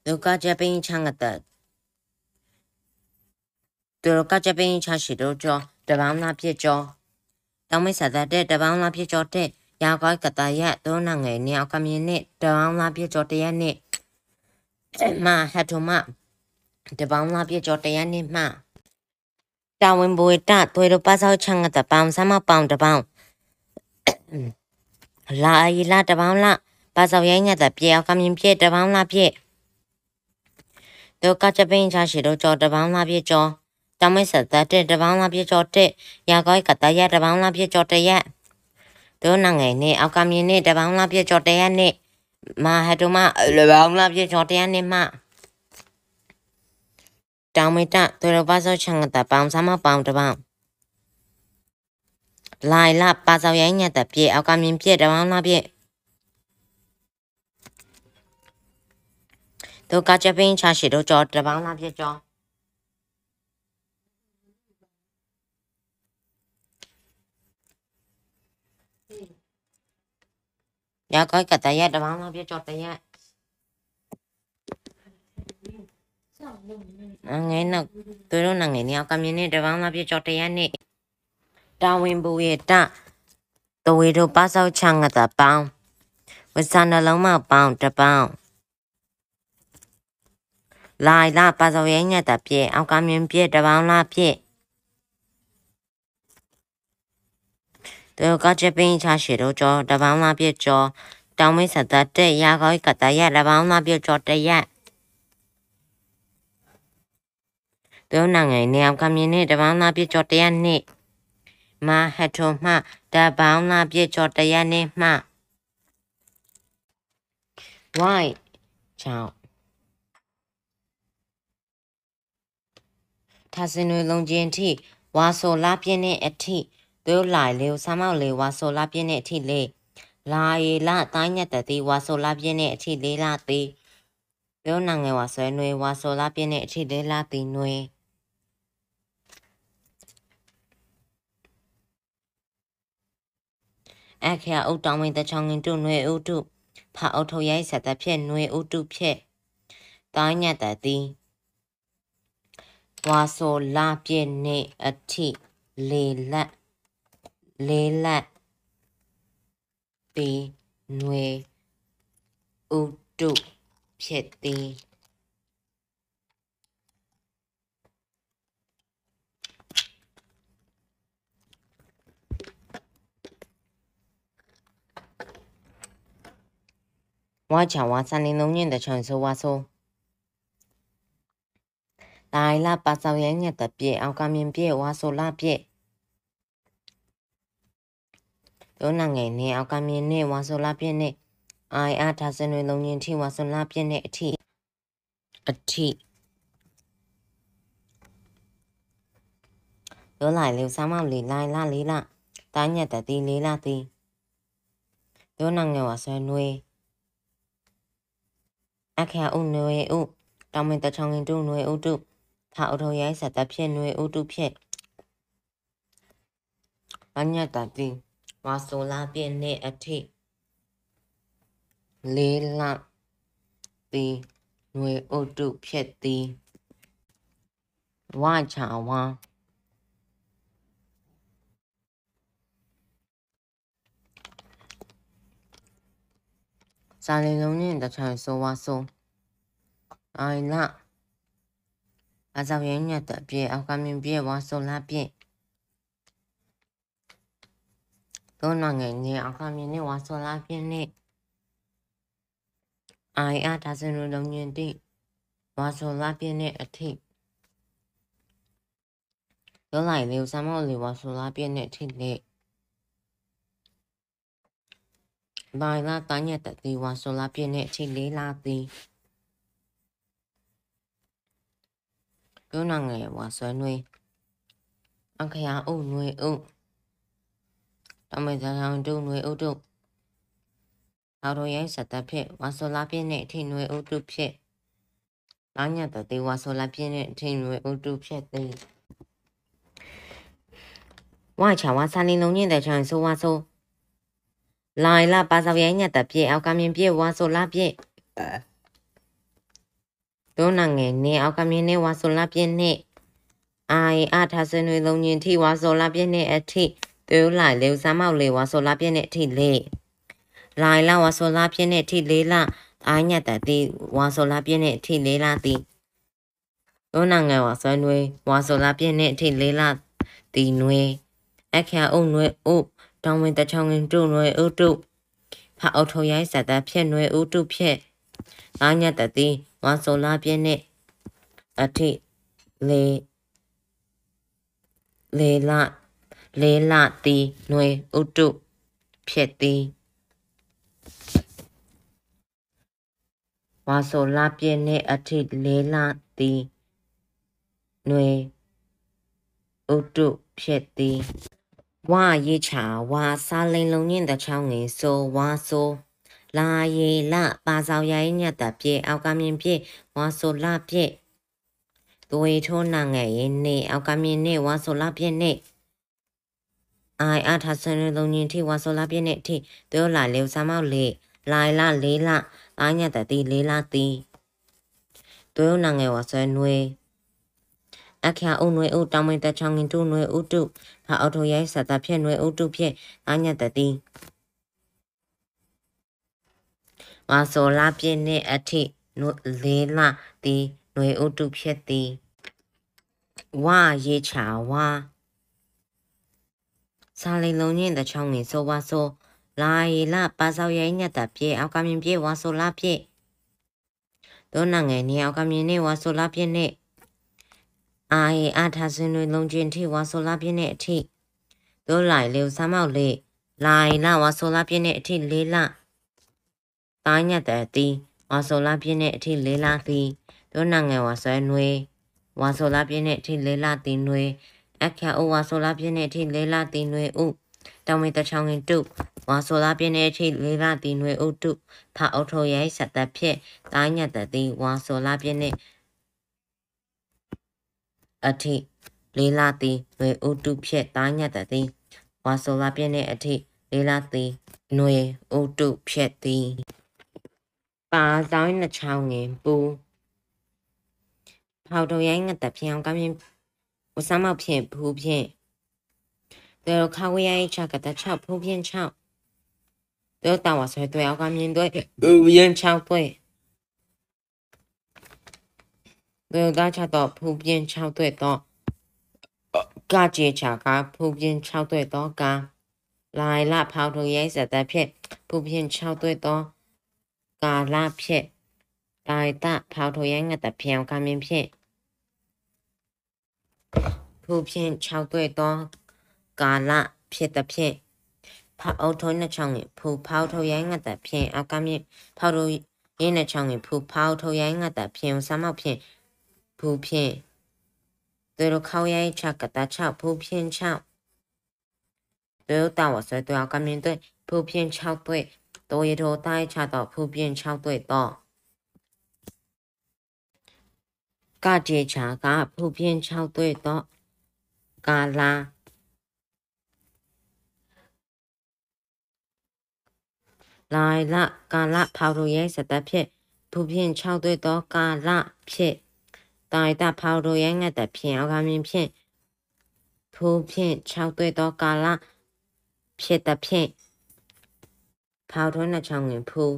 ဒုက္ခကြပင်းချံကတဲ့သူကကြပင်းချရှိတော့ကြောတပေါင်းလပြည့်ကြောတောင်မဆက်တဲ့တပေါင်းလပြည့်ကြောတဲ့ရာကောက်ကတရက်သုံးနငယ်နေအောင်ကမြင်နဲ့တောင်းလာပြကြောတရက်နဲ့မဟတ်ထုမတပေါင်းလာပြကြောတရက်နဲ့မှတာဝန်ဘွေတသွေရပါစောချငတ်တပေါင်းစမပေါင်းတပေါင်း လာအီလာတပေါင်းလာပါစောရိုင်းညတ်တပြေအောင်ကမြင်ပြေတပေါင်းလာပြေဒုကချပင်းချရှိတော့ကြောတပေါင်းလာပြေကြောတမစ်ဆက်တဲ့တပေါင်းလာပြေကြောတဲ့ရာကောက်ကတရက်တပေါင်းလာပြေကြောတရက်တို့နငယ်နဲ့အောက်ကမြင်နဲ့တပေါင်းလားပြကြောတရနဲ့မာဟတုမလပေါင်းလားပြကြောတရနဲ့မှတောင်မတသူတို့ပါစောချံတပေါင်းစမပေါင်းတပေါင်းလိုက်လာပါစောရိုင်းညက်တပြေအောက်ကမြင်ပြတပေါင်း လားပြတို့ကချပင်းချရှိတို့ကြောတပေါင်းလားပြကြောရကောက်ကတရက်တပေါင်းလားပြကြောတရက်ငယ်နောက်သူတို့ငယ်နေအောင်ကမြင်နေတပေါင်းလားပြကြော တရက်နေတာဝန်ဘူရဲ့တတဝေတို့ပါဆောက်ချငတ်တာပေါင်းဝစနှလုံးမပေါင်းတပေါင်းလိုက်လာပါစောရဲညက်တာပြည့်အောက်ကမြင်ပြည့်တပေါင်းလားပြည့်သူကချပင်းချရှိတော့ကြောတပေါင်းလားပြည့်ကြောတောင်းမဆက်တဲ့ရာကောကတရတပေါင်းလားပြည့်ကြောတရက်သူနငယ်နေအောင်ကမြင်နေတပေါင်းလားပြည့်ကြောတရက်နေ့ မဟတ်ထုံမှတပေါင်းလားပြည့်ကြောတရက်နေ့မှ why ချောင်းထာစင်တွေလုံချင်းထိဝါဆိုလာပြင်းတဲ့အထိတို့လိုက်လေဆာမောက်လေဝါဆိုလာပြင်းတဲ့အထိလေလာရီလာတိုင်းညက်တတိဝါဆိုလာပြင်းတဲ့အထိလေးလာသေးတို့နငယ်ဝါဆွဲနွေဝါဆိုလာပြင်းတဲ့အထိလေးလာသေးနွေ အခရာဥတောင်းဝင်တချောင်းငင်တုနွေဥတုဖာအုတ်ထုရိုက်ဆက်တဲ့ဖြစ်နွေဥတုဖြစ်တိုင်းညက်တတိဝါဆိုလာပြည့်နေအထိလေလက်လေးလက်ပေနွေဥတုဖြစ်သည် 와차와 산리농년 대천소와소 나일라 빠사오양냐 답비 아우까민 비에 와소 라비 도낭에 네 아우까민 네 와소 라비 네 아이아 다스노농년 티 와소 라비 네 아티 아티 ရောလိုက်လေစားမောင်လေလိုက်လာလေးလာတားညက်တတိလေးလာတိရောနငယ်ဝဆွဲနွေး အခါဥနွေဥတောင်မင်တချောင်းရင်တို့နွေဥတုဖာအထောရိုင်းဆက်တဖြစ်နွေဥတုဖြစ်အညက်တတိဝါဆိုလာပြည့်နဲ့အထိလေးလာတီနွေဥတုဖြစ်သည်ဝါချာဝါ စာလီလုံးနဲ့တခြားဆိုဝါဆိုအိုင်လာအဇောင်းရညတ်တပြေအောက်ကမြင်ပြေဝါဆိုလာပြေတော့နိုင်ငံနဲ့အောက်ကမြင်နဲ့ဝါဆိုလာပြေနဲ့အိုင်အားဒါစင်လိုလုံးညင်တိဝါဆိုလာပြေနဲ့အထိတော့လိုက်လေစမောလေဝါဆိုလာပြေနဲ့အထိလေဘိုင်လာတညက်တတိဝါဆိုလာပြေနဲ့အထိလေးလာသည်ပြောနာငယ်ဝါဆွဲနွေအခရာအုပ်နွေအုပ်တမေဇာဆောင်တုံနွေ အုပ်တုအော်ရိုရိုင်းစတဖြစ်ဝါဆိုလာပြင်းနဲ့အထိနွေအုပ်တုဖြစ်လောင်းညတ်တဲ့ဝါဆိုလာပြင်းနဲ့အထိနွေအုပ်တုဖြစ်သည်ဝါချာဝါစာလင်းလုံးညင်တဲ့ချောင်း lain la pasau yai nya ta pye au kam yin pye wa so la pye do na nge ne au kam yin ne wa so la pye ne ai a tha sin nwi long yin thi wa so la pye ne a thi tu lai le sa mau le wa so la pye ne thi le lain la wa so la pye ne thi le la ai nya ta ti wa so la pye ne thi le la ti do na nge wa so nwi wa so la pye ne thi le la ti nwi အခါအုံနွေအုပ် တောင်းဝင်တချောင်းရင်တို့နွေအုပ်တို့ဖအုတ်ထုံရိုင်းစတာဖြစ်နွေအုပ်တို့ဖြစ်အာညတ်တတိဝါဆိုလာပြင်းနဲ့အထိလေလေလာလေလာတီနွေဥတုဖြစ်သည်ဝါဆိုလာပြင်းနဲ့အထိလေလာတီနွေဥတုဖြစ်သည် ဝါရေချာဝါစားလိန်လုံးညင်တဲ့ချောင်းငယ်ဆိုဝါဆိုလာရေလပါဆောင်ရိုင်းညတ်တပြေအောက်ကမြင်ပြေဝါဆိုလာပြေသွေထိုးနာငယ်ရင်နေအောက်ကမြင်နေဝါဆိုလာပြေနေအိုင်အားထဆန်လုံးညင်ထိဝါဆိုလာပြေနေထိတို့လာလေစမောက်လေလာလာလေးလာအာညတ်တတိလေးလာတီတို့နာငယ်ဝါဆွဲနွေ အခါအုံနွေအုတောင်းမင်းတချောင်းငင်တူနွေဥတုဖာအော်တိုရိုင်းစတာဖြစ်နွေဥတုဖြစ်အာညတ်တတိဝါဆိုလာပြည့်နှင့်အထိလေးလသည်ຫນွေဥတုဖြစ်သည်ဝါရေချာဝါစာလိန်လုံးညင်တဲ့ချောင်းငင်ဆိုဝါဆိုလာရီလပါဆောက်ရိုင်းညက်တာပြေအောက်ကမြင်ပြေဝါဆိုလာပြေတို့နာငယ်နေအောက်ကမြင်နေဝါဆိုလာပြေနဲ့ အာရီအာထာစင်တွေလုံးချင်းထိဝါဆိုလာပြေနဲ့အထိတို့လိုက်လေဆာမောက်လေလာရီလဝါဆိုလာပြေနဲ့အထိလေးလတာညတ်တဲ့တီဝါဆိုလာပြင်းတဲ့အထိလေးလာသည်တို့နိုင်ငံဝါဆွဲနွေဝါဆိုလာပြင်းတဲ့အထိလေးလာသည်နွေအခါအိုဝါဆိုလာပြင်းတဲ့အထိလေးလာသည်နွေဥတောင်မေတချောင်းရင်တုဝါဆိုလာပြင်းတဲ့အထိလေးလာသည်နွေဥတုဖအုတ်ထိုရိုင်းဆက်သက်ဖြစ်တာညတ်တဲ့သည်ဝါဆိုလာပြင်းတဲ့ အထိလေးလာသည်နွေဥတုဖြစ်တာညတ်တဲ့သည်ဝါဆိုလာပြင်းတဲ့အထိလေးလာသည်နွေဥတုဖြစ်သည်ပါဆောင်နှချောင်းငင်ပူဖောက်တော်ရိုင်းငတ်တပြောင်ကမြင်ဝစမောက်ဖြင့်ဘူးဖြင့်တေခါဝရိုင်းချကတချောက်ဖူးဖြင့်ချောက်တေတာဝဆွဲတွေ့အောင်ကမြင်တွေ့ဘူးရင်ချောက်တွေ့ တေတာချတော့ဖူးဖြင့်ချောက်တွေ့တော့ကကြေချာကဖူးဖြင့်ချောက်တွေ့တော့ကလာလာဖောက်တော်ရိုင်းစတဲ့ဖြင့်ဖူးဖြင့်ချောက်တွေ့တော့ကာလဖြင့်တိုင်တဖောက်ထိုရိုင်းငတ်တပြောင်ကမင်းဖြင့်ဖူဖြင့်၆တွေ့သောကာလဖြစ်သဖြင့်ဖောက်အုပ်ထုံးနှချောင်းငယ်ဖူဖောက်ထုတ်ရိုင်းငတ်တဲ့ဖြင့်အကမြင့်ဖောက်ထုတ်ရင်းနှချောင်းငယ်ဖူဖောက်ထုတ်ရိုင်းငတ်တဲ့ဖြင့်စမောက်ဖြင့် ဖူဖြင့်对了，考验一下个大桥普遍桥，对了，大我说都要跟面对普遍桥对，多一头大一查到普遍桥对多。加节查加普遍桥对多，加拉。来啦，加拉跑路也是的片，普遍桥对多加拉片。 တာတာဖောက်တို့ရဲ့ငတ်တဲ့ဖြင့်အောက်ကမြင်ဖြင့်ဖူးဖြင့်၆တွေ့သောကာလဖြစ်တဲ့ဖြင့်ဖောက်ထွန်းတဲ့ချောင်းငင်ဖူး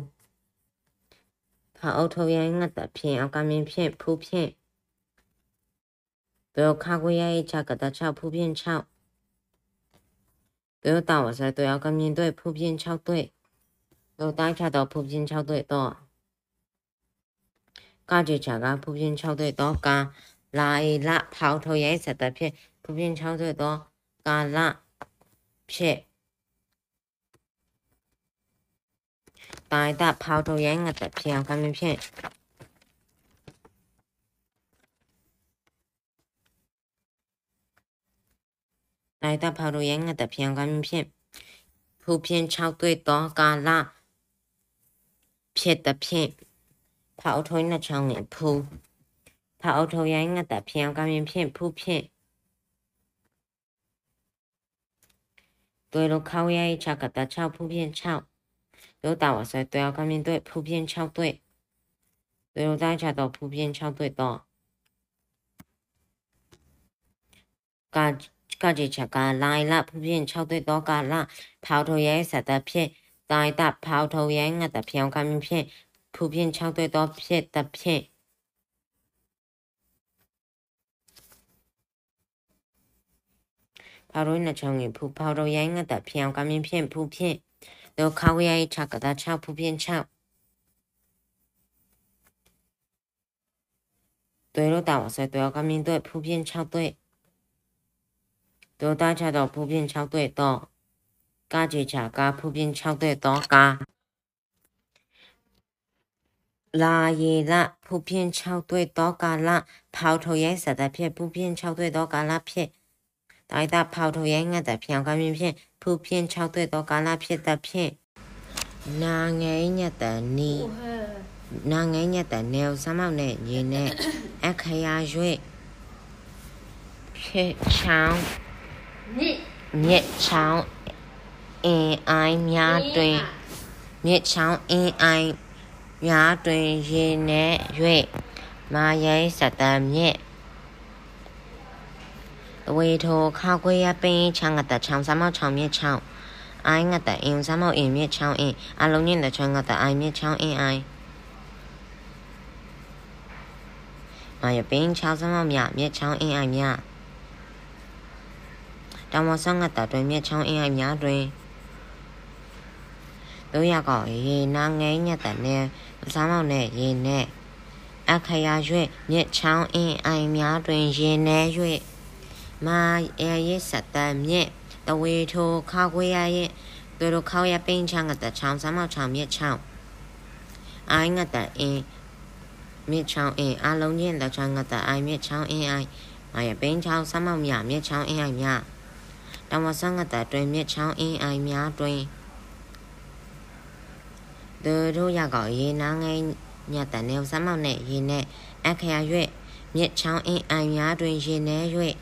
ဖောက်အုပ်ထုတ်ရဲ့ငတ်တဲ့ဖြင့်အောက်ကမြင်ဖြင့်ဖူးဖြင့်ဘယ်ခါကိုရဲ့ချကတဲ့၆ဖူးဖြင့်၆ဘယ်တာ 感就价格普遍超最多，加辣一辣泡颜色的片，普遍超最多，加辣。片，一点泡椒盐的片，干面片，来点泡椒盐的片，干面片，普遍超最多，加辣。片的片。 ဖြစ်အောင်ကမဖြစ်တိုင်တာဖောက်ထုတ်ရဲငတ်တဲ့ဖြစ်အောင်ကမဖြစ်ပူပြင်း6တဲ့တော့ကာလဖြစ်တဲ့ဖြစ်跑头那场脸扑，跑头也应该的偏干面片扑片。对了，靠呀一炒个的炒普遍炒，有打我说对要干面对普遍炒对，对了大家都普遍炒对多。家家姐吃个来了，普遍炒对多个啦，跑头也是的片，大大跑头也应该的偏干面片。 ဖူဖြင့်ခြောက်သွဲ့သောဖြစ်သဖြင့်ပါရုံးနှချောင်းကိုဖူဖောက်တော်ရိုင်းငတ်တာဖြစ်အောင်ကမြင်ဖြင့်ဖူဖြင့်ဒုခဝရိုင်းချကတာချဖူဖြင့်ချောက်သွဲလို့တောင်းဆွဲသွဲကမြင်သွဲဖူဖြင့်ချောက်သွဲဒေါ်တာချတော့ဖူဖြင့်ချောက်သွဲတော့ကားကြေချာကားဖူဖြင့်ချောက်သွဲတော့ကား 拉爷爷普遍超对多加拉泡头羊啥的片普遍超对多加拉片，大袋泡头羊啊的片方便片普遍超对多加拉片的片。拉爷爷的你，拉爷爷的牛什么的，爷爷，俺开呀嘴，月超，月超，AI 面对，月超 AI。 ညာတွင်ရေနှင့်၍မာရိုင်းစတံမြင့်ဝေထိုခါခွေရပင်းချောင်းကတချောင်းစမောက်ချောင်းမြင့်ချောင်းအိုင်းငတ်တဲ့အင်းစမောက်အင်းမြင့်ချောင်းအင်းအလုံးညင်းတဲ့ချောင်းကတအိုင်းမြင့်ချောင်းအင်းအိုင်းမာရပင်းချောင်းစမောက်မြမြင့်ချောင်းအင်းအိုင်းမြတောင်မဆောင်ကတတွင်မြင့်ချောင်းအင်းအိုင်းမြတွင်တို့ရကောရေနာငိမ့်ညက်တဲ့နဲ့ စားမောက်နဲ့ရေနဲ့အခရာရွေ့မြစ်ချောင်းအင်းအိုင်များတွင်ရေနေ၍မာအဲရစ်စတန်မြစ်တဝေထိုခါခွေရရဲ့တို့တို့ခေါရပင်းချောင်းကတဲ့ချောင်းစားမောက်ချောင်းမြစ်ချောင်းအိုင်ငတဲ့အင်းမြစ်ချောင်းအင်းအလုံးချင်းတဲ့ချောင်းကတဲ့အိုင်မြစ်ချောင်းအင်းအိုင်မာရပင်းချောင်းစားမောက်မြမြစ်ချောင်းအင်းအိုင်မြတမဆန်းကတဲ့တွင်မြစ်ချောင်းအင်းအိုင်များတွင် သူတို့ရောက်ကောရေနာငယ်ညတဲ့နေစမောက်နဲ့ရေနဲ့အခရာရွေ့မြစ်ချောင်းအင်းအိုင်များတွင်ရေနေ၍